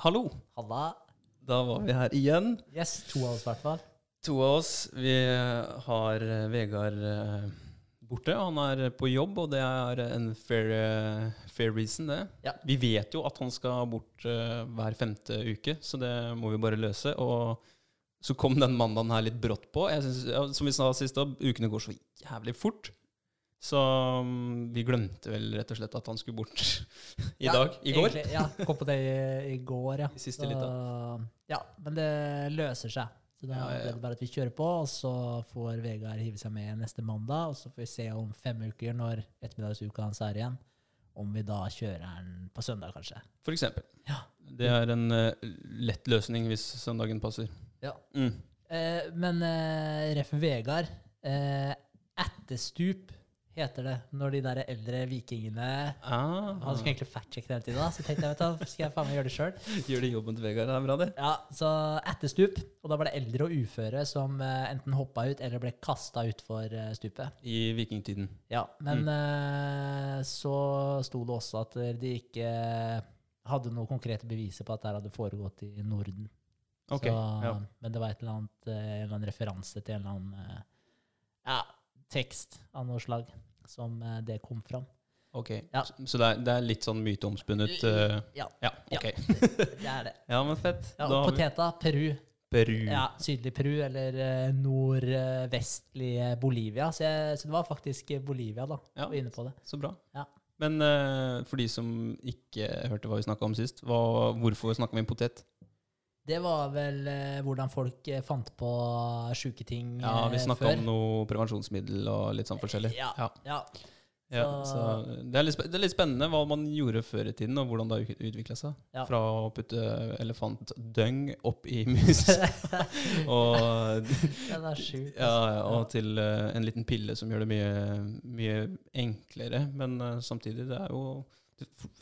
Hallo! Halla. Da var vi her igjen. Yes, to av oss i hvert fall. To av oss. Vi har eh, Vegard eh, borte. Han er på jobb, og det er en fair, eh, fair reason, det. Ja. Vi vet jo at han skal bort hver femte uke, så det må vi bare løse. Og så kom den mandagen her litt brått på. Synes, som vi sa sist, ukene går så jævlig fort. Så mm, vi glemte vel rett og slett at han skulle bort i Ja, dag. I går. Egentlig, ja, kom på det i, i går, ja. I siste Så. Ja, men det løser seg. Så da Ja, ja, ja. det bare at vi kjører på, og så får Vegard hive seg med neste mandag. Og så får vi se om fem uker, når ettermiddagsuka hans er igjen, om vi da kjører den på søndag, kanskje. For eksempel. Ja. Det er en uh, lett løsning hvis søndagen passer. Ja. Mm. Eh, men uh, ref. Vegard, eh, etterstup heter det når de der eldre vikingene Ah, Han skulle egentlig fact-sjekke det hele tiden, da, så tenkte jeg vet du, skal jeg faen meg gjøre det sjøl. Gjør det jobben til Vegard. Det er bra, det. Ja, så etter stup, Og da var det eldre og uføre som eh, enten hoppa ut eller ble kasta utfor uh, stupet. I vikingtiden. Ja, men mm. så sto det også at de ikke hadde noen konkrete beviser på at det hadde foregått i Norden. Ok, så, ja. Men det var et eller annet, eh, en eller annen referanse til en eller annen eh, ja, tekst av noe slag som eh, det kom fram. Ok, Ja. Så, det, er, det er litt sånn myteomspunnet uh, Ja, Ja, ok. det er det. Ja, men fett. Ja, og poteta, Peru. Peru. Ja, sydlig Peru, eller uh, nordvestlig Bolivia. Så, jeg, så det var faktisk Bolivia, da. Ja. Var inne på det. Så bra. Ja. Men uh, for de som ikke hørte hva vi snakka om sist, hva, hvorfor snakka vi om potet? Det var vel eh, hvordan folk eh, fant på sjuke ting Ja, Vi eh, snakka før. om noe prevensjonsmiddel og litt sånn forskjellig. Ja, Ja. ja. Ja, Så- så det er, litt, spe- det er litt spennende hva man gjorde før i tiden, og hvordan det har utvikla seg. Ja. Fra å putte elefantdøng opp i mus og Den er sjuk. Ja, ja, og til eh, en liten pille som gjør det mye, mye enklere. Men eh, samtidig, det er jo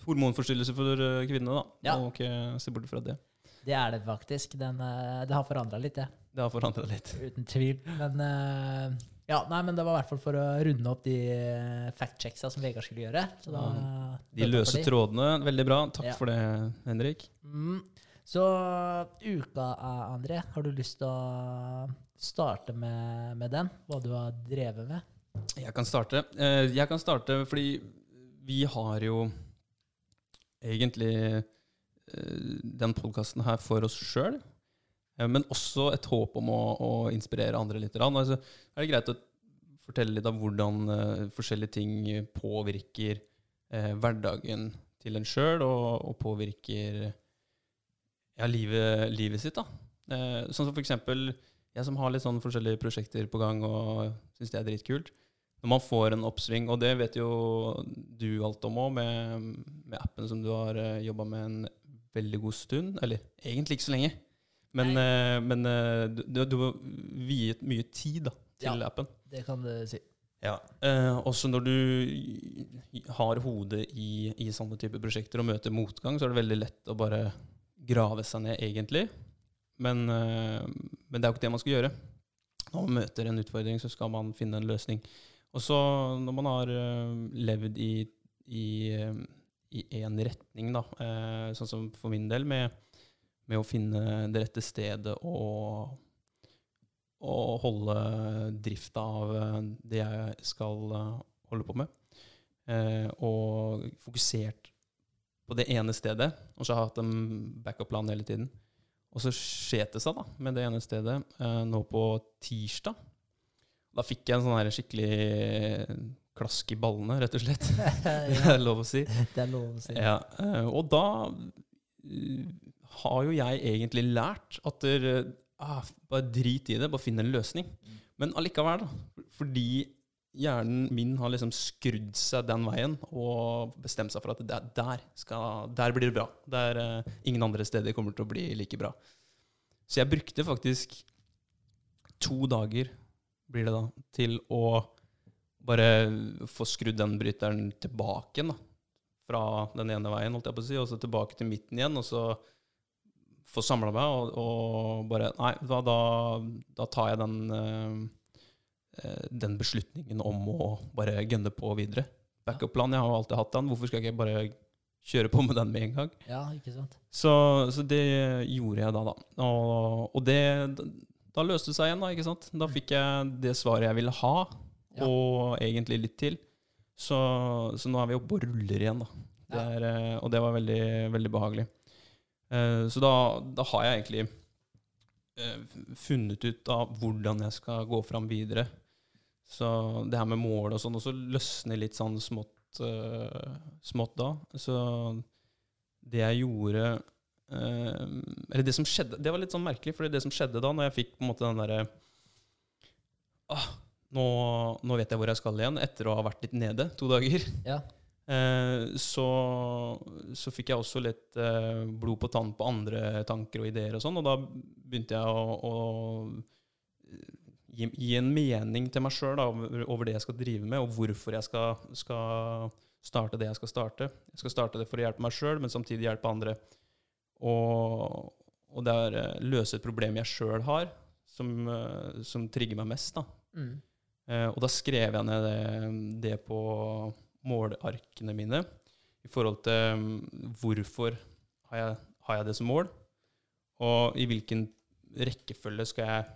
hormonforstyrrelse for uh, kvinnene, da. Ja. Må ikke se bort fra det. Det er det faktisk. Den, eh, det har forandra litt, det. Det har forandra litt. Uten tvil. Men eh, ja, nei, men det var i hvert fall for å runde opp de eh, fact-checksa som Vegard skulle gjøre. Så da, De løse trådene, veldig bra. Takk Ja. for det, Henrik. Mm. Så uka, André, har du lyst til å starte med, med den? Hva du har drevet med? Jeg kan starte. Jeg kan starte fordi vi har jo egentlig den podkasten her for oss sjøl, men også et håp om å, å inspirere andre litt. Altså, er det greit å fortelle litt av hvordan uh, forskjellige ting påvirker uh, hverdagen til en sjøl, og, og påvirker ja, livet, livet sitt? da. Uh, sånn som for eksempel jeg som har litt sånn forskjellige prosjekter på gang og syns det er dritkult. Når man får en oppsving, og det vet jo du alt om òg, med, med appen som du har uh, jobba med en veldig god stund. Eller egentlig ikke så lenge, men, uh, men uh, du, du, har viet mye tid da, til Ja. appen. Det kan du si. Ja, uh, Også når du har hodet i, i sånne typer prosjekter og møter motgang, så er det veldig lett å bare grave seg ned, egentlig. Men, men det er jo ikke det man skal gjøre. Når man møter en utfordring, så skal man finne en løsning. Og så når man har levd i i, i én retning, da, eh, sånn som for min del, med, med å finne det rette stedet og og holde drifta av eh, det jeg skal eh, holde på med. Eh, og fokusert på det ene stedet, og så har jeg hatt en backup-plan hele tiden. Og så skjet det seg da, med det ene stedet eh, nå på tirsdag. Da fikk jeg en sånn skikkelig klask i ballene, rett og slett. det er lov å si. Det er lov å si. Ja, eh, og da eh, har jo jeg egentlig lært at der, ah, bare drit i det, bare finn en løsning. Men allikevel, da. Fordi hjernen min har liksom skrudd seg den veien og bestemt seg for at der, der, skal, der blir det bra. Der uh, ingen andre steder kommer til å bli like bra. Så jeg brukte faktisk to dager, blir det da, til å bare få skrudd den bryteren tilbake igjen. da fra den ene veien, holdt jeg på å si, og så tilbake til midten igjen, og så få samla meg og, og bare Nei, da, da, da tar jeg den, eh, den beslutningen om å bare gønne på videre. Backup-plan, jeg har jo alltid hatt den. Hvorfor skal jeg ikke bare kjøre på med den med en gang. Ja, ikke sant. Så, så det gjorde jeg da, da. Og, og det Da løste det seg igjen, da, ikke sant. Da fikk jeg det svaret jeg ville ha, Ja. og egentlig litt til. Så, så nå er vi oppe og ruller igjen, da. Det er, eh, og det var veldig, veldig behagelig. Eh, Så da, da har jeg egentlig eh, funnet ut av hvordan jeg skal gå fram videre. Så det her med mål og sånn også løsner litt sånn smått, smått da. Så det jeg gjorde Eller det som skjedde Det var litt sånn merkelig, for det som skjedde da, når jeg fikk på en måte den derre ah, nå, nå vet jeg hvor jeg skal igjen, etter å ha vært litt nede to dager. Ja. Eh, så, så fikk jeg også litt eh, blod på tann på andre tanker og ideer og sånn, og da begynte jeg å, å gi, gi en mening til meg sjøl over, over det jeg skal drive med, og hvorfor jeg skal, skal starte det jeg skal starte. Jeg skal starte det for å hjelpe meg sjøl, men samtidig hjelpe andre. Og, og det er eh, løse et problem jeg sjøl har, som, eh, som trigger meg mest. da. Mm. Eh, og da skrev jeg ned det, det på målarkene mine i forhold til mm, hvorfor har jeg, har jeg det som mål, og i hvilken rekkefølge skal jeg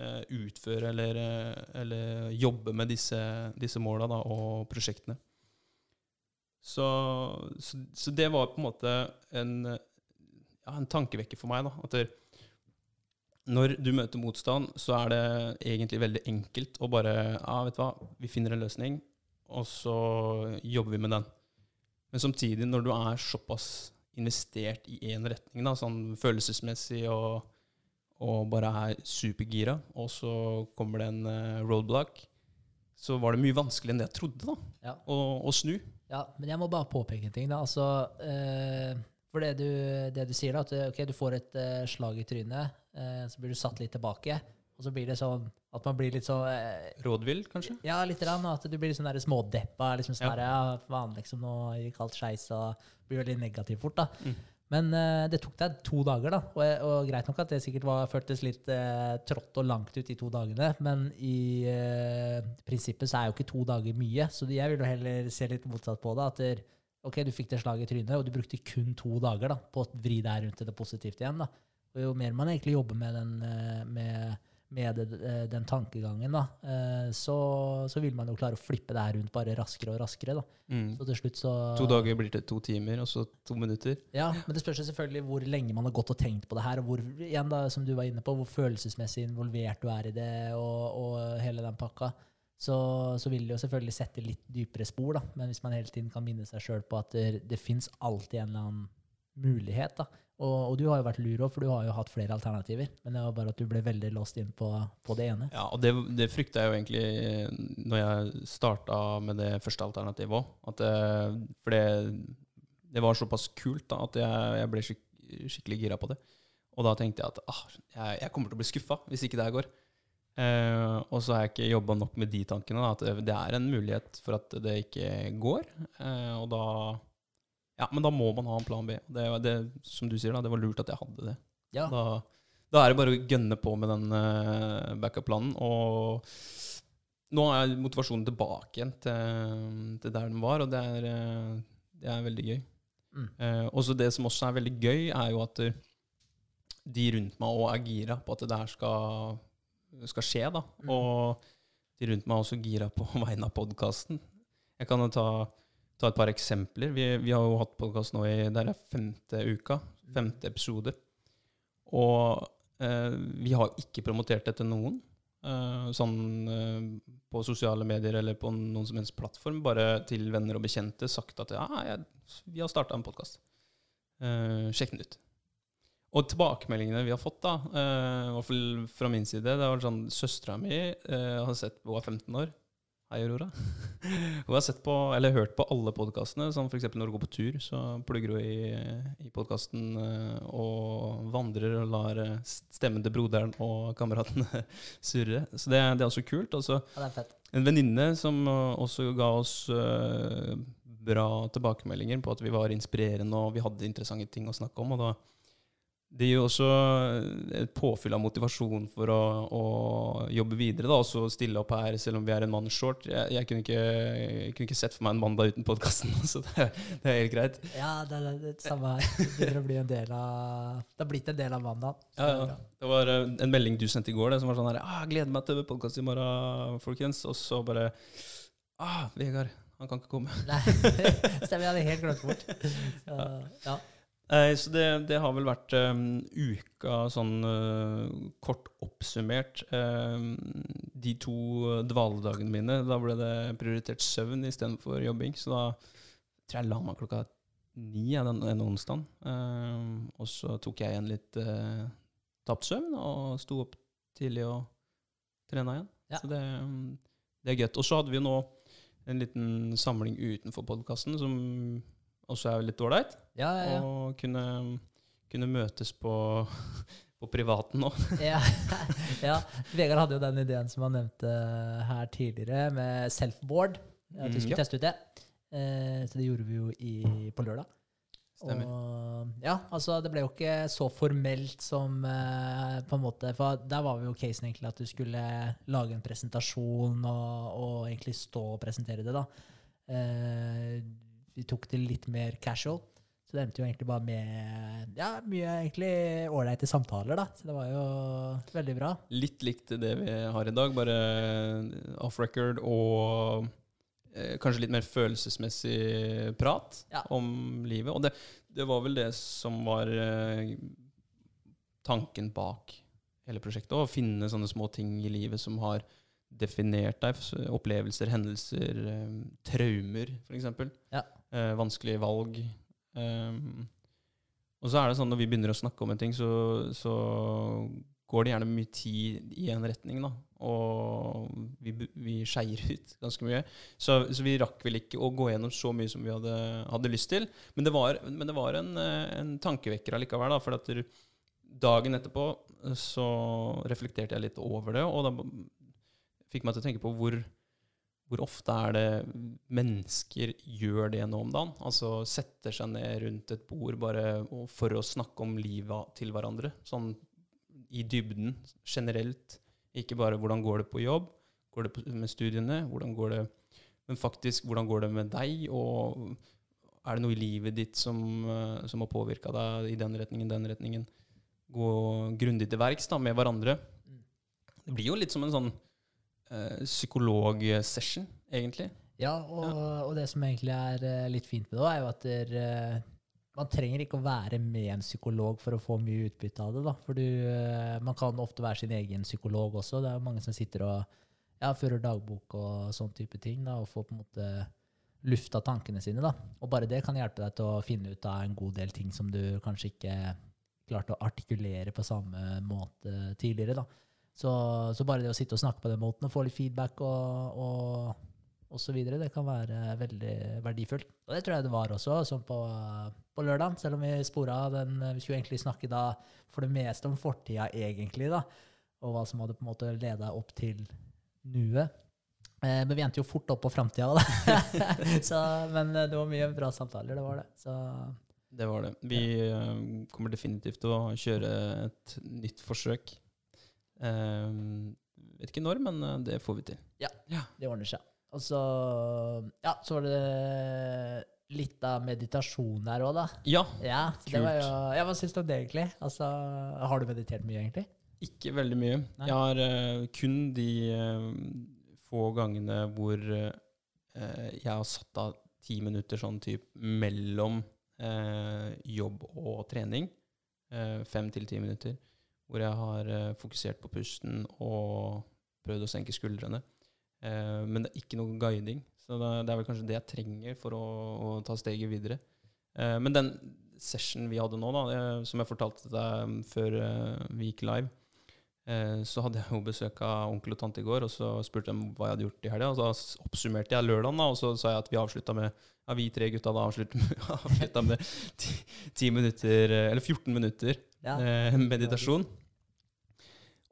eh, utføre eller, eh, eller jobbe med disse, disse måla og prosjektene. Så, så, så det var på en måte en, ja, en tankevekker for meg. da, at når du møter motstand, så er det egentlig veldig enkelt å bare ja, vet du hva, vi finner en løsning, og så jobber vi med den. Men samtidig, når du er såpass investert i én retning, da, sånn følelsesmessig og, og bare er supergira, og så kommer det en eh, roadblock, så var det mye vanskeligere enn det jeg trodde, da, Ja. å, å snu. Ja, men jeg må bare påpeke en ting. da, altså, eh, For det du, det du sier, da, at okay, du får et uh, slag i trynet, uh, så blir du satt litt tilbake, og så blir det sånn at man blir litt sånn eh, Rådvill, kanskje? Ja, litt rann, at du blir litt sånn der smådeppa. liksom sånn Ja. der, ja, faen, liksom, nå gikk alt skeis, og blir veldig negativ fort. da. Mm. Men eh, det tok deg to dager, da. Og, og greit nok at det sikkert var, føltes litt eh, trått og langt ut i to dagene, men i eh, prinsippet så er jo ikke to dager mye. Så jeg vil jo heller se litt motsatt på det. At der, ok, du fikk det slaget i trynet, og du brukte kun to dager da, på å vri deg rundt til det positivt igjen. da. Og jo mer man egentlig jobber med den, eh, med, med eh, den tankegangen, da, eh, så, så vil man jo klare å flippe det her rundt bare raskere og raskere. da. Mm. Så til slutt så To dager blir til to timer, og så to minutter. Ja, men det spørs selvfølgelig hvor lenge man har gått og tenkt på det her, og hvor, igjen da, som du var inne på, hvor følelsesmessig involvert du er i det, og, og hele den pakka. Så, så vil det jo selvfølgelig sette litt dypere spor, da. Men hvis man hele tiden kan minne seg sjøl på at det, det fins alltid en eller annen mulighet, da. Og, og du har jo vært lur òg, for du har jo hatt flere alternativer. Men det var bare at du ble veldig låst inn på, på det ene. Ja, og det, det frykta jeg jo egentlig eh, når jeg starta med det første alternativet òg. For det, det var såpass kult da, at jeg, jeg ble skik skikkelig gira på det. Og da tenkte jeg at ah, jeg, jeg kommer til å bli skuffa hvis ikke det her går. Eh, og så har jeg ikke jobba nok med de tankene. Da, at det, er en mulighet for at det ikke går. Uh, og da Ja, men da må man ha en plan B. Det, det, som du sier, da, det var lurt at jeg hadde det. Ja, Da, da er det bare å gønne på med den uh, backup-planen. Og nå er motivasjonen tilbake igjen til, til der den var, og det er, det er veldig gøy. Mm. Også det som også er veldig gøy, er jo at de rundt meg òg er gira på at det her skal, skal skje. da. Mm. Og de rundt meg er også gira på vegne av podkasten. Jeg kan jo ta, ta et par eksempler. Vi, vi har jo hatt podkast nå i det er femte uka. Femte episode. Og eh, vi har ikke promotert det til noen. eh, sånn eh, på sosiale medier eller på noen som helst plattform. Bare til venner og bekjente sagt at ja, jeg, vi har starta en podkast. sjekk den ut. Og tilbakemeldingene vi har fått, da, eh, i hvert fall fra min side Det var sånn Søstera mi uh, har sett Hun er 15 år. Hei, Aurora. Hun har sett på, eller hørt på alle podkastene. Sånn f.eks. når hun går på tur, så plugger hun i, i podkasten eh, og vandrer og lar eh, stemmen til broderen og kameratene surre. Så det, det er også kult. Også, ja, det fett. en venninne som også ga oss uh, bra tilbakemeldinger på at vi var inspirerende og vi hadde interessante ting å snakke om. Og da, det gir jo også et påfyll av motivasjon for å, å jobbe videre. da, Og så stille opp her selv om vi er en mann short. Jeg, jeg, kunne ikke, jeg, kunne ikke, sett for meg en mandag uten podkasten, så det, det, er helt greit. Ja, det er det samme her. Det begynner å bli en del av Det har blitt en del av mandagen. Ja, ja. Det var eh, en melding du sendte i går det, som var sånn her ah, 'Gleder meg til podkast i morgen, folkens.' Og så bare ah, Vegard, han kan ikke komme. Nei, stemmer. Jeg hadde helt glemt bort. Ja, ja. Eh, så det, det, har vel vært um, uka sånn uh, kort oppsummert. Um, de to dvaledagene mine, da ble det prioritert søvn istedenfor jobbing. Så da tror jeg la meg klokka ni den, den onsdagen. Um, og så tok jeg igjen litt uh, tapt søvn og sto opp tidlig og trena igjen. Ja. Så det, det er gøy. Og så hadde vi nå en liten samling utenfor podkasten som også er litt ålreit. Ja, ja, ja. Og kunne, kunne møtes på, på privaten nå. ja, ja. Vegard hadde jo den ideen som han nevnte her tidligere, med self-board. At vi skulle mm, teste ut det. Eh, så det gjorde vi jo i, på lørdag. Stemmer. Og, ja, altså Det ble jo ikke så formelt som eh, på en måte For der var vi jo casen egentlig at du skulle lage en presentasjon og, og egentlig stå og presentere det. da. Eh, vi tok det litt mer casual. Så det endte jo egentlig bare med ja, mye egentlig ålreite samtaler, da. Så det var jo veldig bra. Litt likt det vi har i dag, bare off record og eh, kanskje litt mer følelsesmessig prat ja. om livet. Og det, det, var vel det som var eh, tanken bak hele prosjektet. Å finne sånne små ting i livet som har definert deg. Opplevelser, hendelser, eh, traumer, f.eks. Ja. Eh, vanskelige valg. Um, og så er det sånn når vi begynner å snakke om en ting, så, så går det gjerne mye tid i en retning, da. Og vi, vi skeier ut ganske mye. Så, så, vi rakk vel ikke å gå gjennom så mye som vi hadde, hadde lyst til. Men det var, men det var en, en, tankevekker allikevel, da. For at dagen etterpå så reflekterte jeg litt over det, og da fikk meg til å tenke på hvor hvor ofte er det mennesker gjør det nå om dagen? Altså setter seg ned rundt et bord bare for å snakke om livet til hverandre. Sånn i dybden, generelt. Ikke bare 'hvordan går det på jobb', går det med studiene, hvordan går det men faktisk hvordan går det med deg, og er det noe i livet ditt som, eh, som har påvirka deg i den retningen, den retningen? Gå grundig til verks med hverandre. Mm. Det blir jo litt som en sånn uh, psykologsession, egentlig. Ja og, ja, og, det som egentlig er uh, litt fint med det, er jo at der, uh, man trenger ikke å være med en psykolog for å få mye utbytte av det. da. For du, man kan ofte være sin egen psykolog også. Det er mange som sitter og ja, fører dagbok og sånn type ting, da, og får på en måte lufta tankene sine. da. Og bare det kan hjelpe deg til å finne ut av en god del ting som du kanskje ikke klarte å artikulere på samme måte tidligere. da. Så, så, bare det å sitte og snakke på den måten og få litt feedback og, og, og så videre, det kan være veldig verdifullt. Og det tror jeg det var også, sånn på, på lørdag, selv om vi spora den Vi skulle egentlig snakke da for det meste om fortida, egentlig, da, og hva som hadde på en måte leda opp til nuet. Eh, men vi endte jo fort opp på framtida, men det var mye bra samtaler, det var det. Så det var det. Vi uh, kommer definitivt til å kjøre et nytt forsøk vet ikke når, men eh, det får vi til. Ja, ja. det ordner seg. Og så, ja, så var det litt av meditasjon her òg, da. Ja, ja kult. Jo, ja, hva syns du om det, egentlig? Altså, har du meditert mye, egentlig? Ikke veldig mye. Nei. Jeg har uh, kun de uh, få gangene hvor uh, jeg har satt av ti minutter sånn type mellom jobb og trening. fem til ti minutter hvor jeg har uh, fokusert på pusten og prøvd å senke skuldrene. Uh, men det er ikke noe guiding. Så det, er vel kanskje det jeg trenger for å, å ta steget videre. Uh, men den sessionen vi hadde nå, da, som jeg fortalte deg før vi gikk live, så hadde jeg jo besøk av onkel og tante i går, og så spurte de hva jeg hadde gjort i helga. Og så oppsummerte jeg lørdagen, da, og så sa jeg at vi avslutta med ja, vi tre gutta da avslutta med, ti, minutter, eller 14 minutter ja. eh, meditasjon.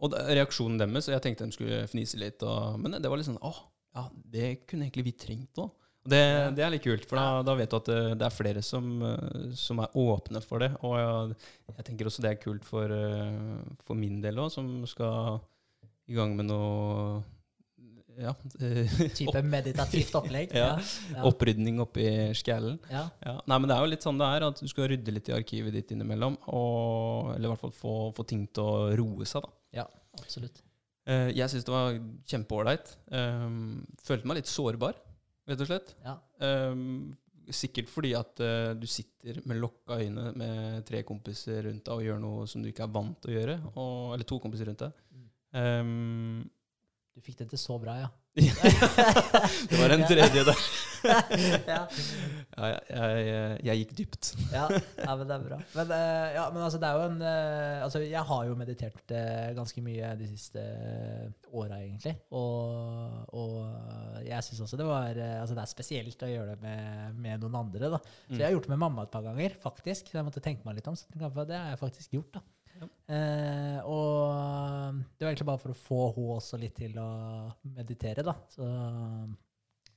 Og reaksjonen deres, jeg tenkte de skulle fnise litt, og, men det var litt sånn åh, ja, det kunne egentlig vi trengt òg. Og Det, det er litt kult, for da, da vet du at det, det er flere som, eh, som er åpne for det. Og jeg, jeg tenker også det er kult for, eh, for min del òg, som skal i gang med noe ja, Type meditativt opplegg. Ja. ja. opprydning oppi skallen. ja. Ja. Nei, men det er jo litt sånn det er, at du skal rydde litt i arkivet ditt innimellom. Og, eller i hvert fall få, få ting til å roe seg, da. Ja, Absolutt. Uh, jeg syns det var kjempeålreit. Um, følte meg litt sårbar, rett og slett. Ja. Um, sikkert fordi at uh, du sitter med lokka øyne med tre kompiser rundt deg og gjør noe som du ikke er vant til å gjøre. Og, eller to kompiser rundt deg. Um, Du fikk det til så bra, ja. det var en tredje der. ja. Ja, jeg, jeg, jeg gikk dypt. Ja, ja, men det er bra. Men, eh, ja, men altså, det er jo en eh, Altså, jeg har jo meditert eh, ganske mye de siste åra, egentlig. Og, og jeg syns også det var Altså, det er spesielt å gjøre det med, med noen andre, da. Så jeg har gjort det med mamma et par ganger, faktisk. Så jeg måtte tenke meg litt om. Så det har jeg faktisk gjort, da. Eh, og det var egentlig bare for å få henne også litt til å meditere, da. Så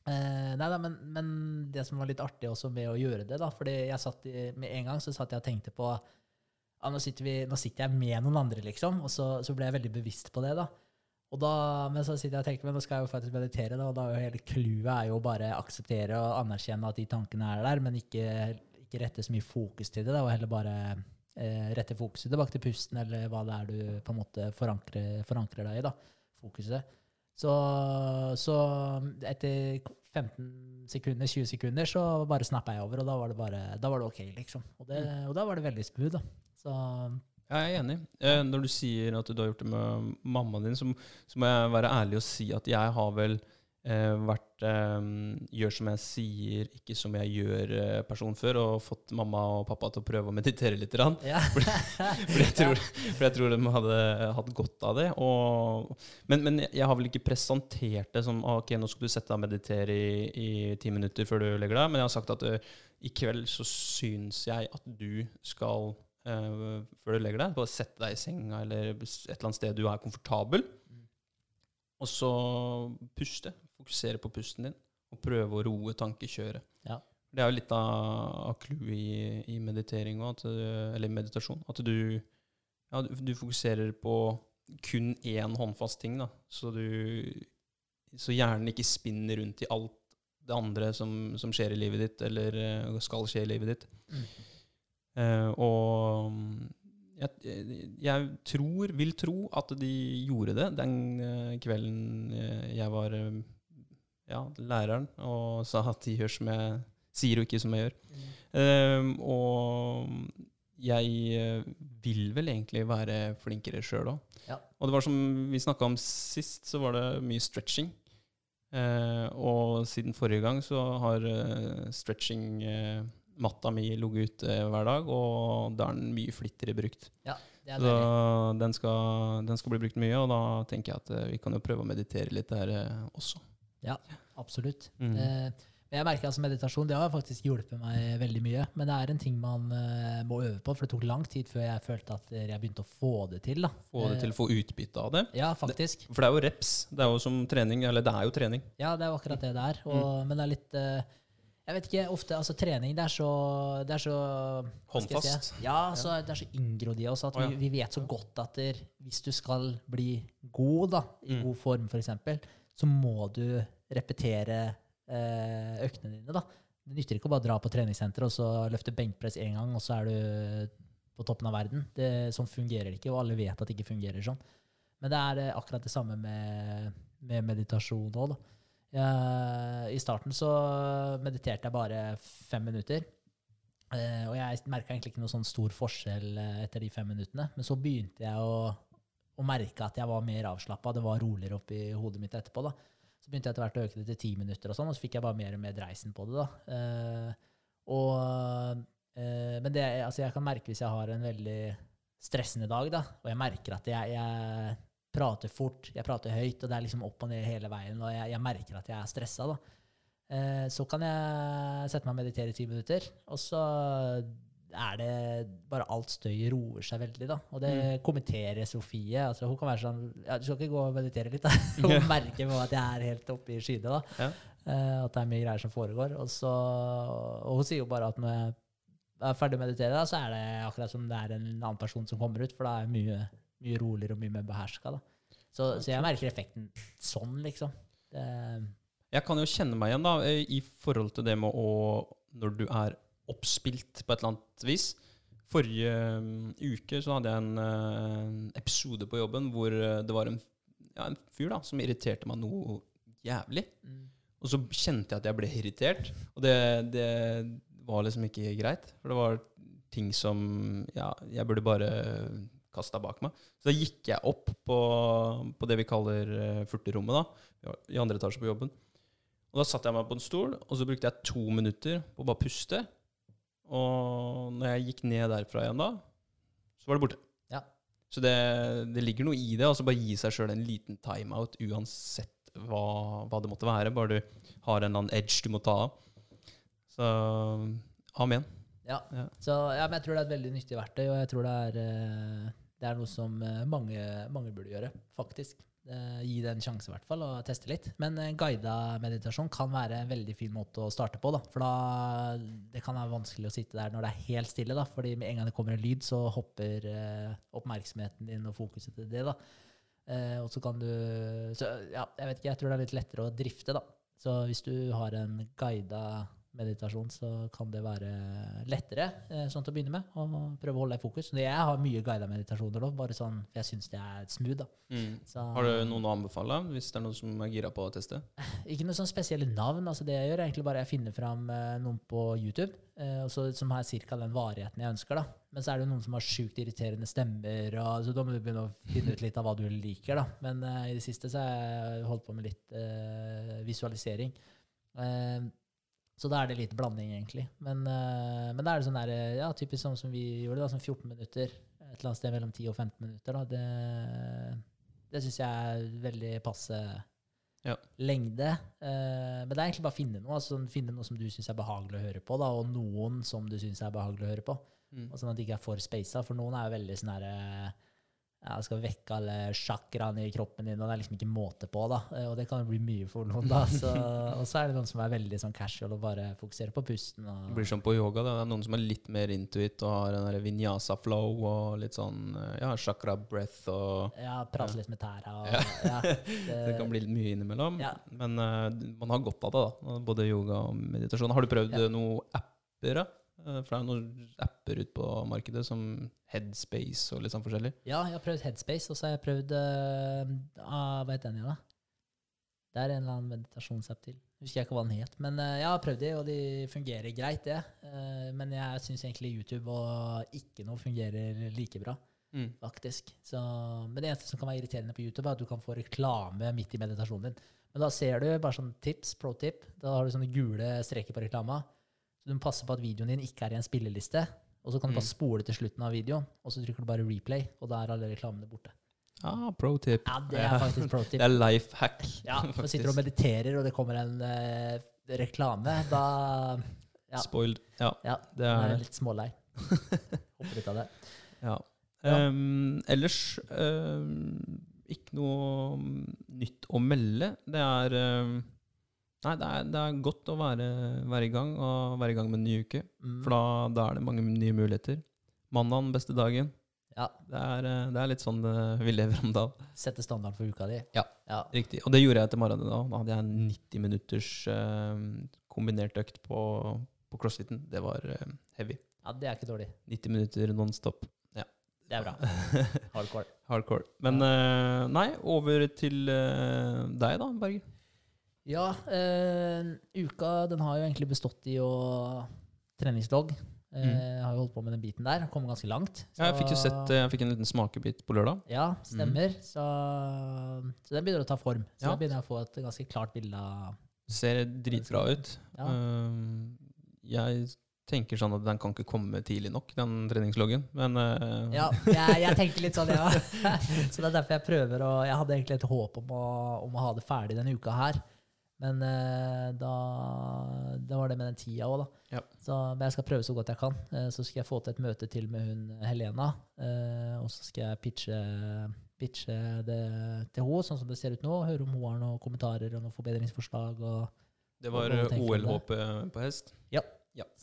Eh, nei da, men, men det som var litt artig også med å gjøre det, da fordi jeg satt i, med en gang så satt jeg og tenkte på ja, nå, sitter vi, nå sitter jeg med noen andre, liksom, og så, så ble jeg veldig bevisst på det. da. Og da, Men så sitter jeg og tenker men nå skal jeg jo faktisk meditere, da, og da er jo hele clouet er jo bare akseptere og anerkjenne at de tankene er der, men ikke, ikke rette så mye fokus til det, da, og heller bare eh, rette fokuset tilbake til pusten, eller hva det er du på en måte forankrer, forankrer deg i. da, fokuset. Så, så etter 15 sekunder, 20 sekunder, så bare snappa jeg over, og da var det, bare, da var det ok, liksom. Og, det, og da var det veldig smooth, da. Så Jeg er enig. Eh, når du sier at du har gjort det med mammaen din, så, så må jeg være ærlig og si at jeg har vel vært eh, Gjør som jeg sier, ikke som jeg gjør eh, før, og fått mamma og pappa til å prøve å meditere litt. Ja. For jeg tror, for jeg tror de hadde hatt godt av det. Og, men, men jeg har vel ikke presentert det som ok, nå skal du sette deg og meditere i, i ti minutter før du legger deg. Men jeg har sagt at i kveld så syns jeg at du skal, uh, før du legger deg, bare sette deg i senga eller et eller annet sted du er komfortabel. Og så puste. Fokusere på pusten din. Og prøve å roe tankekjøret. Ja. Det er jo litt av, clouet i, i meditering også, du- eller meditasjon. At du, ja, du, du fokuserer på kun én håndfast ting. Da. Så, du, så hjernen ikke spinner rundt i alt det andre som, som skjer i livet ditt, eller eh, skal skje i livet ditt. Mm. Uh, og jeg, jeg tror, vil tro at de gjorde det den eh, kvelden eh, jeg var eh, ja, læreren og sa at de gjør som jeg sier, og ikke som jeg gjør. Eh, og jeg eh, vil vel egentlig være flinkere sjøl òg. Ja. Og det var som vi snakka om sist, så var det mye stretching. Uh, og siden forrige gang så har uh, stretching-matta matta mi ligget ute hver dag, og da er den mye flittigere brukt. Ja, Det er Så den skal, den skal bli brukt mye, og da tenker jeg at eh, vi kan jo prøve å meditere litt der eh, også. Absolutt. Mm. Eh, jeg merker altså meditasjon det har faktisk hjulpet meg veldig mye. Men det er en ting man eh, må øve på, for det tok lang tid før jeg følte at jeg begynte å få det til. da. Få det til å få utbytte av det. Eh, Ja, faktisk. For det er jo reps. Det er jo som trening, eller det er jo trening. Ja, det er jo akkurat det det er. Og, Men det er litt eh, Jeg vet ikke, ofte altså trening det er så, det er så Håndfast? si? Ja, så det er så inngrodd i oss at vi, vi vet så godt at der, hvis du skal bli god, da, i Mm. god form f.eks., så må du repetere eh, øktene dine. da. Det nytter ikke å bare dra på treningssenter og så løfte benkpress én gang, og så er du på toppen av verden. Det, sånn fungerer det ikke, og alle vet at det ikke fungerer sånn. Men det er eh, akkurat det samme med, med meditasjon òg, I starten så mediterte jeg bare fem minutter. Eh, og jeg merka egentlig ikke noe sånn stor forskjell eh, etter de fem minuttene. Men så begynte jeg å, å merka at jeg var mer avslappa. Det var roligere oppi hodet mitt etterpå. da. Så begynte jeg etter hvert å øke det til ti minutter, og sånn, og så fikk jeg bare mer og mer dreisen på det. da. Eh, og, eh, men det, altså jeg kan merke hvis jeg har en veldig stressende dag, da, og jeg merker at jeg, jeg prater fort, jeg prater høyt, og det er liksom opp og ned hele veien, og jeg, jeg merker at jeg er stressa, da. Eh, så kan jeg sette meg og meditere i ti minutter, og så er det bare alt støy roer seg veldig, da. Og det Mm. kommenterer Sofie. altså Hun kan være sånn ja, Du skal ikke gå og meditere litt, da? Hun merker på at jeg er helt oppe i skyene, da. Ja. Uh, at det er mye greier som foregår. Og, så, og hun sier jo bare at når jeg er ferdig å meditere, da, så er det akkurat som det er en annen person som kommer ut, for da er jeg mye, mye roligere og mye mer beherska. Så, så jeg merker effekten sånn, liksom. Det, Jeg kan jo kjenne meg igjen da, i forhold til det med å Når du er oppspilt på et eller annet vis. Forrige mm, uke så hadde jeg en eh, episode på jobben hvor eh, det var en, ja, en fyr da, som irriterte meg noe jævlig. mm, Og så kjente jeg at jeg ble irritert, og det, det var liksom ikke greit. For det var ting som ja, jeg burde bare kasta bak meg. Så da gikk jeg opp på, på det vi kaller uh, furterommet, da, i andre etasje på jobben. Og da satte jeg meg på en stol, og så brukte jeg to minutter på å bare puste. Og når jeg gikk ned derfra igjen da, så var det borte. Ja. Så det, det ligger noe i det. Altså bare gi seg sjøl en liten timeout uansett hva, hva det måtte være. Bare du har en eller annen edge du må ta av. Så amen. ja. Ja. Så ja, men jeg tror det er et veldig nyttig verktøy, og jeg tror det er, eh, det er noe som eh, mange, mange burde gjøre, faktisk. Eh, Gi det en sjanse, i hvert fall, og teste litt. Men eh, guida meditasjon kan være en veldig fin måte å starte på. Da. For da det kan være vanskelig å sitte der når det er helt stille. Da. Fordi med en gang det kommer en lyd, så hopper eh, oppmerksomheten din og fokuset til det. Da. Og så kan du så, ja, Jeg vet ikke, jeg tror det er litt lettere å drifte, da. Så hvis du har en guida meditasjon, så kan det være lettere eh, sånn til å begynne med. Og prøve å holde deg i fokus. Jeg har mye guida meditasjoner nå, bare sånn, for jeg syns det er smooth. da. Så, Har du noen å anbefale, hvis det er noen som er gira på å teste? Ikke noe sånn spesielle navn. altså Det jeg gjør, er egentlig bare jeg finner fram eh, noen på YouTube eh, og så- som har ca. den varigheten jeg ønsker. da. Men så er det noen som har sjukt irriterende stemmer, og, så da må du begynne å finne ut litt av hva du liker. da. Men uh, i det siste så har jeg holdt på med litt uh, visualisering. Eh, så da er det litt blanding, egentlig. Men, eh, men da er det sånn der, eh, ja, typisk sånn som vi gjorde, da, sånn 14 minutter. Et eller annet sted mellom 10 og 15 minutter. da. Det, det syns jeg er veldig passe Ja. lengde. Eh, men det er egentlig bare å finne noe. altså sånn, Finne noe som du syns er behagelig å høre på, da, og noen som du syns er behagelig å høre på. Mm. Og sånn at det ikke er for spasa, for noen er jo veldig sånn herre ja, skal vekke alle chakraene i kroppen din, og det er liksom ikke måte på, da. Eh, Og det kan bli mye for noen, da. Så, og så er det noen som er veldig sånn casual og bare fokuserer på pusten. Det blir sånn på yoga. Da. Det er noen som er litt mer intuit og har den der vinyasa-flow og litt sånn ja, chakra breath og ja, prate litt med tæra. Og, Ja. ja, Det kan bli litt mye innimellom. Ja. Men uh, man har godt av det, da. Både yoga og meditasjon. Har du prøvd Ja. eh, noen apper? da? Eh, For det er noen apper ute på markedet som Headspace og litt sånn forskjellig. Ja, jeg har prøvd Headspace, og så har jeg prøvd ah, Hva heter den igjen, da? Det er en eller annen meditasjonsapp til. Husker jeg ikke hva den het. Men uh, jeg har prøvd de, og de fungerer greit, det. Uh, men jeg syns egentlig YouTube og ikke noe fungerer like bra, Mm. faktisk. Så, men det eneste som kan være irriterende på YouTube, er at du kan få reklame midt i meditasjonen din. Men da ser du bare sånn tips, pro tip. Da har du sånne gule streker på reklama. Så du må passe på at videoen din ikke er i en spilleliste. Og så kan du bare Mm. spole til slutten av videoen, og så trykker du bare replay, og da er alle reklamene borte. Ah, pro tip. Ja, det er faktisk pro tip. Det er life hack. Ja, for sitter du og mediterer, og det kommer en eh, reklame, da ja. Spoiled. Ja, Ja, det er er litt smålei. Hopper ut av det. Ja. Ehm, ellers um, ikke noe nytt å melde. Det er ehm, Nei, det er, det er godt å være, være i gang, og være i gang med en ny uke. Mm. For da, da er det mange nye muligheter. Mandagen, beste dagen. Ja, Det er, eh, det er litt sånn eh, vi lever om dagen. Sette standarden for uka di. Ja. ja. Riktig. Og det gjorde jeg til morgenen. Da Da hadde jeg en 90 minutters eh, kombinert økt på, på crossfiten. Det var eh, heavy. Ja, det er ikke dårlig. 90 minutter nonstop. Det er bra. Hardcore. Hardcore. Men eh, nei, over til eh, deg da, Berger. Ja, øh, uka den har jo egentlig bestått i å treningsvlogg. Eh, Mm. Jeg har jo holdt på med den biten der. Kommet ganske langt. Ja, jeg fikk jo sett eh, Jeg fikk en liten smakebit på lørdag. Ja, stemmer. Så, så den begynner å ta form. Så Ja. da begynner jeg å få et ganske klart bilde av Ser dritbra ut. Ja. Jeg tenker sånn at den kan ikke komme tidlig nok, den treningsloggen. Men Ja, jeg, jeg tenker litt sånn, ja. Så det er derfor jeg prøver å Jeg hadde egentlig et håp om å, om å ha det ferdig denne uka her. Men uh, da Det var det med den tida òg, da. Ja. Så, men jeg skal prøve så godt jeg kan. Uh, så skal jeg få til et møte til med hun Helena. Uh, og så skal jeg pitche, pitche det til henne, sånn som det ser ut nå. Høre om hun har noen kommentarer og noen forbedringsforslag. og Det var? OL-håpet på hest.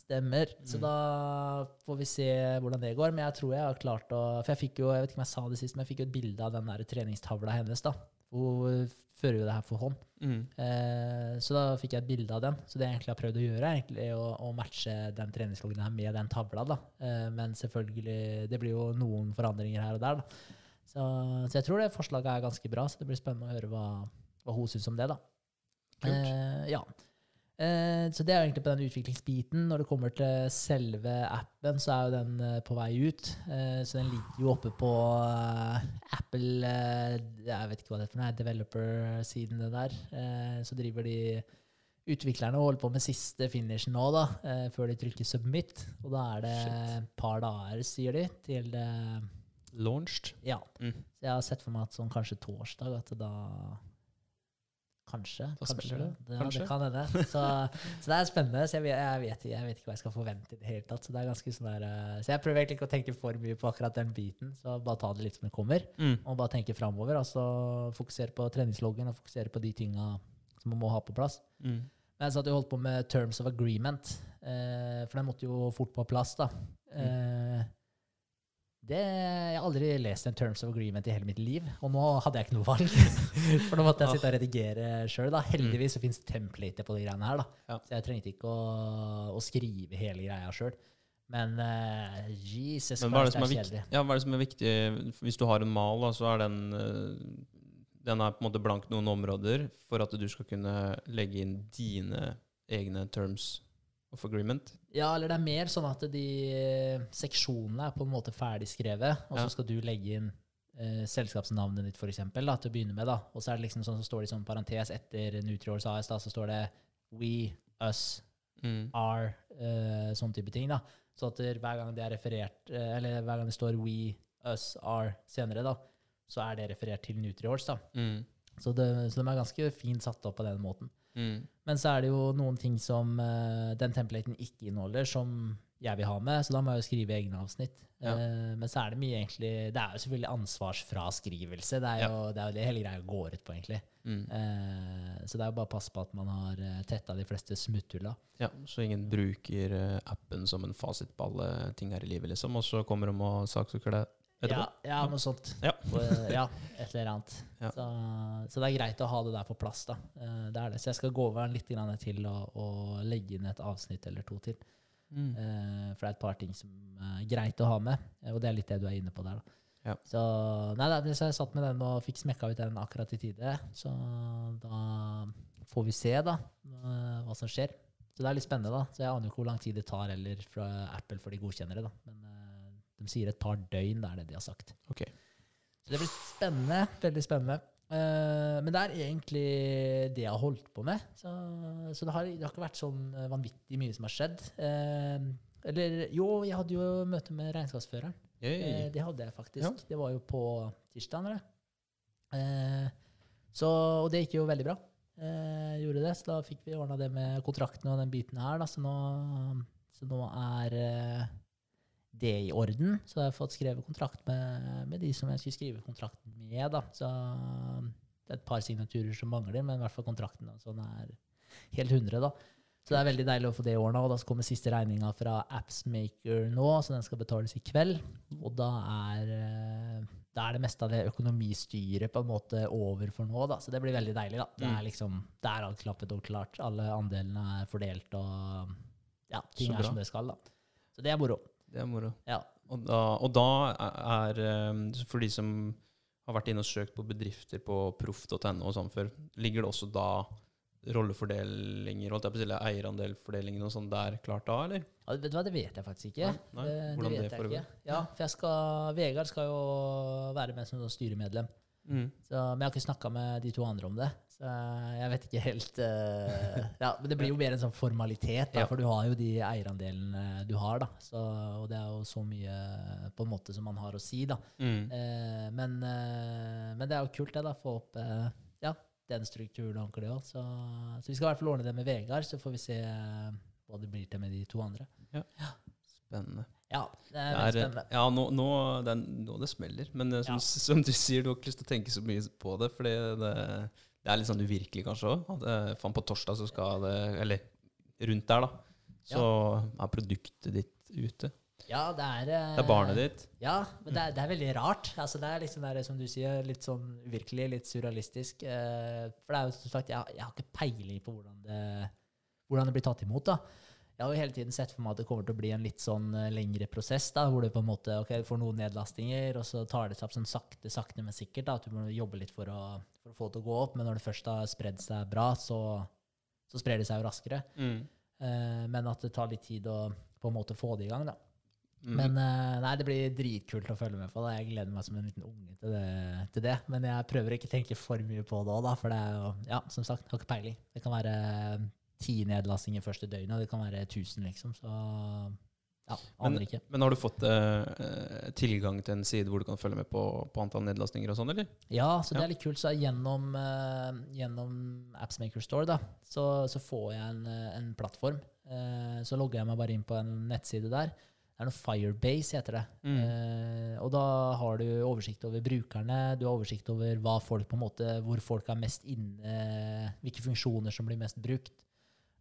Stemmer. Så Mm. da får vi se hvordan det går. Men jeg tror jeg har klart å For jeg fikk jo, jeg vet ikke om jeg sa det sist, men jeg fikk jo et bilde av den der treningstavla hennes. da. Hun fører jo det her for hånd. Mm. Eh, så da fikk jeg et bilde av den. Så det jeg egentlig har prøvd å gjøre, er å, å matche den treningsloggen her med den tavla. da. Eh, men selvfølgelig, det blir jo noen forandringer her og der. da. Så, så jeg tror det forslaget er ganske bra, så det blir spennende å høre hva, hva hun syns om det. da. Kult. Eh, ja. Eh, så det er egentlig på den utviklingsbiten. Når det kommer til selve appen, så er jo den eh, på vei ut. Eh, så den ligger jo oppe på Apple Jeg vet ikke hva det er for noe, developer-siden det der. Så driver de utviklerne og holder på med siste finishen nå, da, før de trykker submit. Og da er det et par dager, sier de, til det Launched. Ja. Mm. Så jeg har sett for meg at sånn kanskje torsdag at da Kanskje. Da kanskje. det. Kanskje. det kan hende. Så, så det er spennende. Så jeg vet, jeg, vet, jeg vet ikke hva jeg skal forvente i det hele tatt. Så det er sånn der, eh, så jeg prøver egentlig ikke å tenke for mye på akkurat den biten. Så bare ta det litt som det kommer. Mm. Og bare tenke framover. Altså fokusere på treningsloggen og fokusere på de tinga som man må ha på plass. Mm. Men jeg satt jo holdt på med Terms of Agreement, eh, for den måtte jo fort på plass. da. Eh, det, jeg har aldri lest en Terms of Agreement i hele mitt liv, og nå hadde jeg ikke noe valg. for nå måtte jeg sitte og redigere sjøl. Heldigvis så fins templater på de greiene her, da. Så jeg trengte ikke å, å skrive hele greia sjøl. Men uh, Jesus Men hva er, det som er viktig? Ja, hva er det som er viktig? Hvis du har en mal, da, så er den eh, Den er på en måte blank noen områder for at du skal kunne legge inn dine egne terms of agreement. Ja, eller det er mer sånn at de eh, seksjonene er på en måte ferdigskrevet, og Ja. så skal du legge inn eh, selskapsnavnet ditt, for da, til å begynne med. da. Og så er det liksom sånn, så står det i sånn parentes etter Nutriors AS, da, så står det We, Us, Mm. Are, eh, sånn type ting. da. Så at hver gang det er referert, eh, eller hver gang det står We, Us, Are senere, da, så er det referert til Nutriors. da. Mm. Så, det, så de er ganske fint satt opp på den måten. Mm. Men så er det jo noen ting som uh, den templaten ikke inneholder, som jeg vil ha med, så da må jeg jo skrive egne avsnitt. Ja. Uh, men så er det mye egentlig Det er jo selvfølgelig ansvarsfraskrivelse. Det er jo det, er jo det hele greia går ut på, egentlig. Mm. Uh, så det er jo bare å passe på at man har tetta de fleste smutthulla. Ja, så ingen bruker appen som en fasit på alle ting her i livet, liksom. Og så kommer de og saksøker det etterpå. Ja, ja, noe sånt. Ja. Ja, et eller annet. Ja. Så, så det er greit å ha det der på plass. da. Eh, det er det. Så jeg skal gå over den litt grann til å, og, legge inn et avsnitt eller to til. Mm. Eh, for det er et par ting som er greit å ha med, eh, og det er litt det du er inne på der. Da. Ja. Så, nei, da, så jeg satt med den og fikk smekka ut den akkurat i tide. Så da får vi se da, hva som skjer. Så det er litt spennende. da. Så Jeg aner jo ikke hvor lang tid det tar eller fra Apple før de godkjenner det. da. Men de sier et par døgn, det er det de har sagt. Okay. Så det blir spennende. Veldig spennende. Eh, men det er egentlig det jeg har holdt på med. Så, så det, har, det har ikke vært sånn eh, vanvittig mye som har skjedd. Eh, eller jo, jeg hadde jo møte med regnskapsføreren. Eh, det hadde jeg faktisk. Ja. Det var jo på tirsdag. eller? Så, og det gikk jo veldig bra. Gjorde det, Så da fikk vi ordna det med kontrakten og den biten her. Da, så, nå, så nå er det i orden. Så jeg har fått skrevet kontrakt med, med de som jeg skulle skrive kontrakt med. Da. Så det er et par signaturer som mangler, men i hvert fall kontrakten da, så er helt 100. da. Så det er veldig deilig å få det i ordna. Og da kommer siste regninga fra Appsmaker nå, så den skal betales i kveld. Og da er, eh, da er det meste av det økonomistyret på en måte over for nå, da. Så det blir veldig deilig, da. Det Mm. er liksom, det er alt klappet og klart. Alle andelene er fordelt, og ja, ting er som det skal, da. Så det er moro. Det er moro. Ja. Og da, og da er eh, For de som har vært inne og søkt på bedrifter på proff.no og sånn før, ligger det også da rollefordelinger, holdt jeg på å si, eierandelfordelinger og sånn der klart da, eller? Ja, vet du hva, det vet jeg faktisk ikke. Nei, nei. Det, Hvordan det det vet jeg ikke. Ja, for jeg skal, Vegard skal jo være med som styremedlem. Mm. Så, men jeg har ikke snakka med de to andre om det. Så jeg vet ikke helt uh, Ja, Men det blir jo mer en sånn formalitet, da, Ja. for du har jo de eierandelene du har. da. Så, og det er jo så mye på en måte som man har å si, da. Mm. Uh, men, uh, men det er jo kult, det, da. Få opp eh, ja, den strukturen ordentlig òg. Så, så vi skal i hvert fall ordne det med Vegard, så får vi se eh, hva det blir til med de to andre. Spennende. Ja, det er Det er, spennende. ja, nå, nå, det er, nå det smeller. Men eh, som, Ja. som du sier, du har ikke lyst til å tenke så mye på det. fordi det, det er litt sånn uvirkelig kanskje òg. Faen, på torsdag så skal det Eller rundt der, da. Så er produktet ditt ute. Ja, det er Det er barnet ditt. Ja, men det er, det er veldig rart. Altså, det er liksom der, som du sier, litt sånn uvirkelig, litt surrealistisk. Eh, for det er jo som sagt, jeg, jeg har ikke peiling på hvordan det, hvordan det blir tatt imot. da. Jeg har jo hele tiden sett for meg at det kommer til å bli en litt sånn eh, lengre prosess, da, hvor du på en måte ok, får noen nedlastinger, og så tar det seg opp sånn sakte, sakte, men sikkert. da, At du må jobbe litt for å, for å få det til å gå opp. Men når det først har spredd seg bra, så, så sprer det seg jo raskere. Mm. Eh, men at det tar litt tid å på en måte få det i gang. da. Mm. Men eh, nei, det blir dritkult å følge med på. Da. Jeg gleder meg som en liten unge til det, til det. Men jeg prøver ikke å tenke for mye på det òg. For det er jo, ja, som sagt, har ikke peiling. Det kan være ti nedlastinger første døgnet, det kan være 1000, liksom. Så ja, aner ikke. Men har du fått eh, tilgang til en side hvor du kan følge med på, på antall nedlastninger og sånn, eller? Ja, så det Ja. er litt kult. Så gjennom, eh, gjennom Appsmaker Store da, så, så får jeg en, eh, en plattform. Eh, så logger jeg meg bare inn på en nettside der. Det er noe Firebase, heter det. Mm. Eh, og da har du oversikt over brukerne, du har oversikt over hva folk på en måte, hvor folk er mest inne, hvilke funksjoner som blir mest brukt.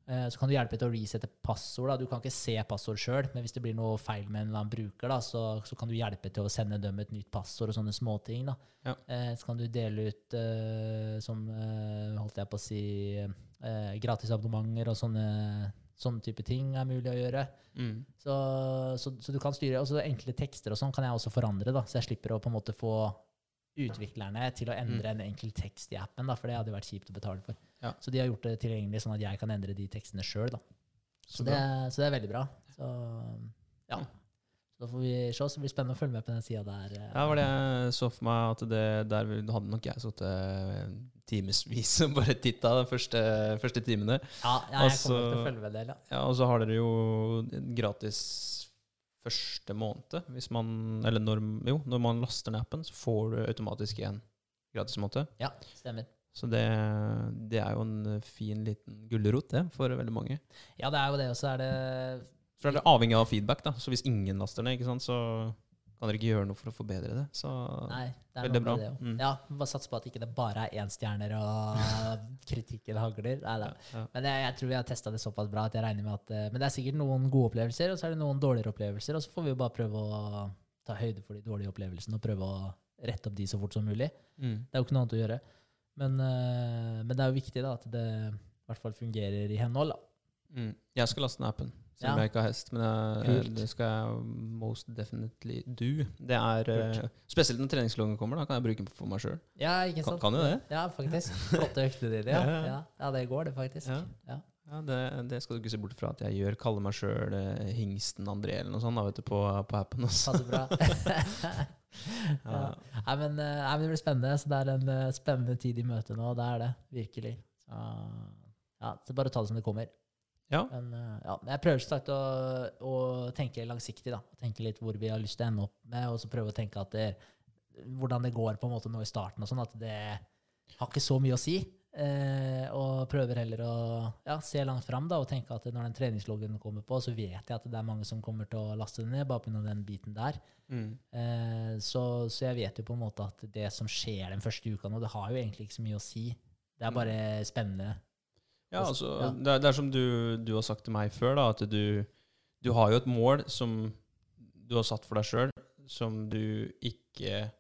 Eh, så kan du hjelpe til å resette passord. Da. Du kan ikke se passord sjøl, men hvis det blir noe feil med en eller annen bruker, da, så, så kan du hjelpe til å sende dem et nytt passord og sånne småting. Ja. Eh, så kan du dele ut eh, som holdt jeg på å si gratisabonnementer og sånne, sånne type ting er mulig å gjøre. Mm. Så, så, så du kan styre også enkle tekster og sånn kan jeg også forandre, da, så jeg slipper å på en måte få utviklerne til å endre en enkel tekst i appen, da, for det hadde vært kjipt å betale for. Ja. Så de har gjort det tilgjengelig sånn at jeg kan endre de tekstene sjøl. Så, Så det, bra. så det er veldig bra. Så ja. Så da får vi se. Så det blir spennende å følge med på den sida der. eh. Ja, var det jeg så for meg at det der hadde nok jeg sittet timevis og bare titta de første, første timene. Ja, ja, jeg kommer Altså- til å følge med det. Ja. Ja, og så har dere jo gratis første måned. Hvis man, eller når, jo, når man laster ned appen, så får du automatisk en gratis måned. ja, stemmer. Så det, det er jo en fin liten gulrot, det, for veldig mange. Ja, det er jo det. Og så er det Så er det avhengig av feedback, da. Så hvis ingen laster ned, ikke sant, så kan dere ikke gjøre noe for å forbedre det. Så Nei, det er Veldig bra. det. Mm. Ja, bare sats på at ikke det bare er énstjerner og kritikken hagler. Nei, da. ja. Men jeg, jeg tror vi har testa det såpass bra at jeg regner med at eh, Men det er sikkert noen gode opplevelser, og så er det noen dårligere opplevelser. Og så får vi jo bare prøve å ta høyde for de dårlige opplevelsene og prøve å rette opp de så fort som mulig. Mm. Det er jo ikke noe annet å gjøre. Men, uh, men det er jo viktig da at det i hvert fall fungerer i henhold. Mm. Jeg skal laste ned appen, selv om Ja. jeg ikke har hest. Men jeg, det skal jeg most definitely do. Det er uh, Spesielt når treningsloggen kommer, da kan jeg bruke den for meg sjøl. Ja, ikke Kan, sant? kan jo det. Ja, faktisk. Flotte øktene dine. Ja. Ja, ja. Det går, det, faktisk. Ja. Ja. Ja, det, det skal du ikke se bort fra at jeg gjør. Kaller meg sjøl eh, Hingsten André eller noe sånt da, vet du, på, på appen. Også. Passer bra. ja. Nei, men, eh, nei, men det blir spennende. Så det er en eh, spennende tid i møte nå. Det er det, virkelig. Så, ja, så bare ta det som det kommer. Ja. Men eh, ja, jeg prøver så sagt å, å tenke langsiktig. da. Tenke litt hvor vi har lyst til å ende opp med, og så prøve å tenke at det, hvordan det går på en måte nå i starten. og sånn, At det har ikke så mye å si. Eh, og prøver heller å ja, se langt fram da, og tenke at når den treningsloggen kommer på, så vet jeg at det er mange som kommer til å laste det ned, bare pga. den biten der. Mm. Eh, så, så jeg vet jo på en måte at det som skjer den første uka nå, det har jo egentlig ikke så mye å si. Det er bare spennende. Ja, altså, Ja. Det, er, det er som du, du har sagt til meg før, da, at du, du har jo et mål som du har satt for deg sjøl, som du ikke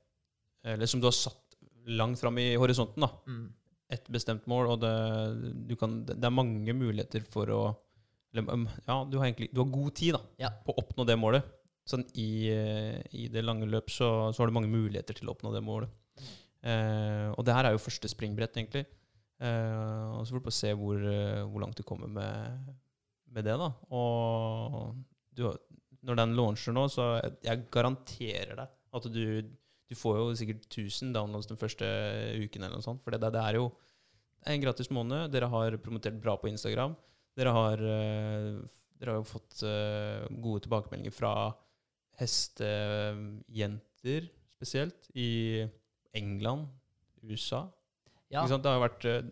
Eller som du har satt langt fram i horisonten. da. Mm. Et bestemt mål, og det, du kan, det er mange muligheter for å eller, Ja, du har egentlig du har god tid da, Ja. på å oppnå det målet. Sånn i, I det lange løp så, så har du mange muligheter til å oppnå det målet. Eh, og det her er jo første springbrett, egentlig. Eh, og så får du se hvor, hvor langt du kommer med, med det. da. Og du, når den launcher nå, så jeg, jeg garanterer deg at du, du får jo sikkert 1000 downloads den første uken, eller noe sånt. For det, det er jo en gratis måned. Dere har promotert bra på Instagram. Dere har, eh, dere har jo fått eh, gode tilbakemeldinger fra hestejenter spesielt, i England, USA. Ja? Det har jo vært eh,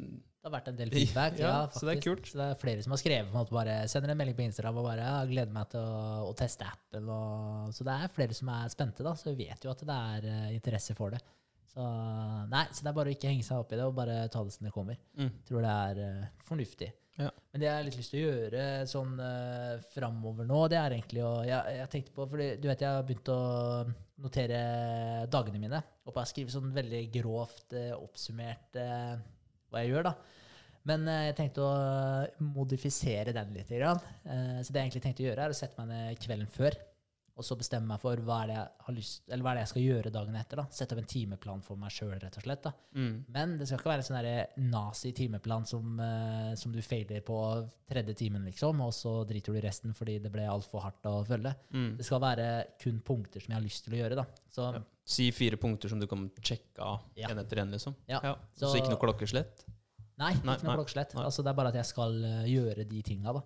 det har vært en del feedback. Ja, ja, så det er kult. Så det er flere som har skrevet om at bare sender en melding på Instagram og bare ja, 'gleder meg til å, å teste appen'. Og, så det er flere som er spente, da, så vi vet jo at det er uh, interesse for det. Så, nei, så det er bare å ikke henge seg opp i det og bare ta det som det kommer. mm. Tror det er uh, fornuftig. Ja. Men det jeg har litt lyst til å gjøre sånn uh, framover nå, det er egentlig å jeg, jeg tenkte på, fordi du vet jeg har begynt å notere dagene mine. Og bare skrive sånn veldig grovt uh, oppsummert eh, hva jeg gjør, da. Men eh, jeg tenkte å modifisere den litt. Eh, så det jeg egentlig tenkte å gjøre, er å sette meg ned kvelden før. Og så bestemme meg for hva er det jeg, har lyst, eller hva er det jeg skal gjøre dagen etter. da. Sette opp en timeplan for meg sjøl, rett og slett. da. Mm. Men det skal ikke være en sånn nazi-timeplan som, uh, som du feiler på tredje timen, liksom, og så driter du i resten fordi det ble altfor hardt å følge. Mm. Det skal være kun punkter som jeg har lyst til å gjøre. da. Så Ja. Si fire punkter som du kan sjekke av Ja. en etter en, liksom. Ja. Så, Så- ikke noe klokkeslett. nei, ikke noe klokkeslett. Altså, det er bare at jeg skal eh, gjøre de tinga. da.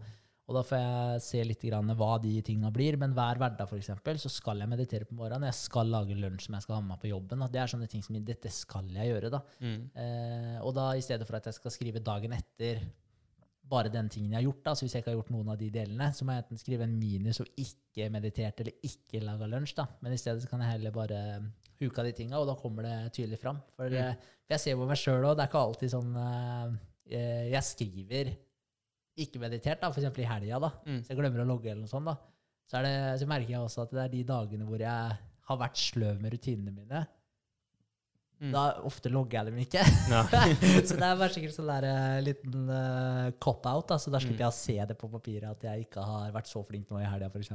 Og da får jeg se litt grann hva de tinga blir. Men hver hverdag for eksempel, så skal jeg meditere på morgenen. Jeg skal lage lunsj som jeg skal ha med meg på jobben. Da. Det er sånne ting som dette skal jeg gjøre. da. Mm. Eh, og da i stedet for at jeg skal skrive dagen etter bare den tingen jeg har gjort, da, så hvis jeg ikke har gjort noen av de delene, så må jeg enten skrive en minus og ikke meditert eller ikke laga lunsj. da. Men i stedet så kan jeg heller bare huke av de tinga, og da kommer det tydelig fram. For Mm. eh, jeg ser på meg sjøl òg, det er ikke alltid sånn eh, Jeg skriver ikke meditert, da, f.eks. i helga, da. Mm. Så jeg glemmer å logge eller noe sånt, da. Så, det, så merker jeg også at det er de dagene hvor jeg har vært sløv med rutinene mine. Mm. Da ofte logger jeg dem ikke. Ja. så det er bare sikkert sånn der eh, liten uh, cop-out. da, Så da slipper Mm. jeg å se det på papiret at jeg ikke har vært så flink nå i helga, f.eks.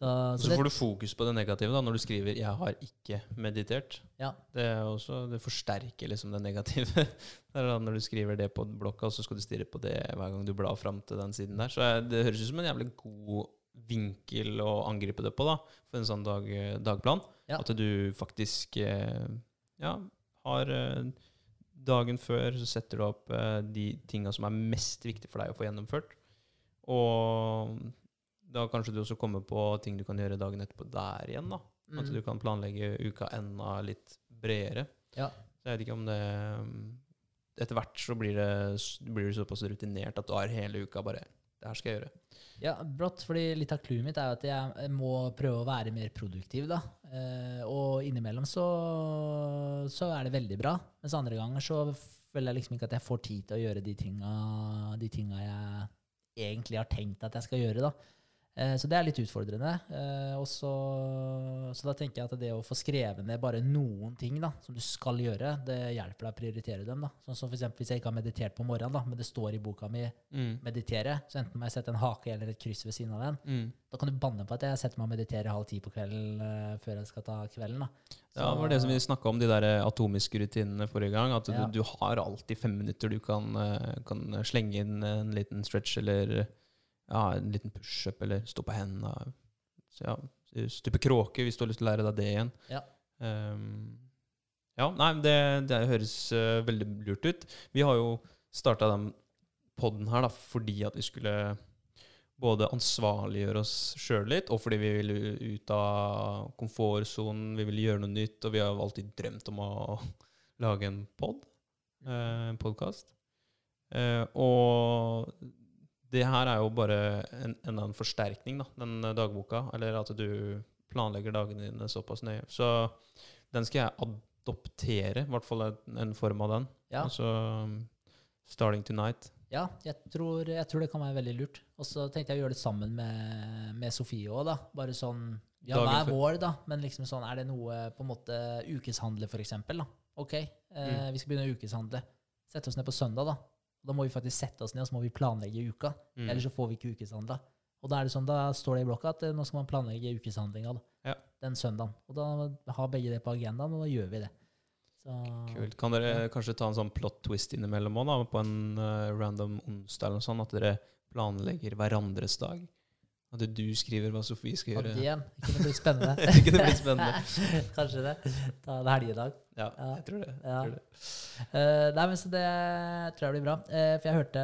Så, Så, så det, får du fokus på det negative da, når du skriver 'jeg har ikke meditert'. Ja. Det, også, det forsterker liksom det negative. Det når du skriver det på blokka, så skal du stirre på det hver gang du blar fram til den siden der. Så det høres ut som en jævlig god vinkel å angripe det på da, for en sånn dag, dagplan. Ja. At du faktisk eh, ja, har eh, Dagen før så setter du opp eh, de tinga som er mest viktig for deg å få gjennomført. Og da kanskje du også kommer på ting du kan gjøre dagen etterpå der igjen. da. At mm, du kan planlegge uka enda litt bredere. Ja. Så jeg vet ikke om det mm, Etter hvert så blir, det, blir du såpass rutinert at du har hele uka bare Det her skal jeg gjøre. ja, brått, fordi litt av clouet mitt er jo at jeg må prøve å være mer produktiv. da. Eh, og innimellom så, så er det veldig bra, mens andre ganger så føler jeg liksom ikke at jeg får tid til å gjøre de tinga, de tinga jeg egentlig har tenkt at jeg skal gjøre. da. Eh, Så det er litt utfordrende. Eh, og så, så da tenker jeg at det å få skrevet ned bare noen ting da, som du skal gjøre, det hjelper deg å prioritere dem. da. Sånn som for hvis jeg ikke har meditert på morgenen, da, men det står i boka mi Mm. 'meditere', så enten må jeg sette en hake eller et kryss ved siden av den. Mm. Da kan du banne på at jeg setter meg og mediterer halv ti på kvelden eh, før jeg skal ta kvelden. da. Ja, det var det som vi snakka om, de der atomiske rutinene forrige gang. At Ja. du, du har alltid fem minutter du kan, kan slenge inn en liten stretch eller ja, en liten pushup eller stå på hendene. Så ja, stupe kråke hvis du har lyst til å lære deg det igjen. Ja. Um, ja, nei, det, det høres uh, veldig lurt ut. Vi har jo starta den poden her da, fordi at vi skulle både ansvarliggjøre oss sjøl litt, og fordi vi ville ut av komfortsonen, vi ville gjøre noe nytt, og vi har alltid drømt om å lage en pod, eh, en podkast. Eh, og det her er jo bare en, enda en forsterkning, da, den eh, dagboka, eller at du planlegger dagene dine såpass nøye. Så den skal jeg adoptere, i hvert fall en, form av den. Ja. Altså um, Starting Tonight. Ja, jeg tror, jeg tror det kan være veldig lurt. Og så tenkte jeg å gjøre det sammen med, med Sofie òg, da. Bare sånn Ja, hver vår, da, men liksom sånn Er det noe på en måte ukeshandle, for eksempel, da? OK, eh, Mm. vi skal begynne å ukeshandle. Sette oss ned på søndag, da. Da må vi faktisk sette oss ned og så må vi planlegge uka. Mm. Ellers så får vi ikke ukeshandla. Og da er det sånn, da står det i blokka at eh, nå skal man planlegge ukeshandlinga Ja. den søndagen. Og da har begge det på agendaen, og da gjør vi det. Så, Kult. Kan dere kanskje ta en sånn plot twist innimellom òg, på en uh, random onsdag eller noe sånt? At dere planlegger hverandres dag? At du skriver hva Sofie skal gjøre? det kunne blitt spennende. Det kunne blitt spennende. Kanskje det. Ta en helgedag. Ja, Ja. jeg tror det. Jeg Ja. tror det. Uh, nei, men så Det tror jeg blir bra. Uh, for jeg hørte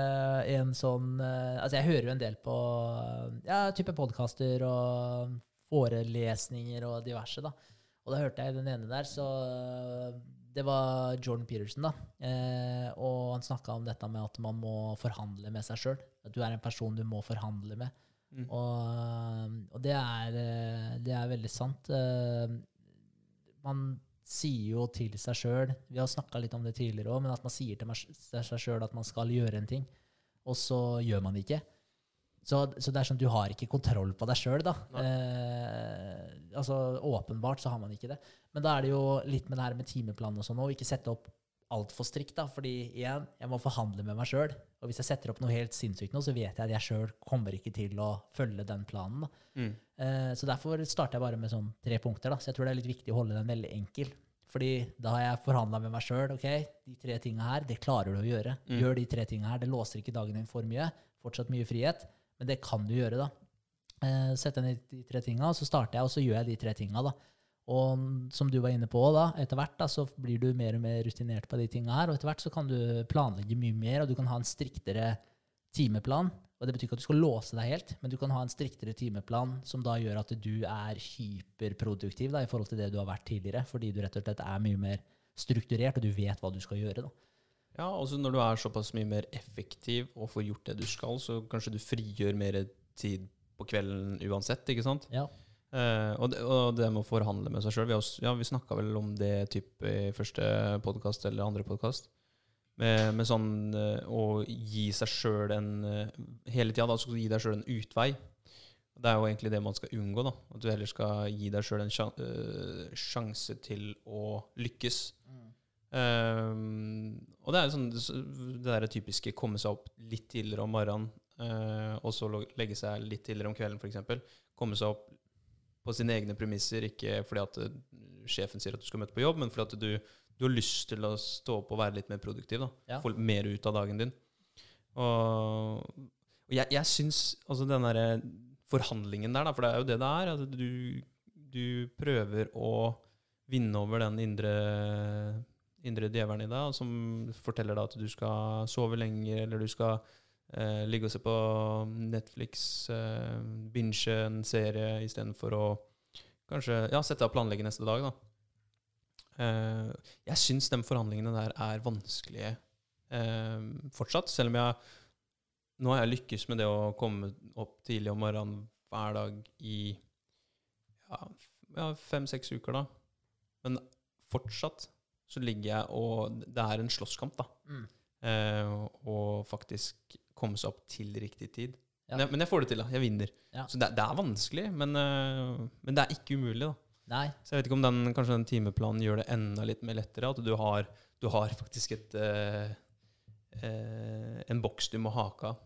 en sånn uh, Altså, jeg hører jo en del på ja, type podkaster og forelesninger og diverse, da. Og da hørte jeg den ene der, så det var Jordan Peterson, da. Eh, og han snakka om dette med at man må forhandle med seg sjøl. At du er en person du må forhandle med. Mm. Og, og det, er, eh, det er veldig sant. Eh, Man sier jo til seg sjøl Vi har snakka litt om det tidligere òg, men at man sier til seg sjøl at man skal gjøre en ting, og så gjør man det ikke. Så, så det er sånn, du har ikke kontroll på deg sjøl, da. Eh, altså, åpenbart så har man ikke det. Men da er det jo litt med det her med timeplan og sånn òg, ikke sette opp altfor strikt, da. Fordi igjen, jeg må forhandle med meg sjøl. Og hvis jeg setter opp noe helt sinnssykt nå, så vet jeg at jeg sjøl kommer ikke til å følge den planen. Mm. Uh, så derfor starter jeg bare med sånn tre punkter. da. Så jeg tror det er litt viktig å holde den veldig enkel. Fordi da har jeg forhandla med meg sjøl. Ok, de tre tinga her, det klarer du å gjøre. Mm. Gjør de tre tinga her. Det låser ikke dagen din for mye. Fortsatt mye frihet, men det kan du gjøre, da. Uh, Sett deg ned i de tre tinga, og så starter jeg, og så gjør jeg de tre tinga, da. Og som du var inne på, da, etter hvert da, så blir du mer og mer rutinert på de tinga her, og etter hvert så kan du planlegge mye mer, og du kan ha en striktere timeplan. Og det betyr ikke at du skal låse deg helt, men du kan ha en striktere timeplan som da gjør at du er hyperproduktiv da, i forhold til det du har vært tidligere, fordi du rett og slett er mye mer strukturert, og du vet hva du skal gjøre. da. Ja, og så når du er såpass mye mer effektiv og får gjort det du skal, så kanskje du frigjør mer tid på kvelden uansett, ikke sant? Ja. Eh, og, det, og det med å forhandle med seg sjøl. Vi, ja, vi snakka vel om det typ i første podkast eller andre podkast. Med, med sånn uh, å gi seg sjøl en uh, Hele tida da, skal du gi deg sjøl en utvei. Det er jo egentlig det man skal unngå. da At du heller skal gi deg sjøl en sjan sjanse til å lykkes. Um, og det er sånn det der typiske komme seg opp litt tidligere om morgenen, og så legge seg litt tidligere om kvelden, f.eks. Komme seg opp på sine egne premisser, ikke fordi at eh, sjefen sier at du skal møte på jobb, men fordi at du, du har lyst til å stå opp og være litt mer produktiv. da Ja. Få mer ut av dagen din. Og, og jeg, jeg syns altså den derre forhandlingen der, da, for det er jo det det er, at du, du prøver å vinne over den indre, indre djevelen i deg, som forteller deg at du skal sove lenger, eller du skal eh, ligge og se på Netflix, eh, binge en serie istedenfor å kanskje ja, sette av planlegge neste dag. da. Eh, jeg syns de forhandlingene der er vanskelige eh, fortsatt, selv om jeg nå har jeg lykkes med det å komme opp tidlig om morgenen hver dag i ja, ja, fem-seks uker, da. Men fortsatt så ligger jeg og Det er en slåsskamp, da. Mm. Eh, og faktisk komme seg opp til riktig tid. Ja. Men, jeg, får det til, da. Jeg vinner. Ja. Så det, det er vanskelig, men, eh, men det er ikke umulig, da. Nei. Så jeg vet ikke om den, kanskje den timeplanen gjør det enda litt mer lettere. At du har, du har faktisk et eh, eh, en boks du må hake av.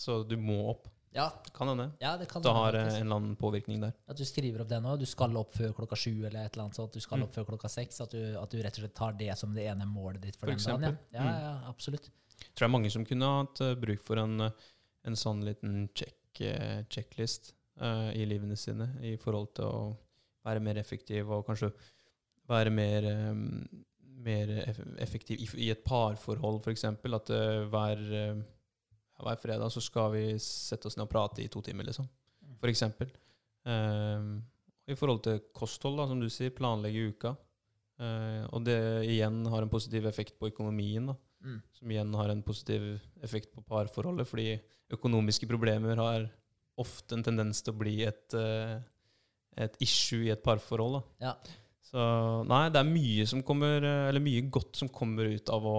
Så du må opp. Ja, Kan hende. ja det kan Det har en eller annen påvirkning der. At du skriver opp det nå. Du skal opp før klokka sju eller et eller annet sånt. Du skal Mm. opp før klokka seks. At du, at du rett og slett tar det som det ene målet ditt for, For den dagen. Ja. Ja, ja, absolutt. Tror det er mange som kunne hatt eh, bruk for en, eh, en sånn liten check, eh, checklist uh, i livene sine i forhold til å være mer effektiv og kanskje være mer, um, mer effektiv i, i et parforhold, f.eks. At uh, hver, uh, hver fredag så skal vi sette oss ned og prate i to timer, liksom. Mm. For eksempel. Eh, I forhold til kosthold, da, som du sier, planlegge uka. Og det igjen har en positiv effekt på økonomien. da Mm. som igjen har en positiv effekt på parforholdet, fordi økonomiske problemer har ofte en tendens til å bli et, eh, et issue i et parforhold. Ja. Så nei, det er mye som kommer, eh, eller mye godt som kommer ut av å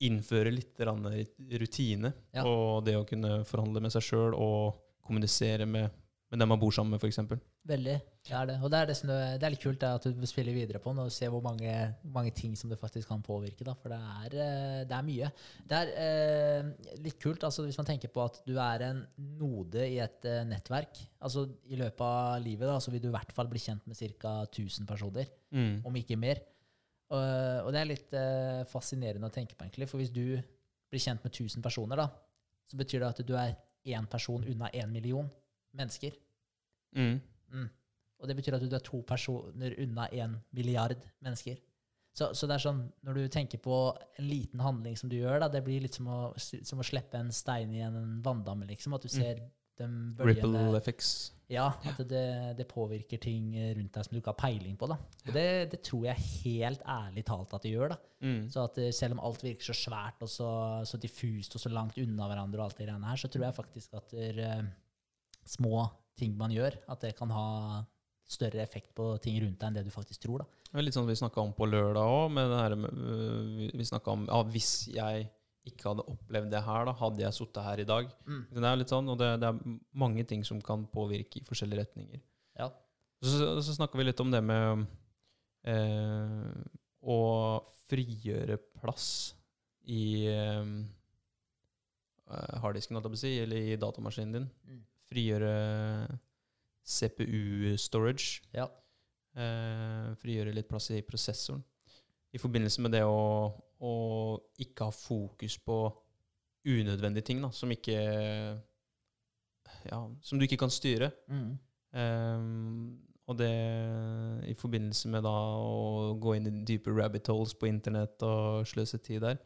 innføre litt rutine, Ja. og det å kunne forhandle med seg sjøl og kommunisere med, med dem man bor sammen med, f.eks. Veldig. Det er det. Og det er, det, som det, det er litt kult at du spiller videre på den og ser hvor mange, mange ting som det faktisk kan påvirke. Da, for det er, eh, det er mye. Det er eh, litt kult altså, hvis man tenker på at du er en node i et eh, nettverk. altså I løpet av livet da, så vil du i hvert fall bli kjent med ca. 1000 personer, Mm. om ikke mer. Og, og det er litt eh, fascinerende å tenke på, egentlig. For hvis du blir kjent med 1000 personer, da, så betyr det at du er én person unna én million mennesker. Mm. Mm. Og det betyr at du er to personer unna én milliard mennesker. Så, så det er sånn, når du tenker på en liten handling som du gjør, da, det blir litt som å, som å slippe en stein i en vanndamme, liksom. At du ser de Ripple effects. Ja, at det, det påvirker ting rundt deg som du ikke har peiling på. da. Og det, det tror jeg helt ærlig talt at det gjør. da. Mm. Så at eh, selv om alt virker så svært og så, så diffust og så langt unna hverandre, og alt det greiene her, så tror jeg faktisk at det, eh, små ting man gjør, at det kan ha større effekt på ting rundt deg enn det du faktisk tror. da. Det er litt sånn vi snakka om på lørdag òg. Vi, vi snakka om ja, hvis jeg ikke hadde opplevd det her, da hadde jeg sittet her i dag. Mm. Det er litt sånn, og det, det er mange ting som kan påvirke i forskjellige retninger. Ja. Så, så snakka vi litt om det med eh, å frigjøre plass i eh, harddisken, holdt jeg på å si, eller i datamaskinen din. Mm. Frigjøre CPU-storage. Ja. Eh, frigjøre litt plass i prosessoren. I forbindelse med det å, å ikke ha fokus på unødvendige ting, da, som ikke Ja, som du ikke kan styre. Mm. Um, og det i forbindelse med da å gå inn i dype rabbit holes på internett og sløse tid der.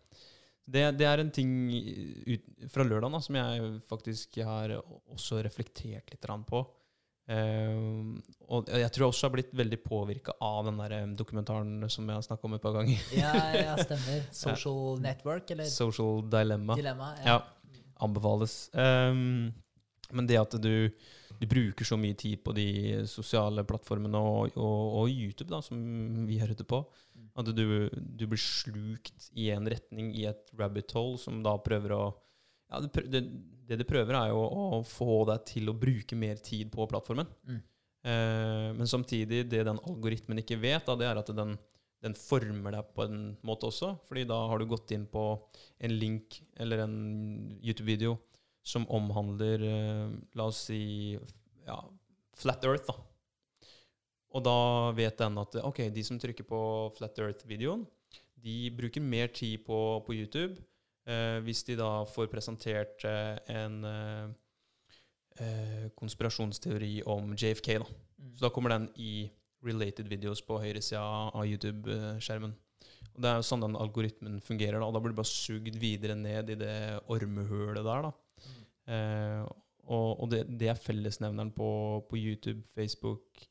Det, det er en ting ut, fra lørdag da, som jeg faktisk har også reflektert litt på. Uh, og jeg tror jeg også har blitt veldig påvirka av den der dokumentaren som jeg har snakka om et par ganger. Ja, ja, stemmer. Social network, eller Social Dilemma. dilemma. Ja. Anbefales. Um, men det at du, du bruker så mye tid på de sosiale plattformene og, og, og YouTube, da, som vi er ute på, Mm. at du, du blir slukt i en retning, i et rabbit hole, som da prøver å ja, det, det det prøver, er jo å få deg til å bruke mer tid på plattformen. Mm. Eh, men samtidig, det den algoritmen ikke vet, da, det er at den, den former deg på en måte også. fordi da har du gått inn på en link eller en YouTube-video som omhandler, eh, la oss si, ja, Flat Earth. da. Og da vet den at ok, de som trykker på Flat Earth-videoen, de bruker mer tid på, på YouTube. Eh, hvis de da får presentert eh, en eh, eh, konspirasjonsteori om JFK, da. Mm. Så da kommer den i related videos på høyresida av YouTube-skjermen. Og Det er jo sånn den algoritmen fungerer. da, og Da blir du bare sugd videre ned i det ormehølet der. da. Eh, og og det, det er fellesnevneren på, på YouTube, Facebook,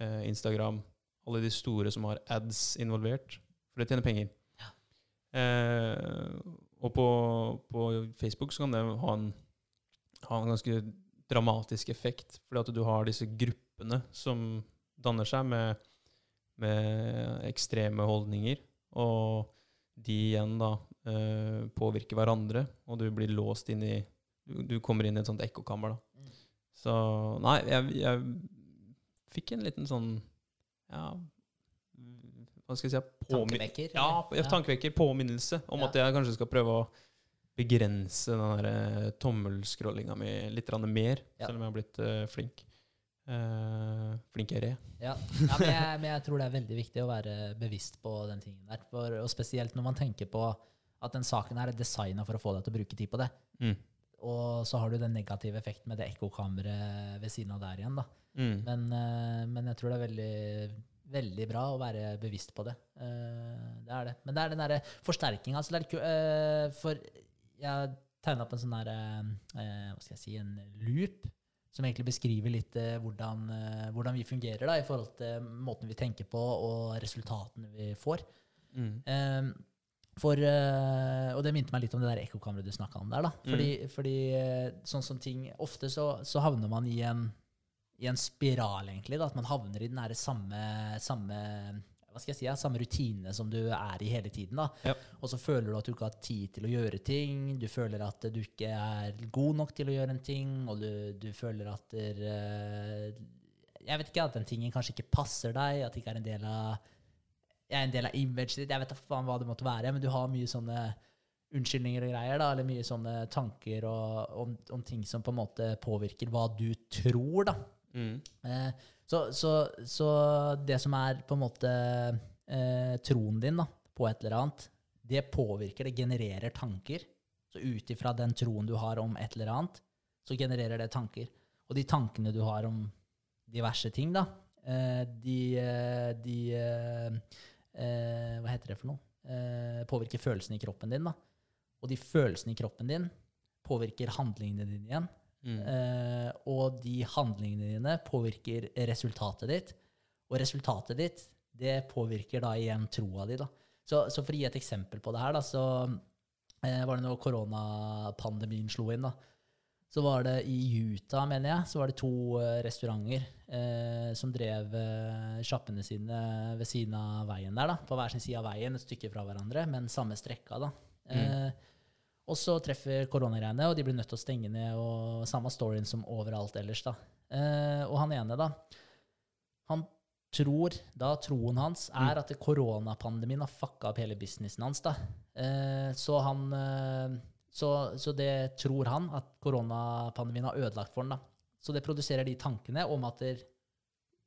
eh, Instagram. Alle de store som har ads involvert. For det tjener penger. Eh, og på, på Facebook så kan det ha en, ha en ganske dramatisk effekt. Fordi at du har disse gruppene som danner seg med, med ekstreme holdninger. Og de igjen da eh, påvirker hverandre, og du blir låst inn i Du, du kommer inn i et sånt ekkokammer, da. Mm. Så nei, jeg, jeg fikk en liten sånn Ja, hva skal jeg si Tankevekker? Ja, ja, tankevekker. Påminnelse om Ja. at jeg kanskje skal prøve å begrense den der eh, mi litt mer, Ja. selv om jeg har blitt uh, flink. Uh, flinkere. Ja, ja men, jeg, men jeg tror det er veldig viktig å være bevisst på den tingen der. For, og spesielt når man tenker på at den saken her er designa for å få deg til å bruke tid på det. Mm. Og så har du den negative effekten med det ekkokammeret ved siden av der igjen. da. Mm. Men, eh, men jeg tror det er veldig, veldig bra å være bevisst på det. Eh, det er det. Men det er den derre forsterkinga. Altså eh, for jeg tegna opp en sånn derre Hva skal jeg si En loop som egentlig beskriver litt hvordan, hvordan vi fungerer da, i forhold til måten vi tenker på og resultatene vi får. Mm. Eh, for, eh, og det minte meg litt om det der ekkokammeret du snakka om der. da. Fordi, fordi eh, sånn som ting Ofte så, så havner man i en, i en spiral, egentlig. da, At man havner i den der samme, samme hva skal jeg si, ja, samme rutine som du er i hele tiden. da. Ja. Og så føler du at du ikke har tid til å gjøre ting. Du føler at du ikke er god nok til å gjøre en ting, og du, du føler at der, eh, Jeg vet ikke, at den tingen kanskje ikke passer deg, at det ikke er en del av jeg er en del av imaget ditt. Jeg vet da faen hva det måtte være, men du har mye sånne unnskyldninger og greier, da, eller mye sånne tanker og, om, om ting som på en måte påvirker hva du tror, da. Mm. Eh, så, så, så det som er på en måte eh, troen din da, på et eller annet, det påvirker, det genererer tanker. Så ut ifra den troen du har om et eller annet, så genererer det tanker. Og de tankene du har om diverse ting, da, eh, de, eh, de eh, Hva heter det for noe? Eh, påvirker følelsene i kroppen din. da. Og de følelsene i kroppen din påvirker handlingene dine igjen. Mm. Eh, og de handlingene dine påvirker resultatet ditt. Og resultatet ditt, det påvirker da igjen troa di, da. Så, så for å gi et eksempel på det her, da, så eh, var det når koronapandemien slo inn, da. Så var det i Utah, mener jeg, så var det to eh, restauranter eh, som drev eh, sjappene sine ved siden av veien der, da. På hver sin side av veien, et stykke fra hverandre, men samme strekka, da. Eh, og så treffer koronagreiene, og de blir nødt til å stenge ned. og Samme storyen som overalt ellers. da. Eh, og han ene, da, han tror, da troen hans er at koronapandemien har fucka opp hele businessen hans. da. Eh, så han så, så det tror han, at koronapandemien har ødelagt for han. da. Så det produserer de tankene om at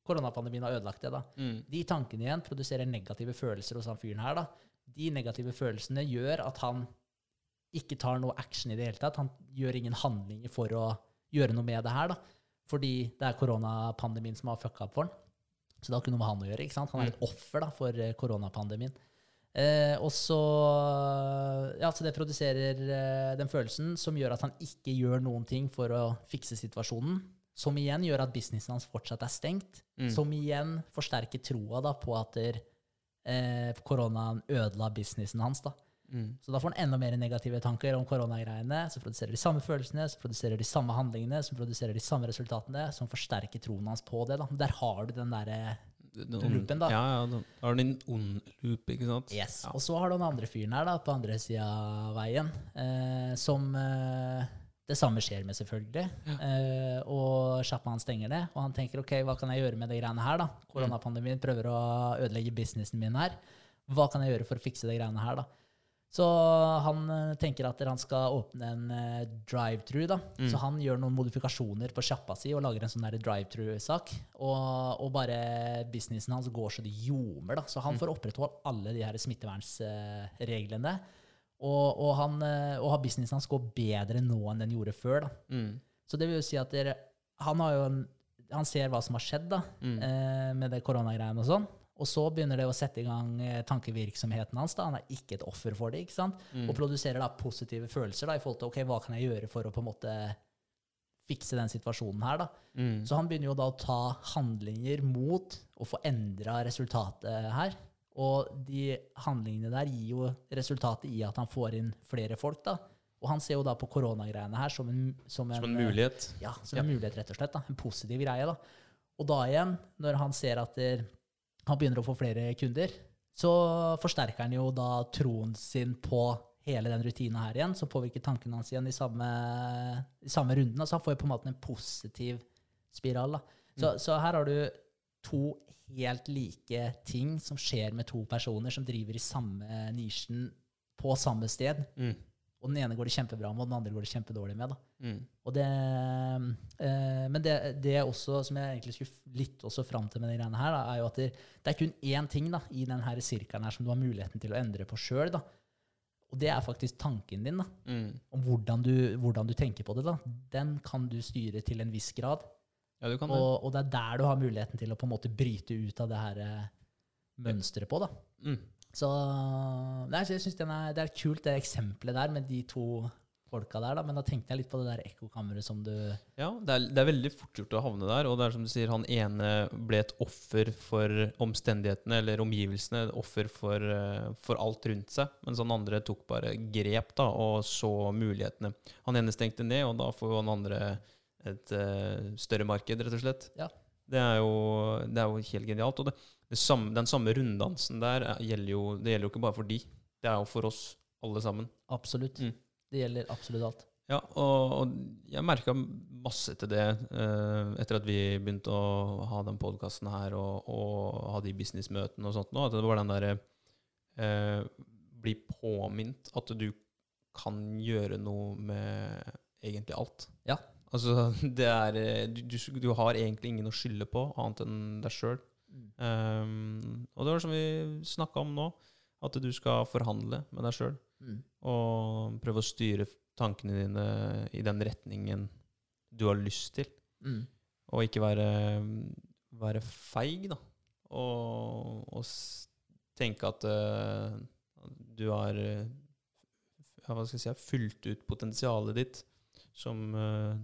koronapandemien har ødelagt det. da. Mm. De tankene igjen produserer negative følelser hos han fyren her. da. De negative følelsene gjør at han ikke tar noe action i det hele tatt. Han gjør ingen handlinger for å gjøre noe med det her, da. Fordi det er koronapandemien som har fucka opp for han. Så det har ikke noe med han å gjøre. ikke sant? Han er et offer da, for eh, koronapandemien. Eh, og så Ja, så det produserer eh, den følelsen som gjør at han ikke gjør noen ting for å fikse situasjonen. Som igjen gjør at businessen hans fortsatt er stengt. Mm. Som igjen forsterker troa da, på at der, eh, koronaen ødela businessen hans. da. Mm. Så da får han enda mer negative tanker om koronagreiene. Så produserer de samme følelsene, så produserer de samme handlingene, som produserer de samme resultatene, som forsterker troen hans på det. da. Der har du den derre Den Loopen, da. Ja, ja, da har du en ond loop, ikke sant? Yes. Ja. Og så har du den andre fyren her da, på andre sida av veien, eh, som eh, det samme skjer med, selvfølgelig. Eh, og han stenger det, og han tenker ok, hva kan jeg gjøre med de greiene her? da? Koronapandemien prøver å ødelegge businessen min her. Hva kan jeg gjøre for å fikse de greiene her? da? Så han eh, tenker at han skal åpne en eh, drive-thru. da. Så han gjør noen modifikasjoner på sjappa si og lager en sånn der drive-thru-sak. Og, og bare businessen hans går så det ljomer. da. Så han får opprettholdt alle de her smittevernsreglene. Og, og, han, eh, og businessen hans går bedre nå enn den gjorde før. da. Mm. Så det vil jo si at dere, han, har jo en, han ser hva som har skjedd da, eh, med det koronagreiene og sånn. Og så begynner det å sette i gang eh, tankevirksomheten hans. da, Han er ikke et offer for det. ikke sant? Og produserer da positive følelser da, i forhold til ok, hva kan jeg gjøre for å på en måte fikse den situasjonen her. da. Mm. Så han begynner jo da å ta handlinger mot å få endra resultatet her. Og de handlingene der gir jo resultatet i at han får inn flere folk. da. Og han ser jo da på koronagreiene her som en, som en, Som en mulighet. ja, som en mulighet, rett og slett. da. En positiv greie. da. Og da igjen, når han ser at der, han begynner å få flere kunder, så forsterker han jo da troen sin på hele den rutina her igjen, som påvirker tankene hans igjen i samme, i samme runden. Så han får jo på en måte en positiv spiral. da. Så, så her har du to helt like ting som skjer med to personer som driver i samme nisjen på samme sted. Mm. Og den ene går det kjempebra med, og den andre går det kjempedårlig med. da. Mm. Og det, eh, men det, det også, som jeg egentlig skulle litt også fram til med de greiene her, da, er jo at det, det er kun én ting da, i denne sirkelen her som du har muligheten til å endre på sjøl. Og det er faktisk tanken din, da, Mm. om hvordan du, hvordan du tenker på det. da. Den kan du styre til en viss grad. Ja, du kan det. Og, og det er der du har muligheten til å på en måte bryte ut av det her eh, mønsteret på. da. Mm. Så, nei, jeg synes er, det er kult, det eksempelet der med de to folka der. da, Men da tenkte jeg litt på det der ekkokammeret som du Ja, det er, det er veldig fort gjort å havne der. Og det er som du sier, han ene ble et offer for omstendighetene eller omgivelsene. Et offer for, eh, for alt rundt seg. Mens han andre tok bare grep da, og så mulighetene. Han ene stengte ned, og da får han andre et uh, større marked, rett og slett. Ja. Det er jo, det er jo helt genialt. Og det, det samme, den samme runddansen der er- gjelder jo, det gjelder jo ikke bare for de. Det er jo for oss alle sammen. Absolutt. Mm. Det gjelder absolutt alt. Ja, og, og jeg merka masse til det eh, etter at vi begynte å ha den podkasten her og, og ha de businessmøtene og sånt nå, at det var den derre eh, Bli påminnet at du kan gjøre noe med egentlig alt. Ja. Altså, det er du, du, du har egentlig ingen å skylde på annet enn deg sjøl. Mm. og det var som vi snakka om nå, at du skal forhandle med deg sjøl Mm. Og prøve å styre tankene dine i den retningen du har lyst til, Mm. og ikke være, være feig, da. Og, og tenke at uh, du har hva skal jeg si, fylt ut potensialet ditt, som uh,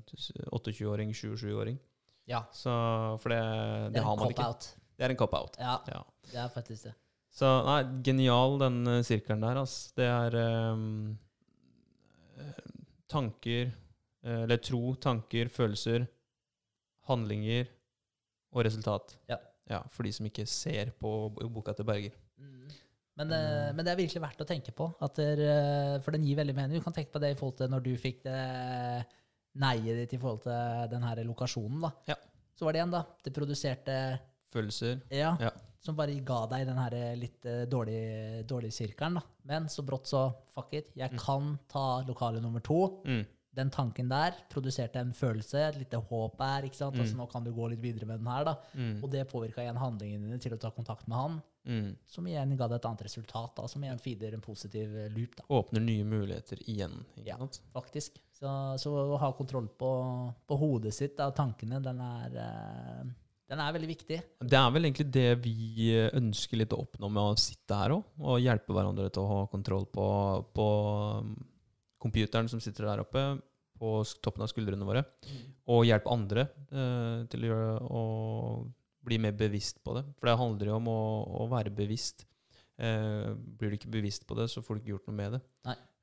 28-åring, 27-åring. Ja. Så For det, det, Det har man ikke. cop-out. Det er en cop-out. Ja, Ja. det er faktisk det. Så nei, genial den eh, sirkelen der, ass. Det er eh, tanker Eller tro, tanker, følelser, handlinger og resultat. Ja. For de som ikke ser på boka til Berger. Mm. Men, men det er virkelig verdt å tenke på. At der, for den gir veldig mening. Du kan tenke på det i forhold til når du fikk det neiet ditt i forhold til den her lokasjonen. da. Ja. Så var det igjen, da. Det produserte Følelser. Ja. Ja. Som bare ga deg den her litt eh, dårlige, dårlig sirkelen. da. Men så brått så fuck it. Jeg Mm. kan ta lokale nummer to. Mm. Den tanken der produserte en følelse, et lite håp her. ikke sant? Mm. Altså Nå kan du gå litt videre med den her. da. Mm. Og det påvirka igjen handlingene dine til å ta kontakt med han. Mm. Som igjen ga deg et annet resultat, da, som igjen feeder en positiv eh, loop, da, Åpner nye muligheter igjen. Ikke Ja. sant? faktisk. Så, så å ha kontroll på, på hodet sitt og tankene, den er, eh, den er veldig viktig. Det er vel egentlig det vi eh, ønsker litt å oppnå med å sitte her òg. Og hjelpe hverandre til å ha kontroll på, på um, computeren som sitter der oppe, på toppen av skuldrene våre. Og hjelpe andre eh, til å, gjøre, å bli mer bevisst på det. For det handler jo om å, å være bevisst. Eh, blir du ikke bevisst på det, så får du ikke gjort noe med det.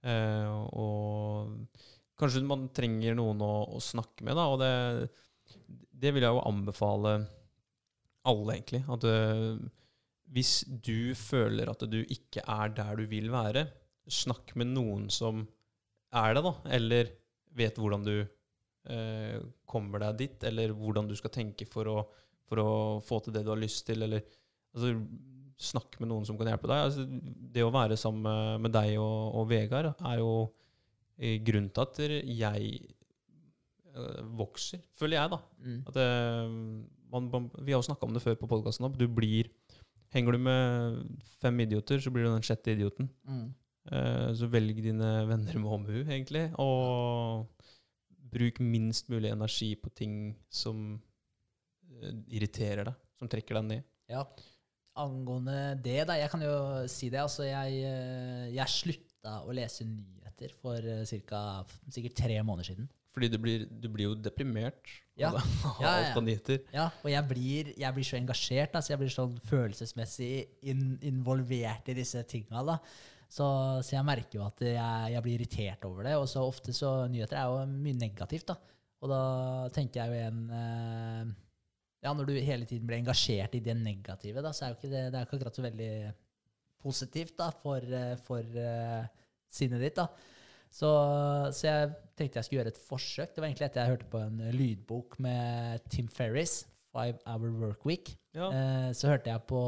Eh, og kanskje man trenger noen å, å snakke med, da. Og det, det vil jeg jo anbefale alle, egentlig. At uh, hvis du føler at du ikke er der du vil være, snakk med noen som er det, da. Eller vet hvordan du uh, kommer deg dit, eller hvordan du skal tenke for å, for å få til det du har lyst til, eller altså, Snakk med noen som kan hjelpe deg. Altså, det å være sammen med, deg og, og Vegard er jo eh, grunnen til at jeg vokser, føler jeg, da. Mm. At man, man, vi har jo snakka om det før på podkasten. Henger du med fem idioter, så blir du den sjette idioten. Mm. Eh, så velg dine venner med omhu, egentlig. Og bruk minst mulig energi på ting som eh, irriterer deg, som trekker deg ned. Ja. Angående det, da. Jeg kan jo si det. Altså, jeg, eh, jeg slutta å lese nyheter for eh, cirka, sikkert tre måneder siden. Fordi du blir, du blir jo deprimert Ja. av Ja, alt man nyter. Ja, og jeg blir, jeg blir så engasjert. Altså, jeg blir sånn følelsesmessig in, involvert i disse tinga. Da. Så, så jeg merker jo at jeg, jeg blir irritert over det. Og så ofte så nyheter er jo mye negativt. da. Og da tenker jeg jo igjen eh, Ja, når du hele tiden blir engasjert i det negative, da, så er jo ikke det, det er ikke akkurat så veldig positivt da, for, eh, for eh, sinnet ditt. da. Så, så jeg tenkte jeg skulle gjøre et forsøk. Det var egentlig etter jeg hørte på en lydbok med Tim Ferris, 'Five Hour Work Week'. Ja. Eh, så hørte jeg på,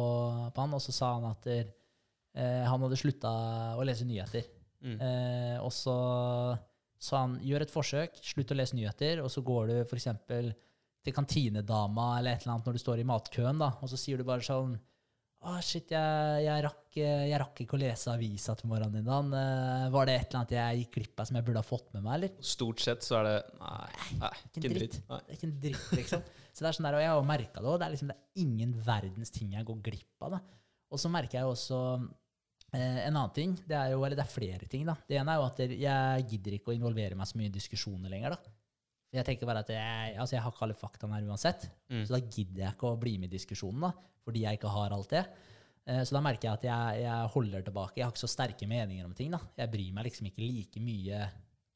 på han, og så sa han at eh, han hadde slutta å lese nyheter. Mm. Eh, og så sa han gjør et forsøk, slutt å lese nyheter, og så går du f.eks. til kantinedama eller et eller annet når du står i matkøen, da, og så sier du bare sånn å, shit, jeg, jeg, rakk, jeg rakk ikke å lese avisa til morgenen i dag. Var det et eller annet jeg gikk glipp av som jeg burde ha fått med meg, eller? Stort sett så er det Nei, nei ikke en dritt. Nei. Det er ikke en dritt, liksom. Så det er sånn der, og jeg har merka det òg. Det, er liksom, det er ingen verdens ting jeg går glipp av. da. Og så merker jeg jo også eh, en annen ting. Det er jo, eller det er flere ting. da. Det ene er jo at jeg gidder ikke å involvere meg så mye i diskusjoner lenger. da. For Jeg tenker bare at jeg, altså jeg har ikke alle faktaene her uansett. Mm. Så da gidder jeg ikke å bli med i diskusjonen, da, fordi jeg ikke har alt det. Eh, Så da merker jeg at jeg, jeg holder tilbake. Jeg har ikke så sterke meninger om ting. da. Jeg bryr meg liksom ikke like mye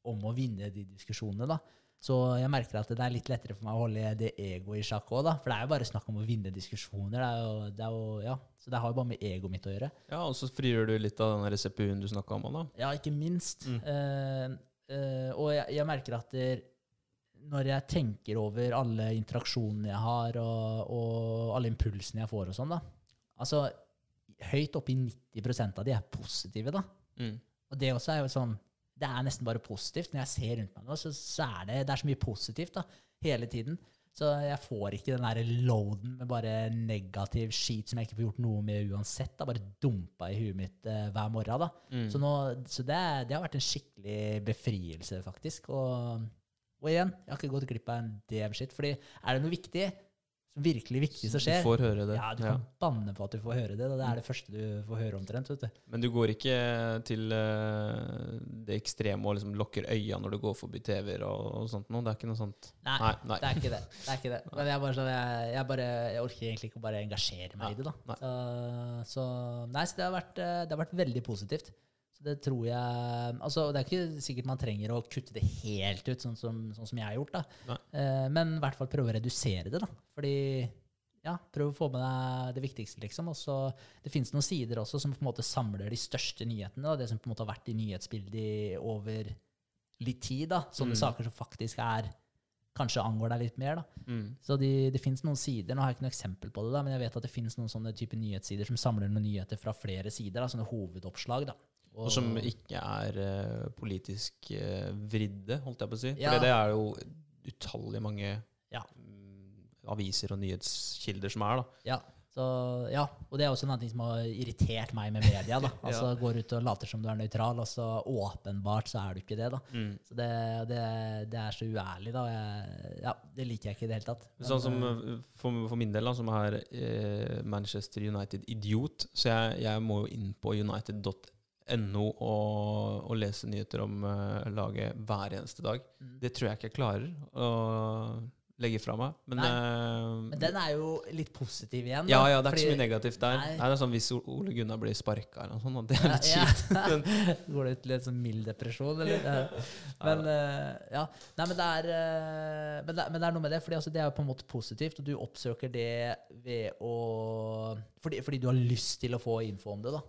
om å vinne de diskusjonene. da. Så jeg merker at det er litt lettere for meg å holde det egoet i sjakk òg, da. For det er jo bare snakk om å vinne diskusjoner. Det er jo, det er jo, ja. Så det har jo bare med egoet mitt å gjøre. Ja, og så frigjør du litt av den der CPU-en du snakka om. da. Ja, ikke minst. Mm. Uh, uh, og jeg, jeg merker at det, når jeg tenker over alle interaksjonene jeg har, og, og alle impulsene jeg får og sånn, da Altså, høyt oppi 90% av de er positive, da. Mm. Og det også er jo sånn Det er nesten bare positivt. Når jeg ser rundt meg nå, så, så er det, det er så mye positivt da, hele tiden. Så jeg får ikke den der loaden med bare negativ skit som jeg ikke får gjort noe med uansett. da, Bare dumpa i huet mitt uh, hver morgen. da. Mm. Så, nå, så det, det har vært en skikkelig befrielse, faktisk. Og, og igjen, jeg har ikke gått glipp av en DM-shit. fordi er det noe viktig, virkelig viktig som Du får høre det. ja, du kan banne på at du får høre det. Det er det første du får høre omtrent. vet du. Men du går ikke til eh, det ekstreme og liksom lukker øya når du går forbi TV-er og, og sånt noe? Det er ikke noe sånt? Nei, Nei. nei. det er ikke det. det, er ikke det. Men jeg, bare, sånn, jeg, jeg, bare, jeg orker egentlig ikke å bare engasjere meg Ja, i det. da. Så, så, nei, så det har, vært, eh, det har vært veldig positivt. Så det tror jeg altså Det er ikke sikkert man trenger å kutte det helt ut, sånn som, sånn som jeg har gjort. da. Eh, men i hvert fall prøve å redusere det. da. Fordi ja, prøv å få med deg det viktigste, liksom. Også, Det finnes noen sider også som på en måte samler de største nyhetene. Da. Det som på en måte har vært i nyhetsbildet over litt tid. da. Sånne Mm. saker som faktisk er kanskje angår deg litt mer. da. Mm. Så de, det finnes noen sider, nå har jeg ikke noe eksempel på det, da, men jeg vet at det finnes noen sånne type nyhetssider som samler noen nyheter fra flere sider, da, sånne hovedoppslag. da. Og som ikke er eh, politisk eh, vridde, holdt jeg på å si. Ja. For det er jo utallige mange Ja. mm, aviser og nyhetskilder som er, da. Ja, så, ja, og det er også en ting som har irritert meg med media. da. Altså Går ut og later som du er nøytral, og så åpenbart så er du ikke det. da. Mm. Så det, det, det er så uærlig, da. Jeg, ja, Det liker jeg ikke i det hele tatt. Men, Sånn som eh, for, for min del, da, som er eh, Manchester United-idiot, så jeg, jeg må jo inn på united.no og, og lese nyheter om uh, laget hver eneste dag. Mm. Det tror jeg ikke jeg klarer å legge fra meg. Men, uh, men den er jo litt positiv igjen. ja, da, ja, det er ikke så mye negativt der. Nei. Nei. det er sånn Hvis Ole Gunnar blir sparka eller noe sånt, og det er litt Ja, ja. Går det ut en sånn mild depresjon, eller? Men uh, ja. Nei, men det er, men det, men det er noe med det, fordi altså, det er jo på en måte positivt, og du oppsøker det ved å fordi, fordi du har lyst til å få info om det, da.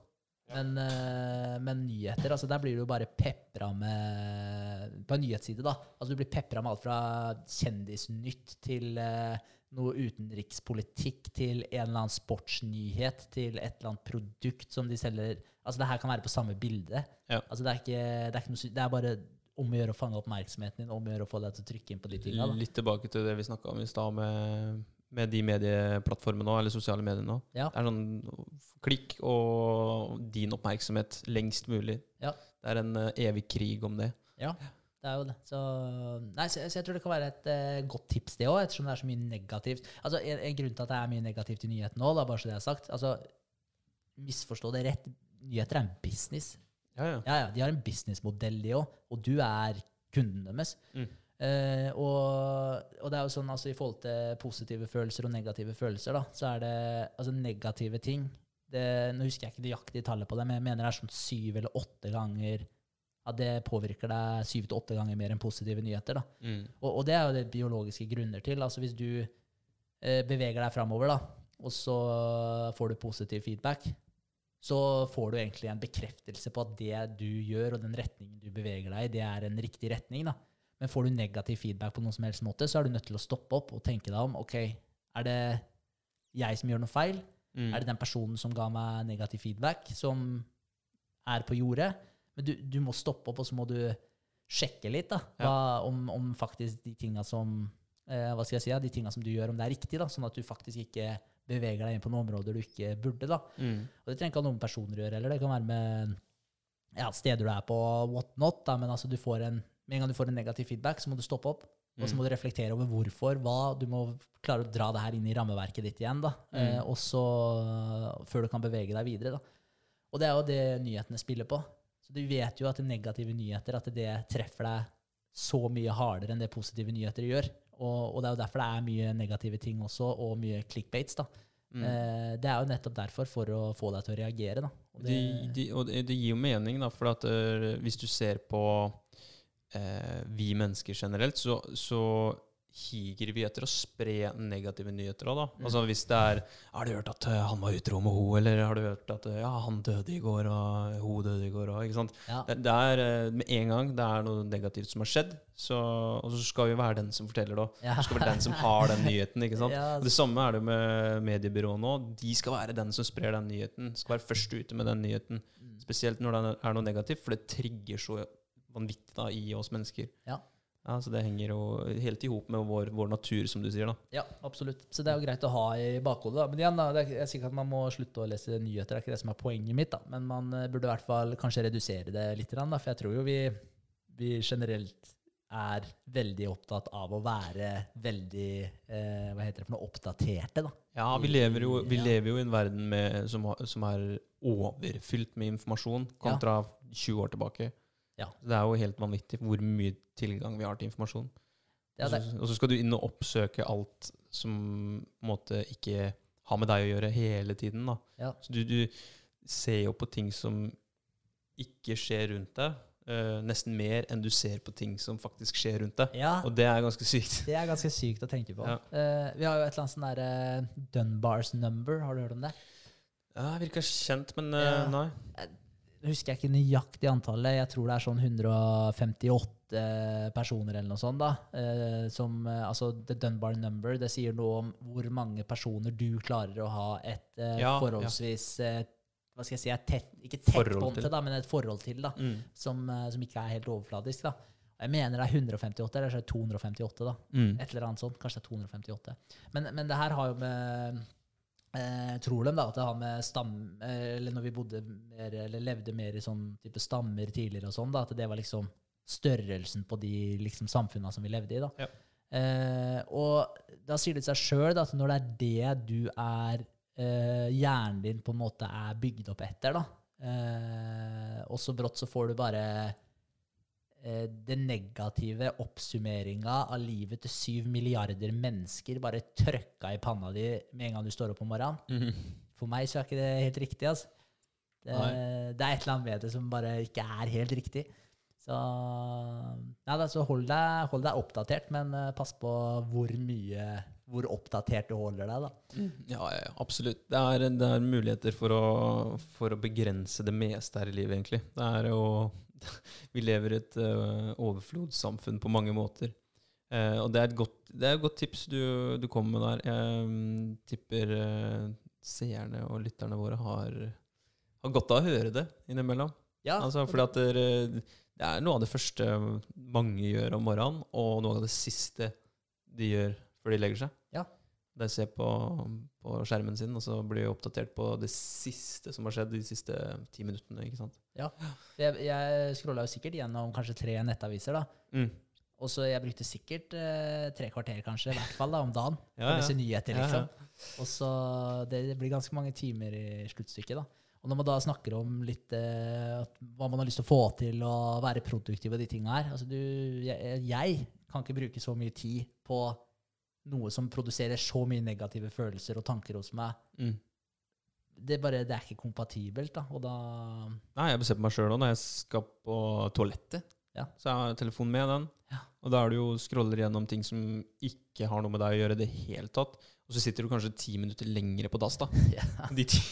Men, eh, men nyheter, altså der blir du bare pepra med På en nyhetsside, da. Altså du blir pepra med alt fra kjendisnytt til eh, noe utenrikspolitikk til en eller annen sportsnyhet til et eller annet produkt som de selger. Altså det her kan være på samme bilde. Ja. Altså det er ikke, det er ikke noe, det er bare om å gjøre å fange oppmerksomheten din, om å gjøre å få deg til å trykke inn på de tinga. litt tilbake til det vi snakka om i stad, med, med de medieplattformene nå, eller sosiale medier nå. Ja. Det er sånn klikk og din oppmerksomhet lengst mulig. Ja. Det er en eh, evig krig om det. Ja, det er jo det. Så, nei, så, så jeg tror det kan være et uh, godt tips, det òg, ettersom det er så mye negativt. Altså, en, en grunn til at det er mye negativt i nyhetene òg, bare så det er sagt altså, Misforstå det rett. Nyheter er en business. Ja, ja. Ja, ja, De har en businessmodell, de òg, og du er kunden deres. Mm. Eh, og, og det er jo sånn altså, i forhold til positive følelser og negative følelser, da, så er det altså negative ting det, Nå husker jeg ikke nøyaktig tallet på det, men jeg mener det er sånn syv eller åtte ganger at det påvirker deg syv til åtte ganger mer enn positive nyheter. da. Mm. Og, og det er jo det biologiske grunner til. Altså Hvis du eh, beveger deg framover, da, og så får du positiv feedback, så får du egentlig en bekreftelse på at det du gjør, og den retningen du beveger deg i, det er en riktig retning. da. Men får du negativ feedback på noen som helst måte, så er du nødt til å stoppe opp og tenke deg om. ok, Er det jeg som gjør noe feil? Mm. Er det den personen som ga meg negativ feedback, som er på jordet? Men du, du må stoppe opp, og så må du sjekke litt da, hva, om, om faktisk de tinga som eh, hva skal jeg si, ja, de tinga som du gjør, om det er riktig, da, sånn at du faktisk ikke beveger deg inn på noen områder du ikke burde. da. Mm. Og Det trenger ikke ha noe med personer å gjøre, eller det kan være med ja, steder du er på, whatnot. da, Men altså du får en, med en gang du får en negativ feedback, så må du stoppe opp. Og så Mm. må du reflektere over hvorfor, hva. Du må klare å dra det her inn i rammeverket ditt igjen. da. Mm. Eh, og så, Før du kan bevege deg videre. da. Og det er jo det nyhetene spiller på. Så du vet jo at negative nyheter at det treffer deg så mye hardere enn det positive nyheter gjør. Og, og det er jo derfor det er mye negative ting også, og mye clickbates. da. Mm. Eh, det er jo nettopp derfor, for å få deg til å reagere. da. Og De, de, og det, det gir jo mening, da, for at uh, hvis du ser på eh, vi mennesker generelt, så, så higer vi etter å spre negative nyheter òg, da. Mm. Altså hvis det er 'Har du hørt at eh, han var utro med ho', eller 'Har du hørt at eh, ja, han døde i går', og 'ho døde i går', og ikke sant. ja. Det, det er eh, med en gang det er noe negativt som har skjedd, så, og så skal vi være den som forteller det òg. Ja. Skal være den som har den nyheten, ikke sant. Ja, Det samme er det med mediebyrået nå. De skal være den som sprer den nyheten. Skal være først ute med den nyheten. Mm. Spesielt når det er noe negativt, for det trigger så vanvittig da, i oss mennesker. Ja. Ja, så det henger jo helt i hop med vår, vår natur, som du sier. da. Ja, absolutt. Så det er jo greit å ha i bakhodet. da. Men igjen, da, det er, sikkert at man må slutte å lese nyheter, det er ikke det som er poenget mitt. da. Men man eh, burde i hvert fall kanskje redusere det litt, da. for jeg tror jo vi, vi generelt er veldig opptatt av å være veldig eh, Hva heter det for noe? Oppdaterte, da. Ja, vi lever jo, vi Ja. lever jo i en verden med, som, som er overfylt med informasjon kontra 20 år tilbake. Ja. Det er jo helt vanvittig hvor mye tilgang vi har til informasjon. Ja, og, så, skal du inn og oppsøke alt som måte ikke har med deg å gjøre hele tiden. Ja. Så du, du ser jo på ting som ikke skjer rundt deg, uh, nesten mer enn du ser på ting som faktisk skjer rundt deg. ja, Og det er ganske sykt. det er ganske sykt å tenke på. Eh, vi har jo et eller annet sånn derre Dunbars number, har du hørt om det? Ja, Virka kjent, men nei. Husker jeg ikke nøyaktig antallet. Jeg tror det er sånn 158 personer eller noe sånt. da. Eh, som, eh, altså The Dunbar number det sier noe om hvor mange personer du klarer å ha et eh, Ja, forholdsvis ja. hva skal jeg si, et tett, Ikke tett Forhold bånd til. da, men et forhold til, da, Mm. som, som ikke er helt overfladisk. da. Jeg mener det er 158, eller så er det 258. da. Mm. Et eller annet sånt. Kanskje det er 258. Men, men det her har jo med eh, Tror de da at det har med stam... Eller når vi bodde mer, eller levde mer i sånn type stammer tidligere og sånn, da, at det var liksom størrelsen på de liksom samfunna som vi levde i. da. Ja. Eh, og da sier det seg sjøl at når det er det du er eh, Hjernen din på en måte er bygd opp etter, da. Eh, og så brått så får du bare den negative oppsummeringa av livet til syv milliarder mennesker bare trøkka i panna di med en gang du står opp om morgenen. Mhm. For meg så er ikke det helt riktig. altså. Det, det er et eller annet med det som bare ikke er helt riktig. Så, ja, da, så hold, deg, hold deg oppdatert, men eh, pass på hvor mye hvor oppdatert du holder deg. da. Ja, ja, ja, absolutt. Det er, det er muligheter for å, for å begrense det meste her i livet, egentlig. Det er jo Vi lever i et uh, overflodssamfunn på mange måter. Uh, og det er et godt, det er et godt tips du, du kommer med der. Jeg mm, tipper uh, seerne og lytterne våre har, har godt av å høre det innimellom. Ja, Altså, fordi at det, det er noe av det første mange gjør om morgenen, og noe av det siste de gjør før de legger seg. Ja. De ser på, på skjermen sin, og så blir de oppdatert på det siste som har skjedd de siste ti minuttene. ikke sant? jeg, jeg scrolla jo sikkert gjennom kanskje tre nettaviser. da. Mm. Og så jeg brukte sikkert eh, tre kvarter kanskje, i hvert fall da, om dagen. Ja, For på disse nyheter, Ja, liksom. Og så det, det blir ganske mange timer i sluttstykket. da. Og når man da snakker om litt eh, hva man har lyst til å få til og være produktiv og de tinga her altså du, jeg, jeg kan ikke bruke så mye tid på noe som produserer så mye negative følelser og tanker hos meg. Mm. Det, er bare, det er ikke kompatibelt. da, og da Nei, jeg på meg sjøl når jeg skal på toalettet. Ja. Så jeg har telefonen med den. Ja. Og da er du jo scroller gjennom ting som ikke har noe med deg å gjøre i det hele tatt. Og så sitter du kanskje ti minutter lengre på dass, da. ja, De ti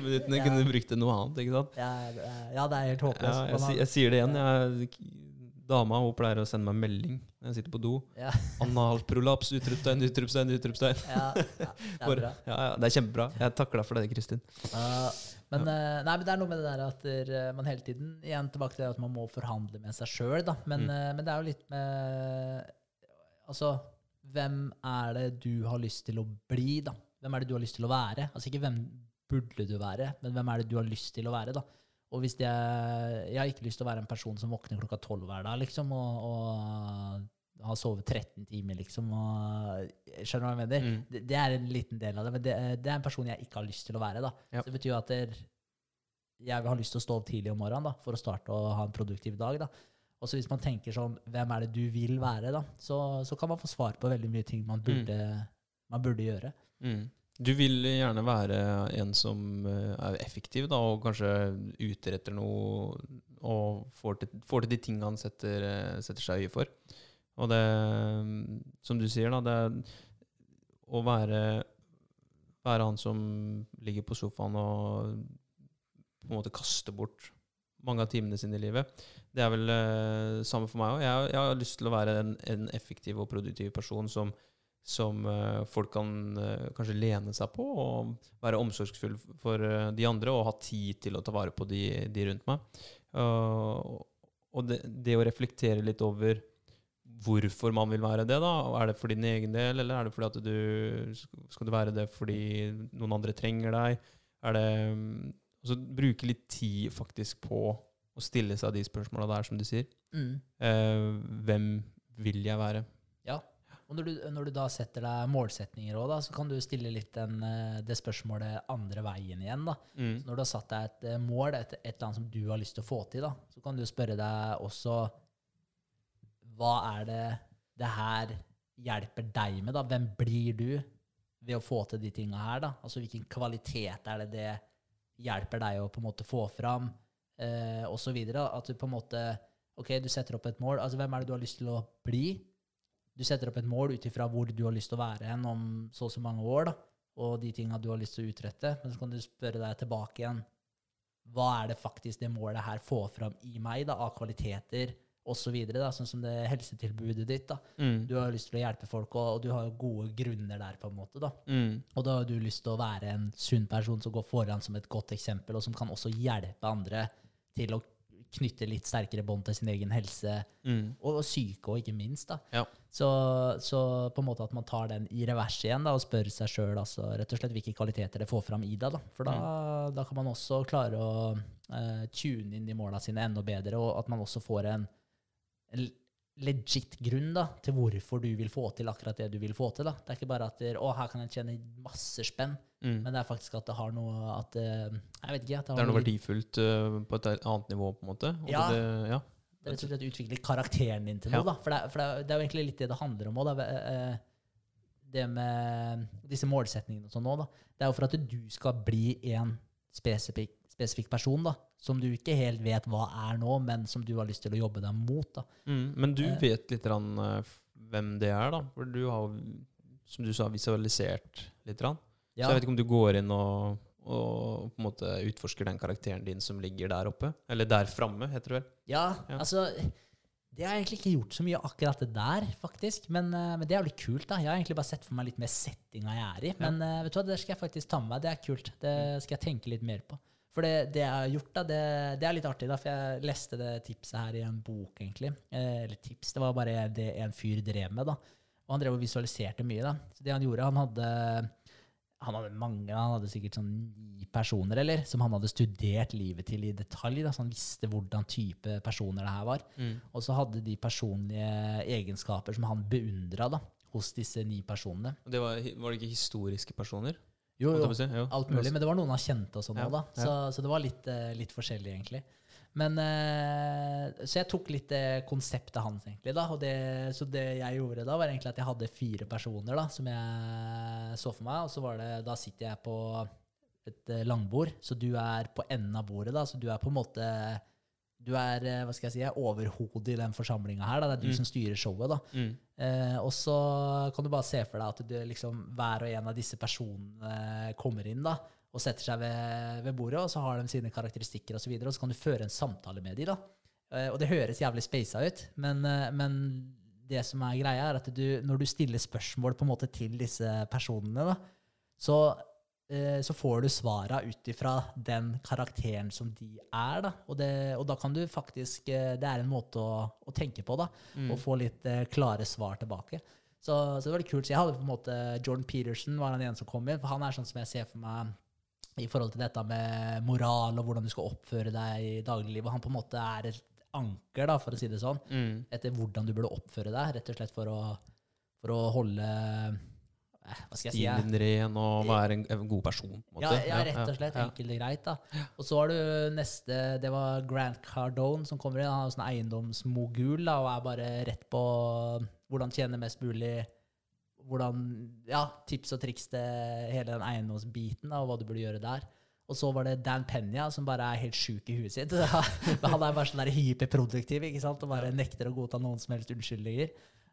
minuttene kunne du brukt til noe annet, ikke sant? ja, ja, det er helt håpløst. Jeg, Man jeg sier det igjen. Jeg, dama hun pleier å sende meg melding når jeg sitter på do. ja, Analprolaps! Utropstegn, utropstegn, utropstegn. ja, ja, det er bra. Ja, ja, det er kjempebra. Jeg takla for det, Kristin. Uh, men, eh, nei, men det er noe med det der at eh, man hele tiden Igjen tilbake til at man må forhandle med seg sjøl. Men, Mm. eh, men det er jo litt med Altså, hvem er det du har lyst til å bli, da? Hvem er det du har lyst til å være? Altså ikke hvem burde du være, men hvem er det du har lyst til å være, da? Og hvis er, Jeg har ikke lyst til å være en person som våkner klokka tolv hver dag, liksom, og, og har sovet 13 timer, liksom. Og, skjønner du hva jeg mener? Mm. Det, det er en liten del av det, men det, det er en person jeg ikke har lyst til å være. da. Ja. Så det betyr at der, jeg har lyst til å stå opp tidlig om morgenen da, for å starte å ha en produktiv dag. da. Og så hvis man tenker sånn, hvem er det du vil være, da, så, så kan man få svar på veldig mye ting man burde, man burde gjøre. Mm. Du vil gjerne være en som eh, er effektiv, da, og kanskje utretter noe og får til, får til de tingene han setter, eh, setter seg øye for. Og det, som du sier, da, det å være, være han som ligger på sofaen og på en måte kaster bort mange av timene sine i livet. Det er vel uh, samme for meg òg. Jeg, jeg har lyst til å være en, en effektiv og produktiv person som, som eh, folk kan eh, kanskje lene seg på, og være omsorgsfull for eh, de andre, og ha tid til å ta vare på de, de rundt meg. Og det, det å reflektere litt over hvorfor man vil være det, da. Er det for din egen del, eller er det fordi at du skal du være det fordi noen andre trenger deg? Er det mm, Altså bruke litt tid faktisk på å stille seg de spørsmåla der, som du sier. Mm. Eh, hvem vil jeg være? Ja. Og når du, når du da setter deg målsetninger òg, så kan du stille litt den, eh, det spørsmålet andre veien igjen. da. Mm. Når du har satt deg et eh, mål, et, et eller annet som du har lyst til å få til, da, så kan du spørre deg også Hva er det det her hjelper deg med? da? Hvem blir du ved å få til de tinga her? da? Altså hvilken kvalitet er det det hjelper deg å på en måte få fram? Eh, osv.? At du på en måte Ok, du setter opp et mål. altså Hvem er det du har lyst til å bli? Du setter opp et mål ut ifra hvor du har lyst til å være hen om så og så mange år, da, og de tinga du har lyst til å utrette. Men så kan du spørre deg tilbake igjen hva er det faktisk det målet her får fram i meg da, av kvaliteter osv. Så sånn som det helsetilbudet ditt. da. Mm. Du har lyst til å hjelpe folk, og, og du har gode grunner der. på en måte da. Mm. Og da har du lyst til å være en sunn person som går foran som et godt eksempel, og som kan også hjelpe andre til å knytte litt sterkere bånd til sin egen helse Mm. og og syke òg, ikke minst. da. Ja. Så, så på en måte at man tar den i revers igjen da, og spør seg sjøl altså, rett og slett hvilke kvaliteter det får fram i deg. Da. For da, da kan man også klare å uh, tune inn de måla sine enda bedre, og at man også får en, en legit grunn da, til hvorfor du vil få til akkurat det du vil få til. Da. Det er ikke bare at å, her kan jeg tjene masse spenn, Mm. men det er faktisk at det har noe at eh, Jeg vet ikke. At det, Det er noe noe- verdifullt uh, på et annet nivå, på en måte. Ja. Det, ja. Det er rett og slett utvikle karakteren din til Ja. da. For, det, for det, det er jo egentlig litt det det handler om òg. Det med disse målsetningene og sånn òg. Det er jo for at du skal bli en spesifikk, spesifikk person da, som du ikke helt vet hva er nå, men som du har lyst til å jobbe deg mot. Mm. Men du Eh. vet litt rann, eh, hvem det er, da? For du har, som du sa, visualisert litt. Grann. Ja, Så jeg vet ikke om du går inn og, og på en måte utforsker den karakteren din som ligger der oppe? Eller der framme, heter det vel. ja, Ja. altså Det har jeg egentlig ikke gjort så mye akkurat det der, faktisk. Men, eh, men det er jo litt kult. da. Jeg har egentlig bare sett for meg litt mer settinga jeg er i. Men ja. vet du hva, det skal jeg faktisk ta med meg. Det er kult. Det skal jeg tenke litt mer på. For det, det jeg har gjort, da, det, det er litt artig, da, for jeg leste det tipset her i en bok, egentlig. Eh, eller tips, det var bare det en fyr drev med, da. Og han drev og visualiserte mye, da. Så det han gjorde, han hadde han hadde mange, han hadde sikkert sånn ni personer, eller, som han hadde studert livet til i detalj, da, så han visste hvordan type personer det her var. Og så hadde de personlige egenskaper som han beundra hos disse ni personene. Det var, var det ikke historiske personer? Jo, jo, alt mulig, men det var noen han kjente og sånn òg, da. Så, så det var litt, eh, litt forskjellig, egentlig. Men, eh, så jeg tok litt det konseptet hans, egentlig. da, og det, Så det jeg gjorde da, var egentlig at jeg hadde fire personer da, som jeg så for meg. Og så var det, da sitter jeg på et eh, langbord, så du er på enden av bordet. da, Så du er på en måte du er eh, hva skal jeg si, overhodet i den forsamlinga her. Da. Det er du Mm. som styrer showet. da. Mm. Eh, og så kan du bare se for deg at du, liksom, hver og en av disse personene kommer inn da, og setter seg ved, ved bordet, og så har de sine karakteristikker osv., og, så videre, og så kan du føre en samtale med dem. da. Eh, og det høres jævlig speisa ut, men, eh, men det som er greia, er at du, når du stiller spørsmål på en måte til disse personene, da, så så får du svara ut ifra den karakteren som de er. Da. Og, det, og da kan du faktisk eh, Det er en måte å, å tenke på, da. Og få litt eh, klare svar tilbake. Så, så det var litt kult. Så jeg hadde på en måte Jordan Peterson var den ene som kom inn. For han er sånn som jeg ser for meg i forhold til dette med moral og hvordan du skal oppføre deg i dagliglivet. Han på en måte er et anker, da, for å si det sånn, Mm. etter hvordan du burde oppføre deg. Rett og slett for å, for å holde eh, Hva skal jeg si? Stilen ren og være en, en god person, Ja, ja, rett og slett. Enkelt og greit. da. Og så har du neste Det var Grant Cardone som kommer inn. Han er sånn eiendomsmogul da, og er bare rett på hvordan tjene mest mulig. Hvordan, ja, Tips og triks til hele den eiendomsbiten da, og hva du burde gjøre der. Og så var det Dan Penya, som bare er helt sjuk i huet sitt. Han er bare sånn hyperproduktiv ikke sant? og bare nekter å godta noen som helst unnskyldninger.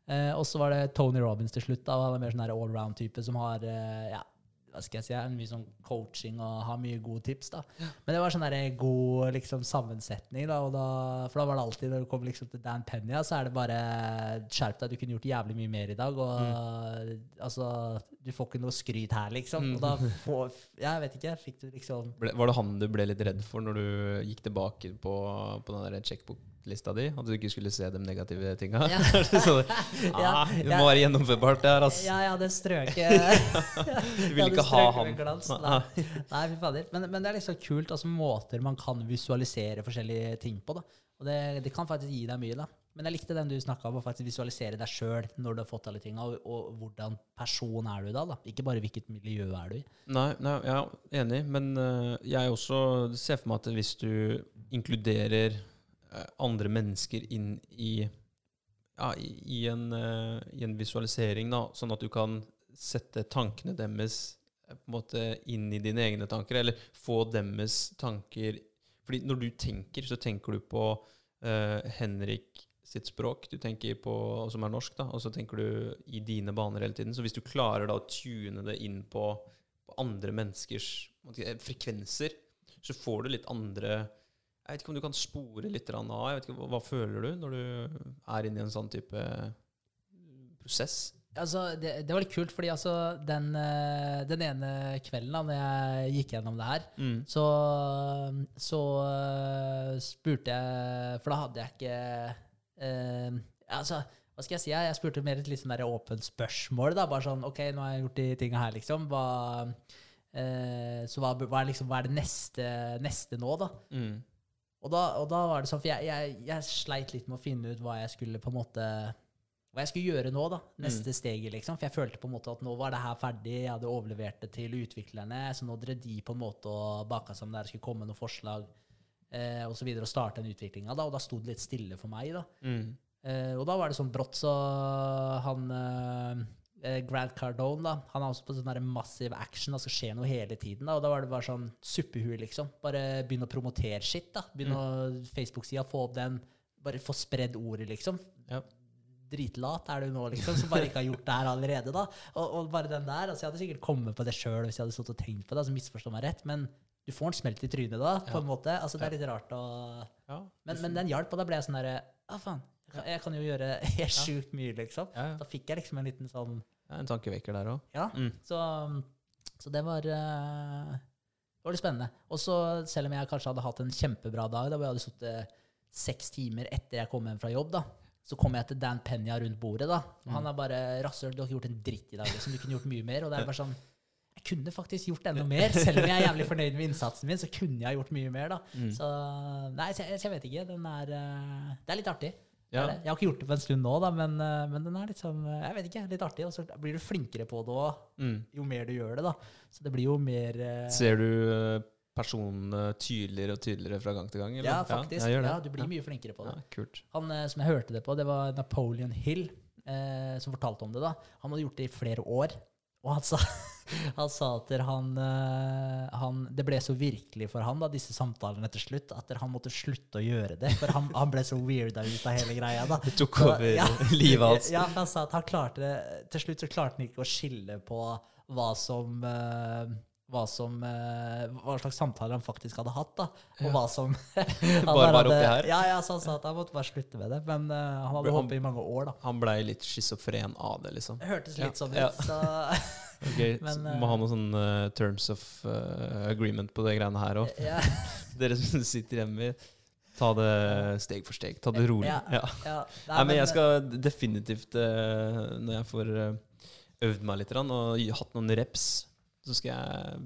Eh, og så var det Tony Robins til slutt. da, og Han er mer sånn allround-type som har eh, ja, hva skal jeg si, mye sånn coaching og har mye gode tips. da. Men det var sånn der god liksom, sammensetning. da, og da, For da var det alltid, når det kom liksom til Dan Penya, så er det bare skjerp deg, du kunne gjort jævlig mye mer i dag. og altså, Du får ikke noe skryt her, liksom. Og da får, Jeg vet ikke, fikk du liksom Ble, var det han du ble litt redd for når du gikk tilbake på, på den der checkbook- lista di, at du ikke skulle se de negative tinga. Ja. så, Ja, ah, det må være gjennomførbart, det her, Altså. Ja, jeg hadde strøket Du vil ikke ha han. Glans. Nei. Nei, fy fader. Men, men det er liksom kult altså måter man kan visualisere forskjellige ting på. da. Og det, det kan faktisk gi deg mye. da. Men jeg likte den du snakka om, å faktisk visualisere deg sjøl når du har fått alle tinga, og, og hvordan person er du da. da. Ikke bare hvilket miljø er du i. Nei, nei, er enig. Men uh, jeg også ser for meg at hvis du inkluderer andre mennesker inn i, ja, i, en, eh, i en visualisering, da, sånn at du kan sette tankene deres eh, på en måte inn i dine egne tanker, eller få deres tanker Fordi når du tenker, så tenker du på uh, Henrik sitt språk, du tenker på, som er norsk, da, og så tenker du i dine baner hele tiden. Så hvis du klarer da å tune det inn på på andre menneskers eh, frekvenser, så får du litt andre Jeg vet ikke om du kan spore litt av. Jeg vet ikke, hva, føler du når du er inne i en sånn type prosess? Altså, det, det var litt kult, fordi altså, den, eh, den ene kvelden da når jeg gikk gjennom det her, Mm. så, så eh, spurte jeg For da hadde jeg ikke eh, Altså, hva skal jeg si? Jeg spurte mer et litt sånn åpent spørsmål. da, Bare sånn OK, nå har jeg gjort de tinga her, liksom. Hva, eh, så hva, hva, er liksom, hva er det neste, neste nå, da? Mm. Og da, og da var det sånn, for jeg, jeg, jeg sleit litt med å finne ut hva jeg skulle på en måte hva jeg skulle gjøre nå, da. Neste steget, liksom. For jeg følte på en måte at nå var det her ferdig, jeg hadde overlevert det til utviklerne, så nå drev de på en måte og baka sammen der det skulle komme noen forslag eh, og så videre, og starte den utviklinga, da. Og da sto det litt stille for meg, da. Mm. Eh, og da var det sånn brått, så han eh, Grant Cardone, da, han er også på sånn massiv action, det skal skje noe hele tiden. da, Og da var det bare sånn suppehue, liksom. Bare begynne å promotere shit. da, Begynne å Facebook-sida, få opp den. Bare få spredd ordet, liksom. Ja. Dritlat er du nå, liksom, som bare ikke har gjort det her allerede. da, Og, og bare den der, altså Jeg hadde sikkert kommet på det sjøl hvis jeg hadde stått og tenkt på det. altså Misforstå meg rett, men du får en smelt i trynet da, på Ja. en måte. altså Det er litt rart å Ja. Men, men den hjalp, og da ble jeg sånn derre Å, faen. Jeg kan, jo gjøre helt sjukt mye, liksom. Da fikk jeg liksom en liten sånn Ja, en tankevekker der òg. Ja. Mm. Så, så det var eh, Det var litt spennende. Og så, selv om jeg kanskje hadde hatt en kjempebra dag, da hvor jeg hadde sittet seks timer etter jeg kom hjem fra jobb, da, så kom jeg til Dan Penya rundt bordet. da. Og Han er bare 'Rasshøl, du har ikke gjort en dritt i dag. liksom. Du kunne gjort mye mer.' Og det er bare sånn Jeg kunne faktisk gjort enda mer. Selv om jeg er jævlig fornøyd med innsatsen min, så kunne jeg gjort mye mer. da. Mm. Så Nei, så jeg, så jeg vet ikke. Den er eh, Det er litt artig. Ja. Jeg har ikke gjort det på en stund nå, da, men, eh, men den er litt sånn eh, Jeg vet ikke, litt artig. Og så blir du flinkere på det òg, Mm. jo mer du gjør det. da. Så det blir jo mer eh, Ser du eh, personene tydeligere og tydeligere fra gang til gang? Eller? Ja, faktisk. Ja, Ja, du blir mye flinkere på det. Kult. Han som jeg hørte det på, det var Napoleon Hill eh, som fortalte om det. da. Han hadde gjort det i flere år. Og han sa, han sa at han, eh, han Det ble så virkelig for han, da, disse samtalene til slutt, at han måtte slutte å gjøre det. For han, han ble så weirda ut av hele greia. da. Det tok over ja. livet hans. Ja, for han sa at han klarte det Til slutt så klarte han ikke å skille på hva som eh, hva, som, eh, hva slags samtaler han faktisk hadde hatt, da. Og hva som han Bare var oppi her? Ja, ja, så han sa at han måtte bare slutte med det. Men uh, han hadde holdt på i mange år, da. Han blei litt schizofren av det, liksom. Hørtes litt Ja, sånn ja. Så Okay, Men, så eh, Må ha noen sånne uh, terms of uh, agreement på de greiene her òg. ja, Dere som sitter hjemme, ta det steg for steg. Ta det rolig. Ja. Ja. ja. Nei, men jeg skal definitivt, når jeg får øvd meg litt og hatt noen reps, så skal jeg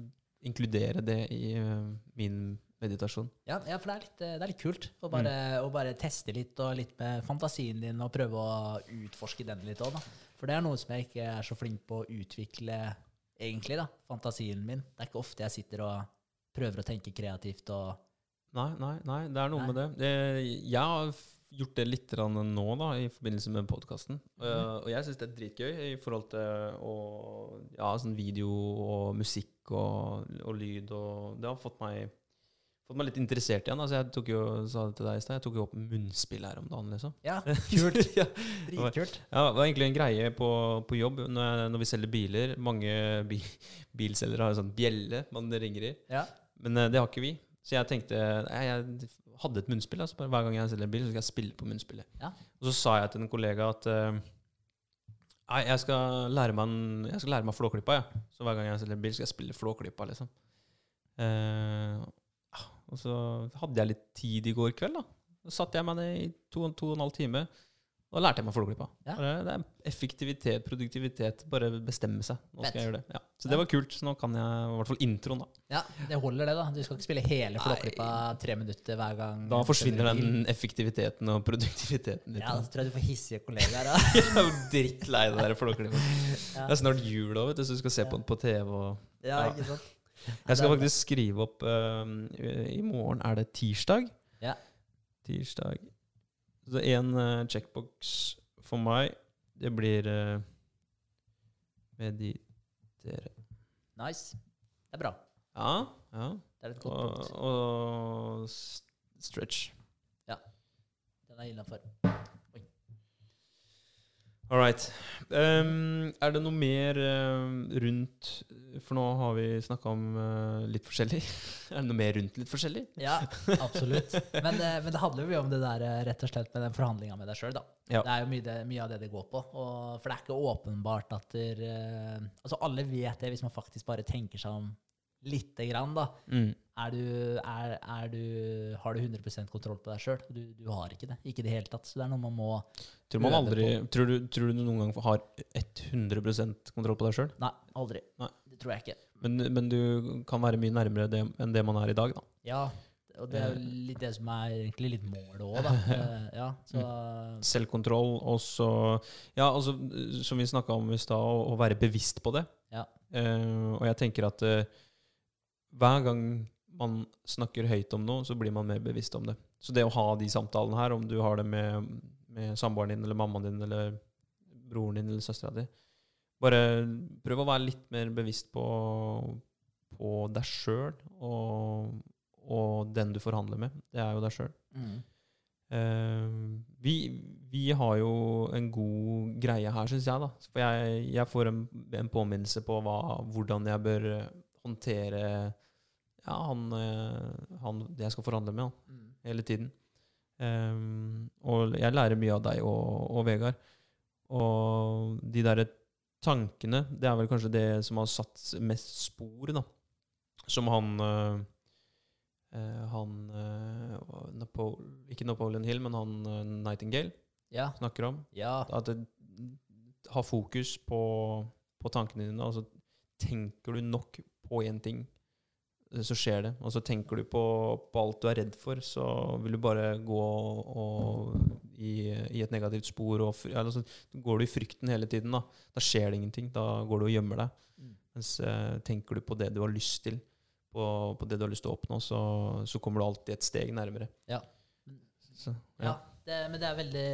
inkludere det i eh, min meditasjon. Ja, ja, for det er litt, eh, det er litt kult å bare, Mm. å bare teste litt, og litt med fantasien din, og prøve å utforske den litt òg. For det er noe som jeg ikke er så flink på å utvikle, egentlig, da. Fantasien min. Det er ikke ofte jeg sitter og prøver å tenke kreativt og Nei, nei, nei, det er noe Nei. med det. det. Jeg har gjort det litt nå, da, i forbindelse med podkasten. og jeg syns det er dritgøy i forhold til å, ja, sånn video og musikk og, og lyd. Og det har fått meg, fått meg litt interessert igjen. Altså, jeg tok jo, sa det til deg i sted, jeg tok jo opp munnspill her om dagen, liksom. Ja, kult. ja. Dritkult. Ja, det var egentlig en greie på, på jobb når, jeg, når vi selger biler. Mange bi, bilselgere har en sånn bjelle man ringer i. Ja. Men eh, det har ikke vi. Så jeg tenkte jeg, Jeg hadde et munnspill. Altså, hver gang jeg selger bil, så skal jeg spille på munnspillet. Ja. Og så sa jeg til en kollega at eh, Nei, jeg skal lære meg, en, jeg skal lære meg Flåklypa. Ja. Så hver gang jeg selger bil, skal jeg spille Flåklypa. Liksom. Eh, ah, og så hadde jeg litt tid i går kveld, da. Da satte jeg meg ned i to, to og en halv time. Da lærte jeg meg Flåklypa. Ja. Det er effektivitet, produktivitet. Bare bestemme seg. Nå skal jeg gjøre det. Ja. Så det var kult. Så nå kan jeg i hvert fall introen, da. Ja, det holder det, da. Du skal ikke spille hele Flåklypa tre minutter hver gang. Da forsvinner den effektiviteten og produktiviteten litt. Ja, da tror jeg du får hissige kollegaer. Da. Jeg er jo drittlei det der. Ja. Det er snart jul òg, vet du, så du skal se på den på TV. og... Ja, Ja. ikke sant? Jeg skal faktisk skrive opp uh, I morgen er det tirsdag. Ja. Tirsdag. Så én uh, checkbox for meg, det blir uh, meditere. Nice. Det er bra. Ja, ja. Det er et godt punkt. og og stretch. Den er innafor. All right. Um, er det noe mer uh, rundt For nå har vi snakka om uh, litt forskjellig. er det noe mer rundt litt forskjellig? Ja, absolutt. Men, uh, men det handler jo om det der rett og slett med den forhandlinga med deg sjøl. Ja. Det er jo mye, det, mye av det det går på. Og, for det er ikke åpenbart at der, Altså, alle vet det hvis man faktisk bare tenker seg om lite grann, da. Mm. Er du, er, er du, har du 100% kontroll på deg sjøl? Du, du har ikke det. Ikke i det hele tatt. Så det er noe man må Tror, man aldri, tror, du, tror du noen gang har 100% kontroll på deg sjøl? Nei, aldri. Nei. Det tror jeg ikke. Men, men du kan være mye nærmere det enn det man er i dag, da. Ja, og det er jo litt det som er egentlig litt målet òg, da. Eh, Ja, så Selvkontroll, og så Ja, altså, som vi snakka om i stad, å, å være bevisst på det. Ja. Uh, og jeg tenker at uh, hver gang man snakker høyt om noe, så blir man mer bevisst om det. Så det å ha de samtalene her, om du har det med, med samboeren din, eller mammaen din, eller broren din, eller søstera di Bare prøv å være litt mer bevisst på, på deg sjøl og, og den du forhandler med. Det er jo deg sjøl. mm. Eh, vi, vi har jo en god greie her, syns jeg. da. For jeg, jeg får en, en påminnelse på hva, hvordan jeg bør håndtere ja, han, eh, han jeg skal forhandle med, han. Mm. hele tiden. Um, og jeg lærer mye av deg og, og Vegard. Og de derre tankene, det er vel kanskje det som har satt mest spor, da. Som han eh, Han uh, Napole, Ikke Napoleon Hill, men han uh, Nightingale Ja. snakker om. Ja. At det, har fokus på, på tankene dine. Altså, tenker du nok på én ting, så skjer det. Og så tenker du på, på alt du er redd for, så vil du bare gå og, i, i et negativt spor. Og, fr- altså, går du i frykten hele tiden, da, da skjer det ingenting. Da går du og gjemmer deg. Mm. Mens eh, tenker du på det du har lyst til, på, på det du har lyst til å oppnå, så, så kommer du alltid et steg nærmere. Ja. Så, Ja, det, men det er veldig,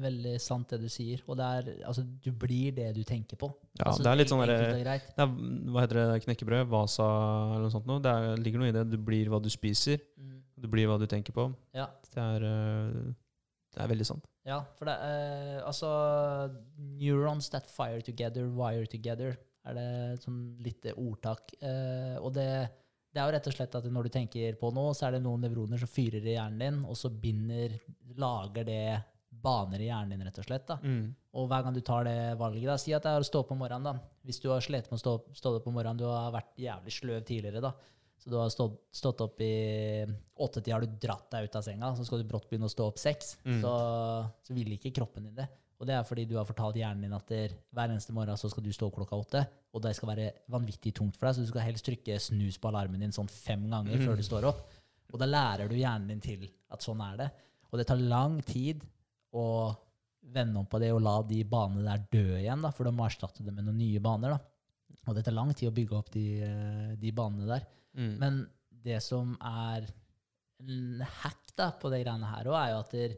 veldig sant det du sier. Og det er, altså, du blir det du tenker på. Ja, altså, det er litt sånn derre er, Hva heter det? Knekkebrød? Vasa eller noe sånt noe? Det er, ligger noe i det. Du blir hva du spiser. Mm. Du blir hva du tenker på. Ja. Det er, eh, det er veldig sant. Ja, for det er altså Neurons that fire together, wire together, er det sånn lite ordtak. Eh, og det, det er jo rett og slett at når du tenker på noe, så er det noen nevroner som fyrer i hjernen din, og så binder Lager det baner i hjernen din, rett og slett. da. Og hver gang du tar det valget, da, si at det er å stå opp om morgenen, da. Hvis du har slitt med å stå, stå opp om morgenen, du har vært jævlig sløv tidligere, da. Så du har stått, stått opp i åttetida, har du dratt deg ut av senga, så skal du brått begynne å stå opp seks. Mm. Så, så vil ikke kroppen din det. Og det er fordi du har fortalt hjernen din at der, hver eneste morgen så skal du stå klokka åtte, og det skal være vanvittig tungt for deg, så du skal helst trykke snus på alarmen din sånn fem ganger før du står opp. Og da lærer du hjernen din til at sånn er det. Og det tar lang tid å vende om på det og la de banene der dø igjen, da, for du må erstatte det med noen nye baner. da. Og det tar lang tid å bygge opp de, eh, de banene der. Mm. Men det som er en hack da, på det greiene her òg, er jo at der,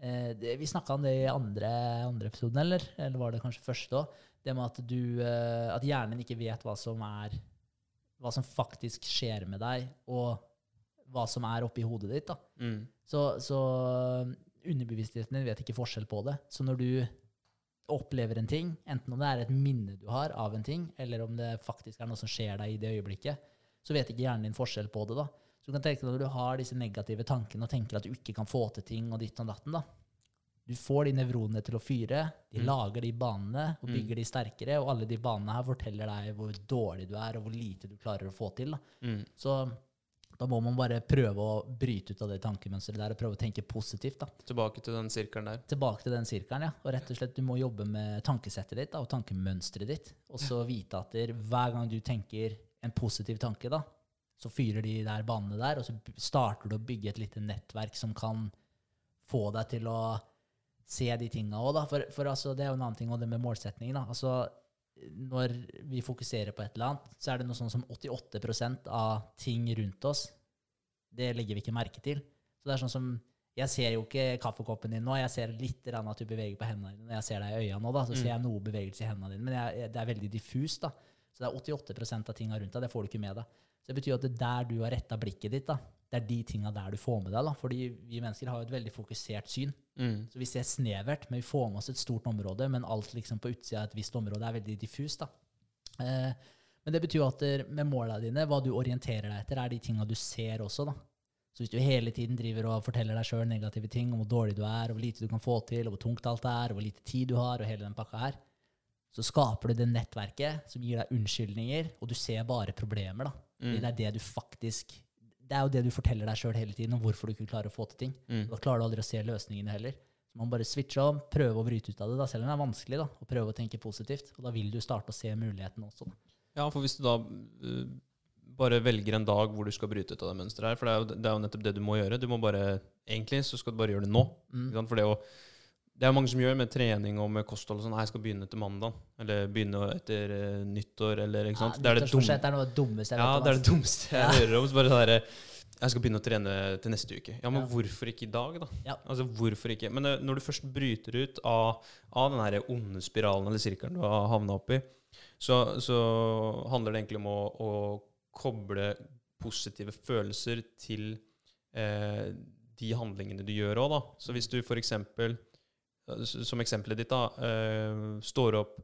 eh, det, Vi snakka om det i andre, andre episoden, eller? Eller var det kanskje første òg? Det med at, du, eh, at hjernen ikke vet hva som er Hva som faktisk skjer med deg, og hva som er oppi hodet ditt. da. Mm. Så, så underbevisstheten din vet ikke forskjell på det. Så når du opplever en ting, enten om det er et minne du har av en ting, eller om det faktisk er noe som skjer deg i det øyeblikket, så vet ikke hjernen din forskjell på det. da. Så du kan tenke deg Når du har disse negative tankene og tenker at du ikke kan få til ting, og ditt og datten, da. Du får de nevronene til å fyre, de Mm. lager de banene og Mm. bygger de sterkere, og alle de banene her forteller deg hvor dårlig du er, og hvor lite du klarer å få til. da. Mm. Så Da må man bare prøve å bryte ut av det tankemønsteret der og prøve å tenke positivt. da. Tilbake til den sirkelen der. Tilbake til den sirkelen, ja. Og rett og slett, du må jobbe med tankesettet ditt da, og tankemønsteret ditt. Og så vite at der, hver gang du tenker en positiv tanke, da, så fyrer de der banene der, og så starter du å bygge et lite nettverk som kan få deg til å se de tinga òg, da. For, for altså, det er jo en annen ting, og det med målsetningen, da. Altså, når vi fokuserer på et eller annet, så er det noe sånn som 88% av ting rundt oss, det legger vi ikke merke til. Så det er sånn som Jeg ser jo ikke kaffekoppen din nå, jeg ser litt rann at du beveger på hendene dine. Når jeg ser deg i øynene nå, da, så ser jeg noe bevegelse i hendene dine, men jeg, det er veldig diffust. da. Så det er 88% av tinga rundt deg, det får du ikke med deg. Så det betyr at det er der du har retta blikket ditt, da, det er de tinga der du får med deg. da. Fordi vi mennesker har jo et veldig fokusert syn. Mm. Så vi ser snevert, men vi får med oss et stort område. Men alt liksom på utsida av et visst område er veldig diffust. da. Eh, men det betyr at med måla dine, hva du orienterer deg etter, er de tinga du ser også. da. Så hvis du hele tiden driver og forteller deg sjøl negative ting om hvor dårlig du er, og hvor lite du kan få til, og hvor tungt alt er, og hvor lite tid du har, og hele den pakka her, så skaper du det nettverket som gir deg unnskyldninger, og du ser bare problemer. da. Fordi det er det du faktisk Det er jo det du forteller deg sjøl hele tiden om hvorfor du ikke klarer å få til ting. Mm. Da klarer du aldri å se løsningene heller. Så man bare switche om, prøve å bryte ut av det, da, selv om det er vanskelig, da, og prøve å tenke positivt. Og da vil du starte å se mulighetene også. Da. Ja, for hvis du da uh, bare velger en dag hvor du skal bryte ut av det mønsteret her, for det er, jo, det er jo nettopp det du må gjøre. Du må bare, Egentlig så skal du bare gjøre det nå. Mm. For det jo det er mange som gjør med trening og med kosthold og sånn. Jeg skal begynne etter mandag. Eller begynne etter uh, nyttår, eller ikke sant. Ja, det er det er noe dummeste jeg Ja, vet om, det er det altså. dummeste jeg Ja. hører om. Så bare sånn Jeg skal begynne å trene til neste uke. Ja, men Ja. hvorfor ikke i dag, da? Ja. Altså, hvorfor ikke? Men eh, når du først bryter ut av, av den her onde spiralen eller sirkelen du har havna oppi, så, så handler det egentlig om å, å koble positive følelser til eh, de handlingene du gjør òg, da. Så hvis du for eksempel, som eksempelet ditt, da, eh, står opp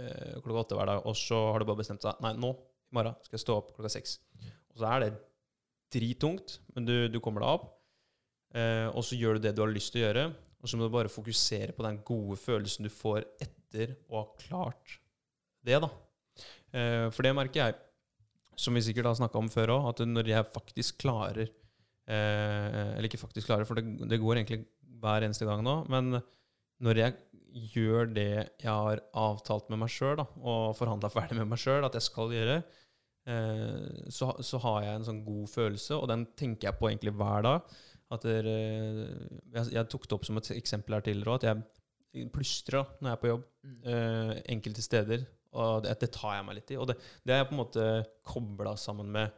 eh, klokka åtte hver dag, og så har du bare bestemt deg Nei, nå, i morgen, skal jeg stå opp klokka seks. Og så er det dritungt, men du, du kommer deg opp. Eh, og så gjør du det du har lyst til å gjøre, og så må du bare fokusere på den gode følelsen du får etter å ha klart det, da. For det merker jeg, som vi sikkert har snakka om før òg, at når jeg faktisk klarer Eller ikke faktisk klarer, for det, det går egentlig hver eneste gang nå, men når jeg gjør det jeg har avtalt med meg sjøl, og forhandla ferdig med meg sjøl at jeg skal gjøre, eh, så, så har jeg en sånn god følelse, og den tenker jeg på egentlig hver dag. At det, er, jeg, jeg tok det opp som et eksempel her tidligere òg, at jeg plystrer når jeg er på jobb. Mm. eh, enkelte steder. Og det, det tar jeg meg litt i. Og det, det er på en måte kobla sammen med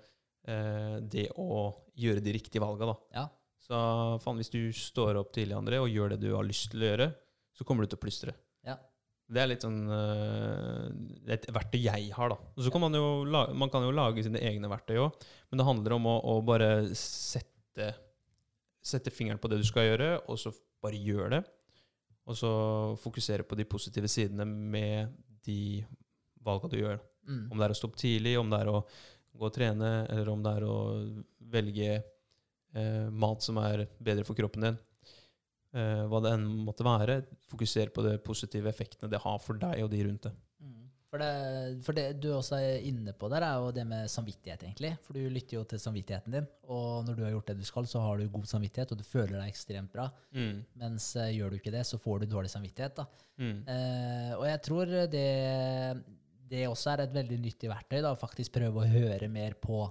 eh, det å gjøre de riktige valga, da. Ja. Så faen, hvis du står opp tidlig, André, og gjør det du har lyst til å gjøre, så kommer du til å plystre. Ja. Det er litt sånn eh, det er et verktøy jeg har, da. Så kan man jo lage, man kan jo lage sine egne verktøy òg, men det handler om å, å bare sette, sette fingeren på det du skal gjøre, og så bare gjør det. Og så fokusere på de positive sidene med de valga du gjør. Mm. Om det er å stå opp tidlig, om det er å gå og trene, eller om det er å velge eh, mat som er bedre for kroppen din. Eh, hva det enn måtte være. Fokuser på de positive effektene det har for deg og de rundt det. Mm. For, det, for det du også er inne på der, er jo det med samvittighet, egentlig. For du lytter jo til samvittigheten din, og når du har gjort det du skal, så har du god samvittighet, og du føler deg ekstremt bra. Mens eh, gjør du ikke det, så får du dårlig samvittighet. da. Mm. Eh, og jeg tror det, det også er et veldig nyttig verktøy, da, faktisk prøve å høre mer på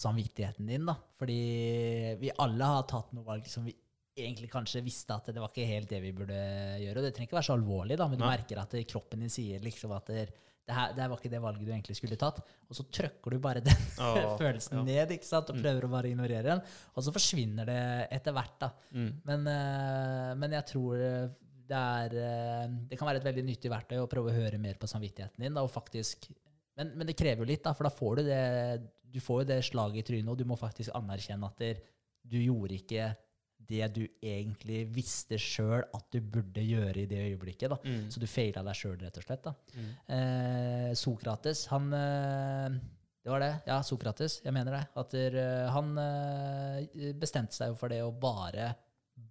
samvittigheten din. da. Fordi vi alle har tatt noe valg som vi egentlig kanskje visste at det var ikke helt det vi burde gjøre. Og det trenger ikke være så alvorlig, da, men du Nei. merker at kroppen din sier liksom at det, det, her, det her var ikke det valget du egentlig skulle tatt. Og så trøkker du bare den Åh, følelsen ja. ned ikke sant? og Mm. prøver å bare ignorere den. Og så forsvinner det etter hvert. da. Mm. Men, eh, men jeg tror eh, det er eh, Det kan være et veldig nyttig verktøy å prøve å høre mer på samvittigheten din. Da, og faktisk, men, men det krever jo litt, da, for da får du det du får jo det slaget i trynet, og du må faktisk anerkjenne at du gjorde ikke det du egentlig visste sjøl at du burde gjøre i det øyeblikket. da. Mm. Så du feila deg sjøl, rett og slett. Mm. Eh, Sokrates, han eh, Det var det. Ja, Sokrates, jeg mener det. At der, eh, han eh, bestemte seg for det å bare,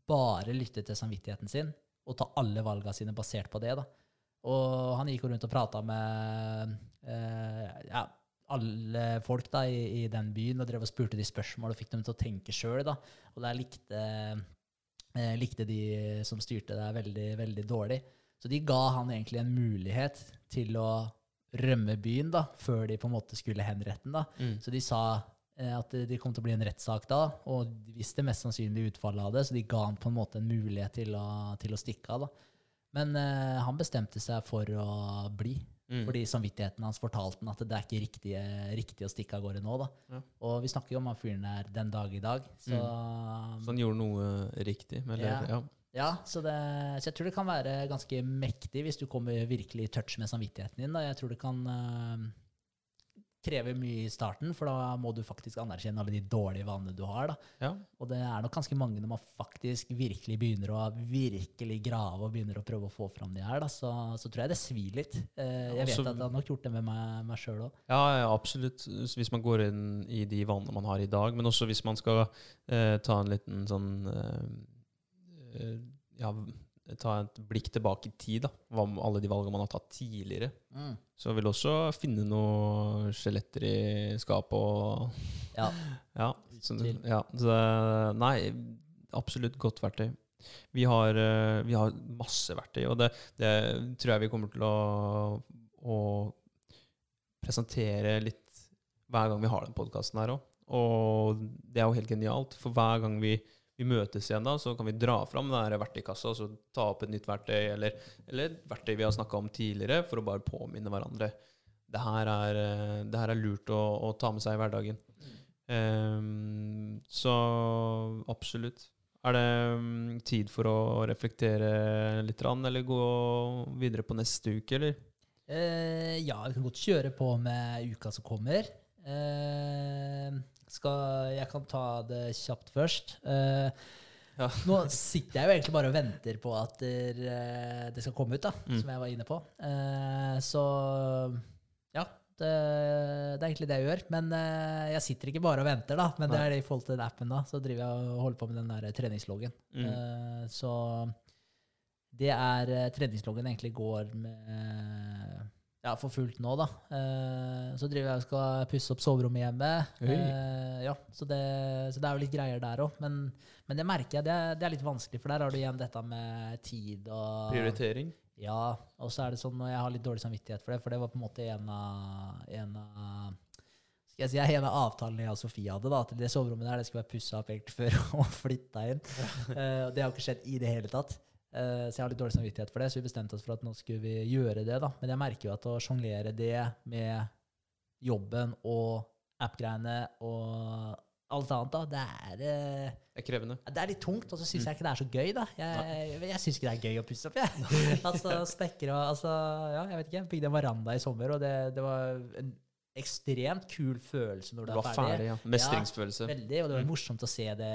bare lytte til samvittigheten sin, og ta alle valga sine basert på det. da. Og han gikk rundt og prata med eh, ja, alle folk da, i, i den byen og drev og spurte de spørsmål og fikk dem til å tenke sjøl. Og der likte, eh, likte de som styrte det veldig, veldig dårlig. Så de ga han egentlig en mulighet til å rømme byen da, før de på en måte skulle henrette den. Mm. Så de sa eh, at det kom til å bli en rettssak da, og de visste mest sannsynlig utfallet av det, så de ga han på en måte en mulighet til å, til å stikke av. da. Men eh, han bestemte seg for å bli, Mm. fordi samvittigheten hans fortalte han at det er ikke riktig, riktig å stikke av gårde nå. da. Ja. Og vi snakker jo om han fyren der den dag i dag. Så, Så han gjorde noe riktig. Eller, Ja. ja. ja, så, det, så jeg tror det kan være ganske mektig hvis du kommer virkelig i touch med samvittigheten din. Da. Jeg tror det kan eh, kreve mye i starten, for da må du faktisk anerkjenne alle de dårlige vanene du har. da. ja. Og det er nok ganske mange når man faktisk virkelig begynner å virkelig grave og begynner å prøve å få fram de her, da, så, så tror jeg det svir litt. Eh, jeg vet også- at jeg har nok gjort det med meg, meg sjøl òg. Ja, ja, absolutt. Hvis man går inn i de vanene man har i dag, men også hvis man skal eh, ta en liten sånn eh, eh, Ja, ta et blikk tilbake i tid, da. Hva med alle de valgene man har tatt tidligere. Mm. Så vil også finne noen skjeletter i skapet og Ja. Ja. Så, ja, så Nei, absolutt godt verktøy. Vi har, eh, vi har masse verktøy, og det, det tror jeg vi kommer til å, å presentere litt hver gang vi har den podkasten her òg. Og det er jo helt genialt, for hver gang vi, vi møtes igjen, da, så kan vi dra fram verktøykassa og så ta opp et nytt verktøy, eller, eller et verktøy vi har snakka om tidligere, for å bare påminne hverandre. Det her er, eh, det her er lurt å, å ta med seg i hverdagen. Um, så absolutt. Er det mm, tid for å reflektere litt, eller gå videre på neste uke, eller? Uh, ja, vi kan godt kjøre på med uka som kommer. Eh, skal, jeg kan ta det kjapt først. Eh, Ja. Nå sitter jeg jo egentlig bare og venter på at der, eh, det skal komme ut, da, Mm. som jeg var inne på. Eh, så ja, det, det er egentlig det jeg gjør. Men eh, jeg sitter ikke bare og venter, da. Men det er det i forhold til den appen, da. Så driver jeg og holder på med den der treningsloggen. Mm. Eh, så det er eh, Treningsloggen egentlig går med ja, for fullt nå, da. Eh, så driver jeg og skal pusse opp soverommet hjemme. Eh, ja, så det, så det er jo litt greier der òg. Men, men det merker jeg, det, er- det er litt vanskelig, for der har du igjen dette med tid og Prioritering? Ja, og så er det sånn og jeg har litt dårlig samvittighet for det, for det var på en måte en av, en av skal jeg si, en av avtalene jeg og Sofie hadde, da, at det soverommet der det skulle være pussa opp egentlig før hun flytta inn. Eh, og det har ikke skjedd i det hele tatt. Eh, så jeg har litt dårlig samvittighet for det, så vi bestemte oss for at nå skulle vi gjøre det. da. Men jeg merker jo at å sjonglere det med jobben og app-greiene og alt annet, da, det er eh, Det er krevende. Det er litt tungt, og så syns jeg ikke det er så gøy, da. Jeg, jeg syns ikke det er gøy å pusse opp, jeg. altså, snekker og altså, Ja, jeg vet ikke. Jeg bygde en veranda i sommer, og det, det var en ekstremt kul følelse når Du du er ferdig. ferdig, ja. Mestringsfølelse Veldig, og det var Mm. morsomt å se det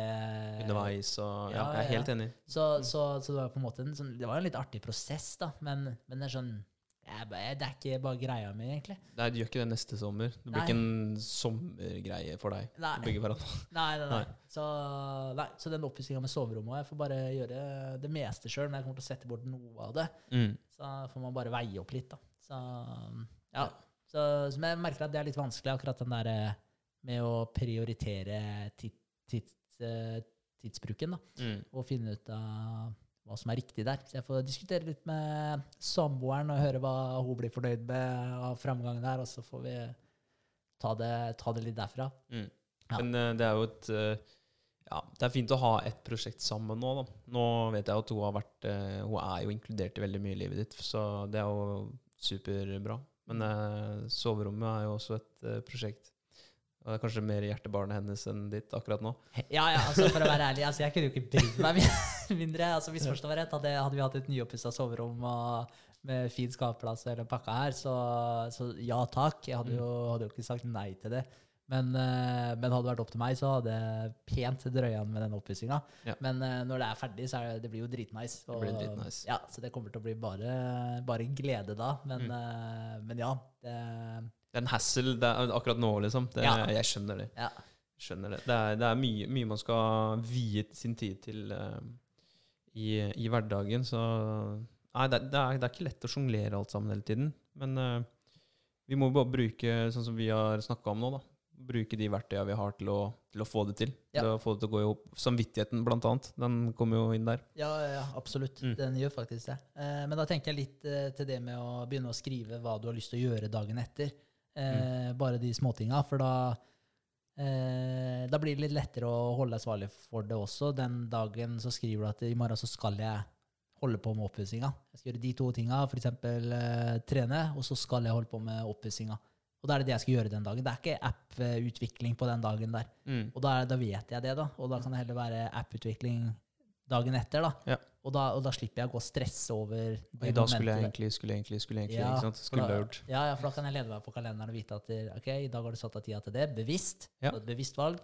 underveis og Ja, Ja, jeg er helt enig. Så, så, så det var på en måte en, sånn, det var en litt artig prosess, da. Men, men det er sånn bare- Det er ikke bare greia mi, egentlig. Nei, du gjør ikke det neste sommer. Det blir Nei. ikke en sommergreie for deg. Nei. Nei, nei, nei. Så, så den oppussinga med soverommet Jeg får bare gjøre det meste sjøl, men jeg kommer til å sette bort noe av det. Mm. Så får man bare veie opp litt, da. Så ja. Så, så jeg merker at det er litt vanskelig, akkurat den der eh, med å prioritere tid, tids, eh, tidsbruken, da. Mm. Og finne ut av hva som er riktig der. Så jeg får diskutere litt med samboeren og høre hva hun blir fornøyd med av framgangen der, og så får vi ta det, ta det litt derfra. Mm. Ja. Men eh, det er jo et Ja, det er fint å ha et prosjekt sammen nå, da. Nå vet jeg at hun har vært Hun er jo inkludert i veldig mye i livet ditt, så det er jo superbra. Men eh, soverommet er jo også et eh, prosjekt. Og det er kanskje mer hjertebarnet hennes enn ditt akkurat nå. Ja, ja, altså for å være ærlig, altså jeg kunne jo ikke brydd meg mi- mindre. altså Misforstå meg rett, hadde, hadde vi hatt et nyoppussa soverom og med fin skapplass eller pakka her, så, så ja takk. Jeg hadde jo, hadde jo ikke sagt nei til det. Men, eh, men hadde det vært opp til meg, så hadde jeg pent drøya med den oppussinga. Ja. Men eh, når det er ferdig, så er det, det blir jo dritnice. Det blir dritnice. Ja, så det kommer til å bli bare, bare glede da. Men, Mm. eh, men ja. Det, Det er en hassle det akkurat nå, liksom. Det, Ja. Jeg skjønner det. ja. Skjønner det. Det er, det er mye, mye man skal vie sin tid til uh, i, i hverdagen, så Nei, det, er, det er ikke lett å sjonglere alt sammen hele tiden. Men uh, Vi må bare bruke, sånn som vi har snakka om nå, da. Bruke de verktøyene vi har til å, til å få det til. Ja. Til å få det til å gå i hop. Samvittigheten, blant annet. Den kommer jo inn der. Ja, ja, absolutt. Mm. Den gjør faktisk det. Eh, men da tenker jeg litt eh, til det med å begynne å skrive hva du har lyst til å gjøre dagen etter. Eh, Bare de småtinga. For da, eh, da blir det litt lettere å holde deg svarlig for det også. Den dagen så skriver du at i morgen så skal jeg holde på med oppussinga. Jeg skal gjøre de to tinga, f.eks. Eh, trene, og så skal jeg holde på med oppussinga. Og da er det det jeg skal gjøre den dagen. Det er ikke app-utvikling på den dagen der. Og da, da vet jeg det, da. Og da kan det heller være app-utvikling dagen etter. da. Ja. Og, da og da slipper jeg å gå og stresse over det I dag skulle jeg egentlig, skulle jeg egentlig, skulle jeg egentlig. Ja, ikke sant? Skulle da- gjort. Ja, ja, for da kan jeg lede meg på kalenderen og vite at det- ok, i dag har du satt av tida til det, bevisst. Ja. Et bevisst valg.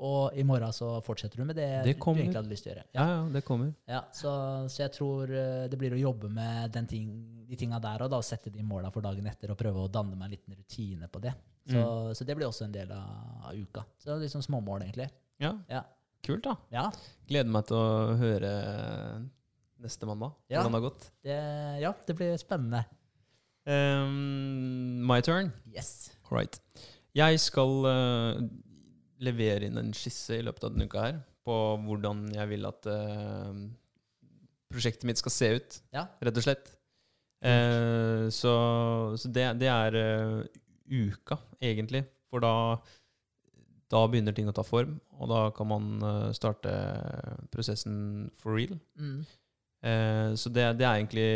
Og i morgen så fortsetter du med det, Det du egentlig hadde lyst til å gjøre. Ja, ja, det kommer. Ja, så, så jeg tror eh, det blir å jobbe med den ting, de tinga der og da, og sette de måla for dagen etter og prøve å danne meg en liten rutine på det. Så, Mm. så det blir også en del av, av uka. Så liksom sånn småmål, egentlig. Ja, Ja. kult, da. ja, Gleder meg til å høre neste mandag Ja. hvordan det har gått. det, ja, det blir spennende. Um, my turn. Yes. All right. Jeg skal eh, levere inn en skisse i løpet av denne uka her på hvordan jeg vil at uh, prosjektet mitt skal se ut, Ja. rett og slett. Uh, så så det, det er uh, uka, egentlig. For da, da begynner ting å ta form, og da kan man starte prosessen for real. Mm. Så det, det er egentlig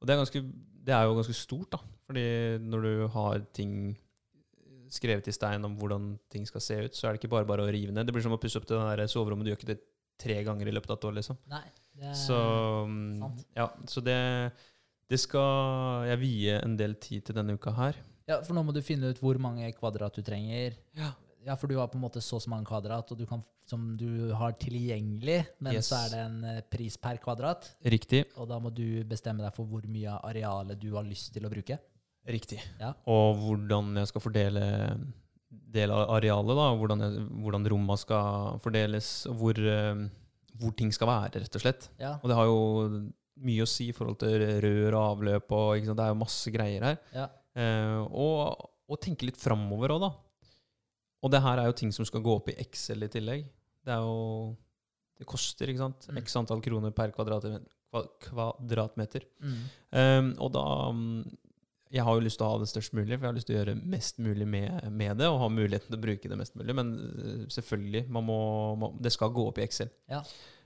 Og det er, ganske, det er jo ganske stort, da. Fordi når du har ting skrevet i stein om hvordan ting skal se ut, så er det ikke bare bare å rive ned. Det blir som å pusse opp det der soverommet. Du gjør ikke det tre ganger i løpet av et år, liksom. Nei, det er Så, mm, sant. ja, så det, det skal jeg vie en del tid til denne uka her. Ja, for nå må du finne ut hvor mange kvadrat du trenger. Ja. Ja, for du har på en måte så og så mange kvadrat, og du kan, som du har tilgjengelig, men Yes. så er det en eh, pris per kvadrat, Riktig. og da må du bestemme deg for hvor mye av arealet du har lyst til å bruke. Riktig. Ja. Og hvordan jeg skal fordele del av arealet, da. Hvordan, jeg, hvordan romma skal fordeles, og hvor, eh, hvor ting skal være, rett og slett. Ja, Og det har jo mye å si i forhold til rør og avløp, og det er jo masse greier her. ja, Eh, og, og tenke litt framover òg, da. Og det her er jo ting som skal gå opp i Excel i tillegg. Det er jo Det koster, ikke sant? Mm. X antall kroner per kvadratmeter. kvadratmeter. mm. Eh, og da Jeg har jo lyst til å ha det størst mulig, for jeg har lyst til å gjøre mest mulig med, med det, og ha muligheten til å bruke det mest mulig. Men uh, selvfølgelig, man må, må, det skal gå opp i Excel. Ja.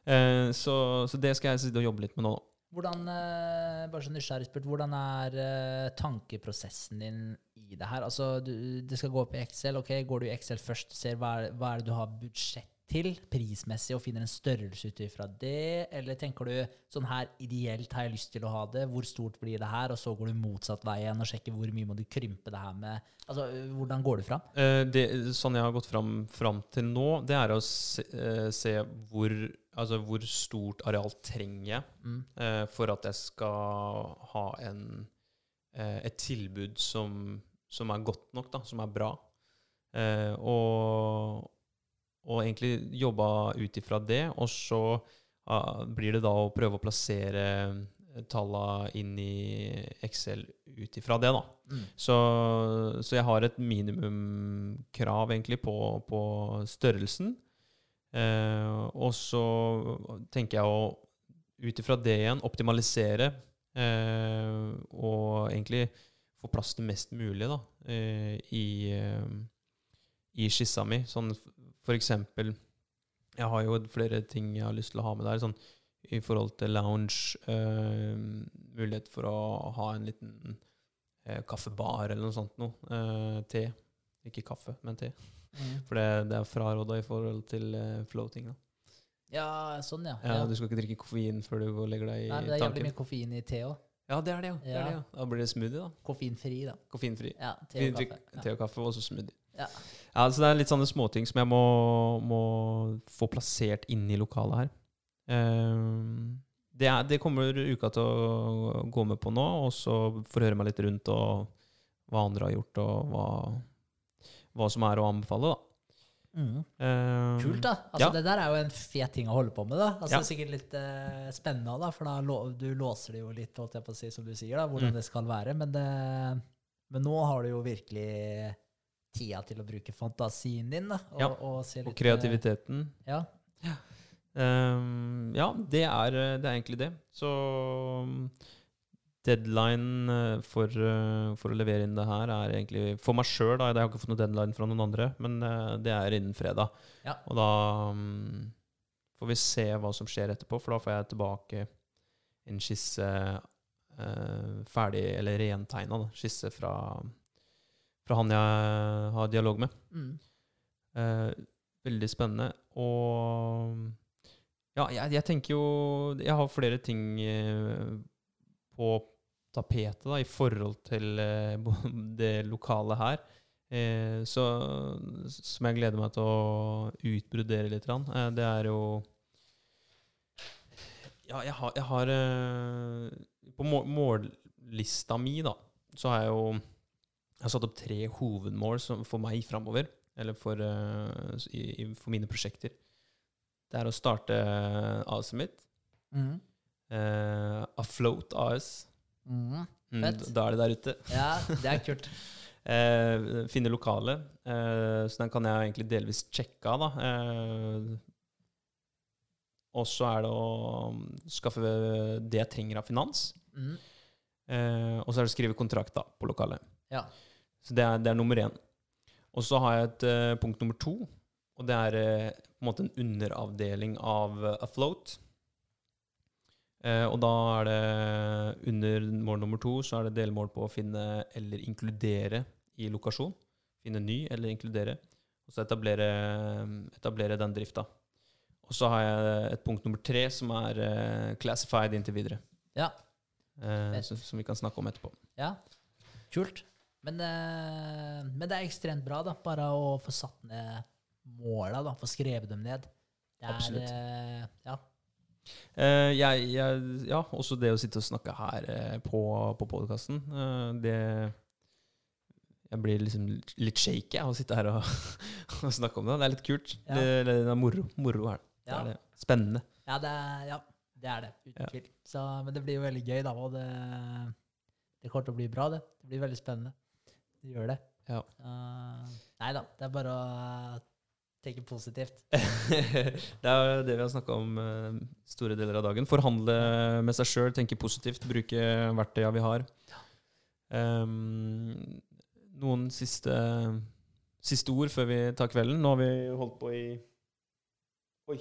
Eh, så, så det skal jeg sitte og jobbe litt med nå. Hvordan, eh, bare så nysgjerrig spurt, hvordan er eh, tankeprosessen din i det her? Altså, du, det skal gå opp i Excel. ok, Går du i Excel først, ser hva, hva er det du har budsjett til prismessig, og finner en størrelse ut ifra det? Eller tenker du sånn her ideelt har jeg lyst til å ha det, hvor stort blir det her? Og så går du motsatt vei igjen og sjekker hvor mye må du krympe det her med? Altså, Hvordan går du fram? Uh, det, sånn jeg har gått fram, fram til nå, det er å se, uh, se hvor, altså hvor stort areal trenger jeg Mm. uh, for at jeg skal ha en, et tilbud som, som er godt nok, da, som er bra. Og, og egentlig jobba ut ifra det, og så uh, blir det da å prøve å plassere talla inn i Excel ut ifra det, da. Mm. Så, så jeg har et minimumkrav egentlig på, på størrelsen. Uh, og så tenker jeg å ut ifra det igjen optimalisere uh, og egentlig få plass til mest mulig da, eh, i, eh, i skissa mi. Sånn for eksempel Jeg har jo flere ting jeg har lyst til å ha med der. Sånn i forhold til lounge. Eh, mulighet for å ha en liten eh, kaffebar eller noe sånt noe. Eh, te. Ikke kaffe, men te. Mm. For det, det er fraråda i forhold til floating. Da. Ja, sånn, ja. Ja. Du skal ikke drikke koffein før du legger deg i Nei, men det er jævlig mye koffein i te òg. Ja, det er det, ja. Det er det, ja. Da blir det smoothie, da. Koffeinfri, da. Koffeinfri. Ja, te og kaffe. te og kaffe, og så smoothie. Ja. Ja, altså Det er litt sånne småting som jeg må, må få plassert inn i lokalet her. Ehm, det, er, det kommer uka til å gå med på nå, og så forhøre meg litt rundt og hva andre har gjort, og hva, hva som er å anbefale, da. Mm. Ehm, Kult, da. Altså, Ja. Det der er jo en fet ting å holde på med. da. Altså, Ja. Det er sikkert litt uh, spennende, da, for da lå, du låser det jo litt, holdt jeg på å si, som du sier, da, hvordan Mm. det skal være. Men det, Men nå har du jo virkelig tida til å bruke fantasien din, da. Og, Ja, og, se litt, Og kreativiteten. Ja. Ehm, ja, det er, det er egentlig det. Så um, deadline eh, for, eh, for å levere inn det her er egentlig For meg sjøl, da. Jeg har ikke fått noen deadline fra noen andre, men eh, det er innen fredag. Ja. Og da um, får vi se hva som skjer etterpå, for da får jeg tilbake en skisse uh, ferdig, eller rentegna skisse fra, fra han jeg har dialog med. Mm. Eh, veldig spennende. Og ja, jeg, jeg tenker jo Jeg har flere ting eh, på tapetet da, i forhold til eh, det lokale her. Eh, så, som jeg gleder meg til å utbrodere litt. Eh, det er jo Ja, jeg har, jeg har eh, På må mållista mi, da, så har jeg jo jeg har satt opp tre hovedmål som, for meg framover. Eller for, eh, i, for mine prosjekter. Det er å starte AS-et mitt. Mm. Uh, Afloat AS. Mm. Mm, da er det der ute. Ja, det er kult. uh, finne lokale. Uh, så den kan jeg egentlig delvis sjekke av, da. Eh, og så er det å um, skaffe det jeg trenger av finans. Mm. Eh, og så er det å skrive kontrakt da, på lokalet. Ja. Så det er, det er nummer én. Og så har jeg et uh, punkt nummer to, og det er uh, på en måte en underavdeling av uh, Afloat. Og da er det under mål nummer to så er det delmål på å finne eller inkludere i lokasjon. Finne ny eller inkludere. Og så etablere, etablere den drifta. Og så har jeg et punkt nummer tre som er classified inntil videre. Ja. Som, som vi kan snakke om etterpå. Ja, kult. Men, eh, men det er ekstremt bra, da. Bare å få satt ned måla, da. Få skrevet dem ned. Det er, Absolutt. eh, ja. Uh, jeg, jeg, ja, også det å sitte og snakke her uh, på, på podkasten. det Jeg blir liksom litt shaky av å sitte her og, og snakke om det. Det er litt kult. Ja. Det, det er moro, moro her. Det Ja. er det. Spennende. Ja, det er, ja, det er det. Uten tvil. Så, men det blir jo veldig gøy, da. Og det, det kommer til å bli bra, det. Det blir veldig spennende. Det gjør det. Ja. Uh, nei da, det er bare å tenke positivt. det er det vi har snakka om eh, store deler av dagen. Forhandle med seg sjøl, tenke positivt, bruke verktøya vi har. Um, noen siste, siste ord før vi tar kvelden. Nå har vi holdt på i Oi.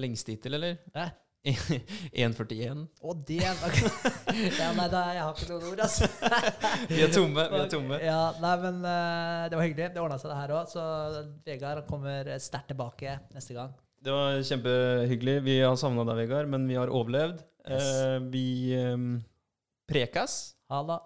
Lengst hittil, eller? Hæ? 1,41. Å, det ja, Nei, da, jeg har ikke noen ord, altså. Vi er tomme. vi er tomme. Ja, nei, men eh, det var hyggelig. Det ordna seg, det her òg. Så Vegard kommer sterkt tilbake neste gang. Det var kjempehyggelig. Vi har savna deg, Vegard, men vi har overlevd. Yes. Eh, vi um, prekas. Ha det.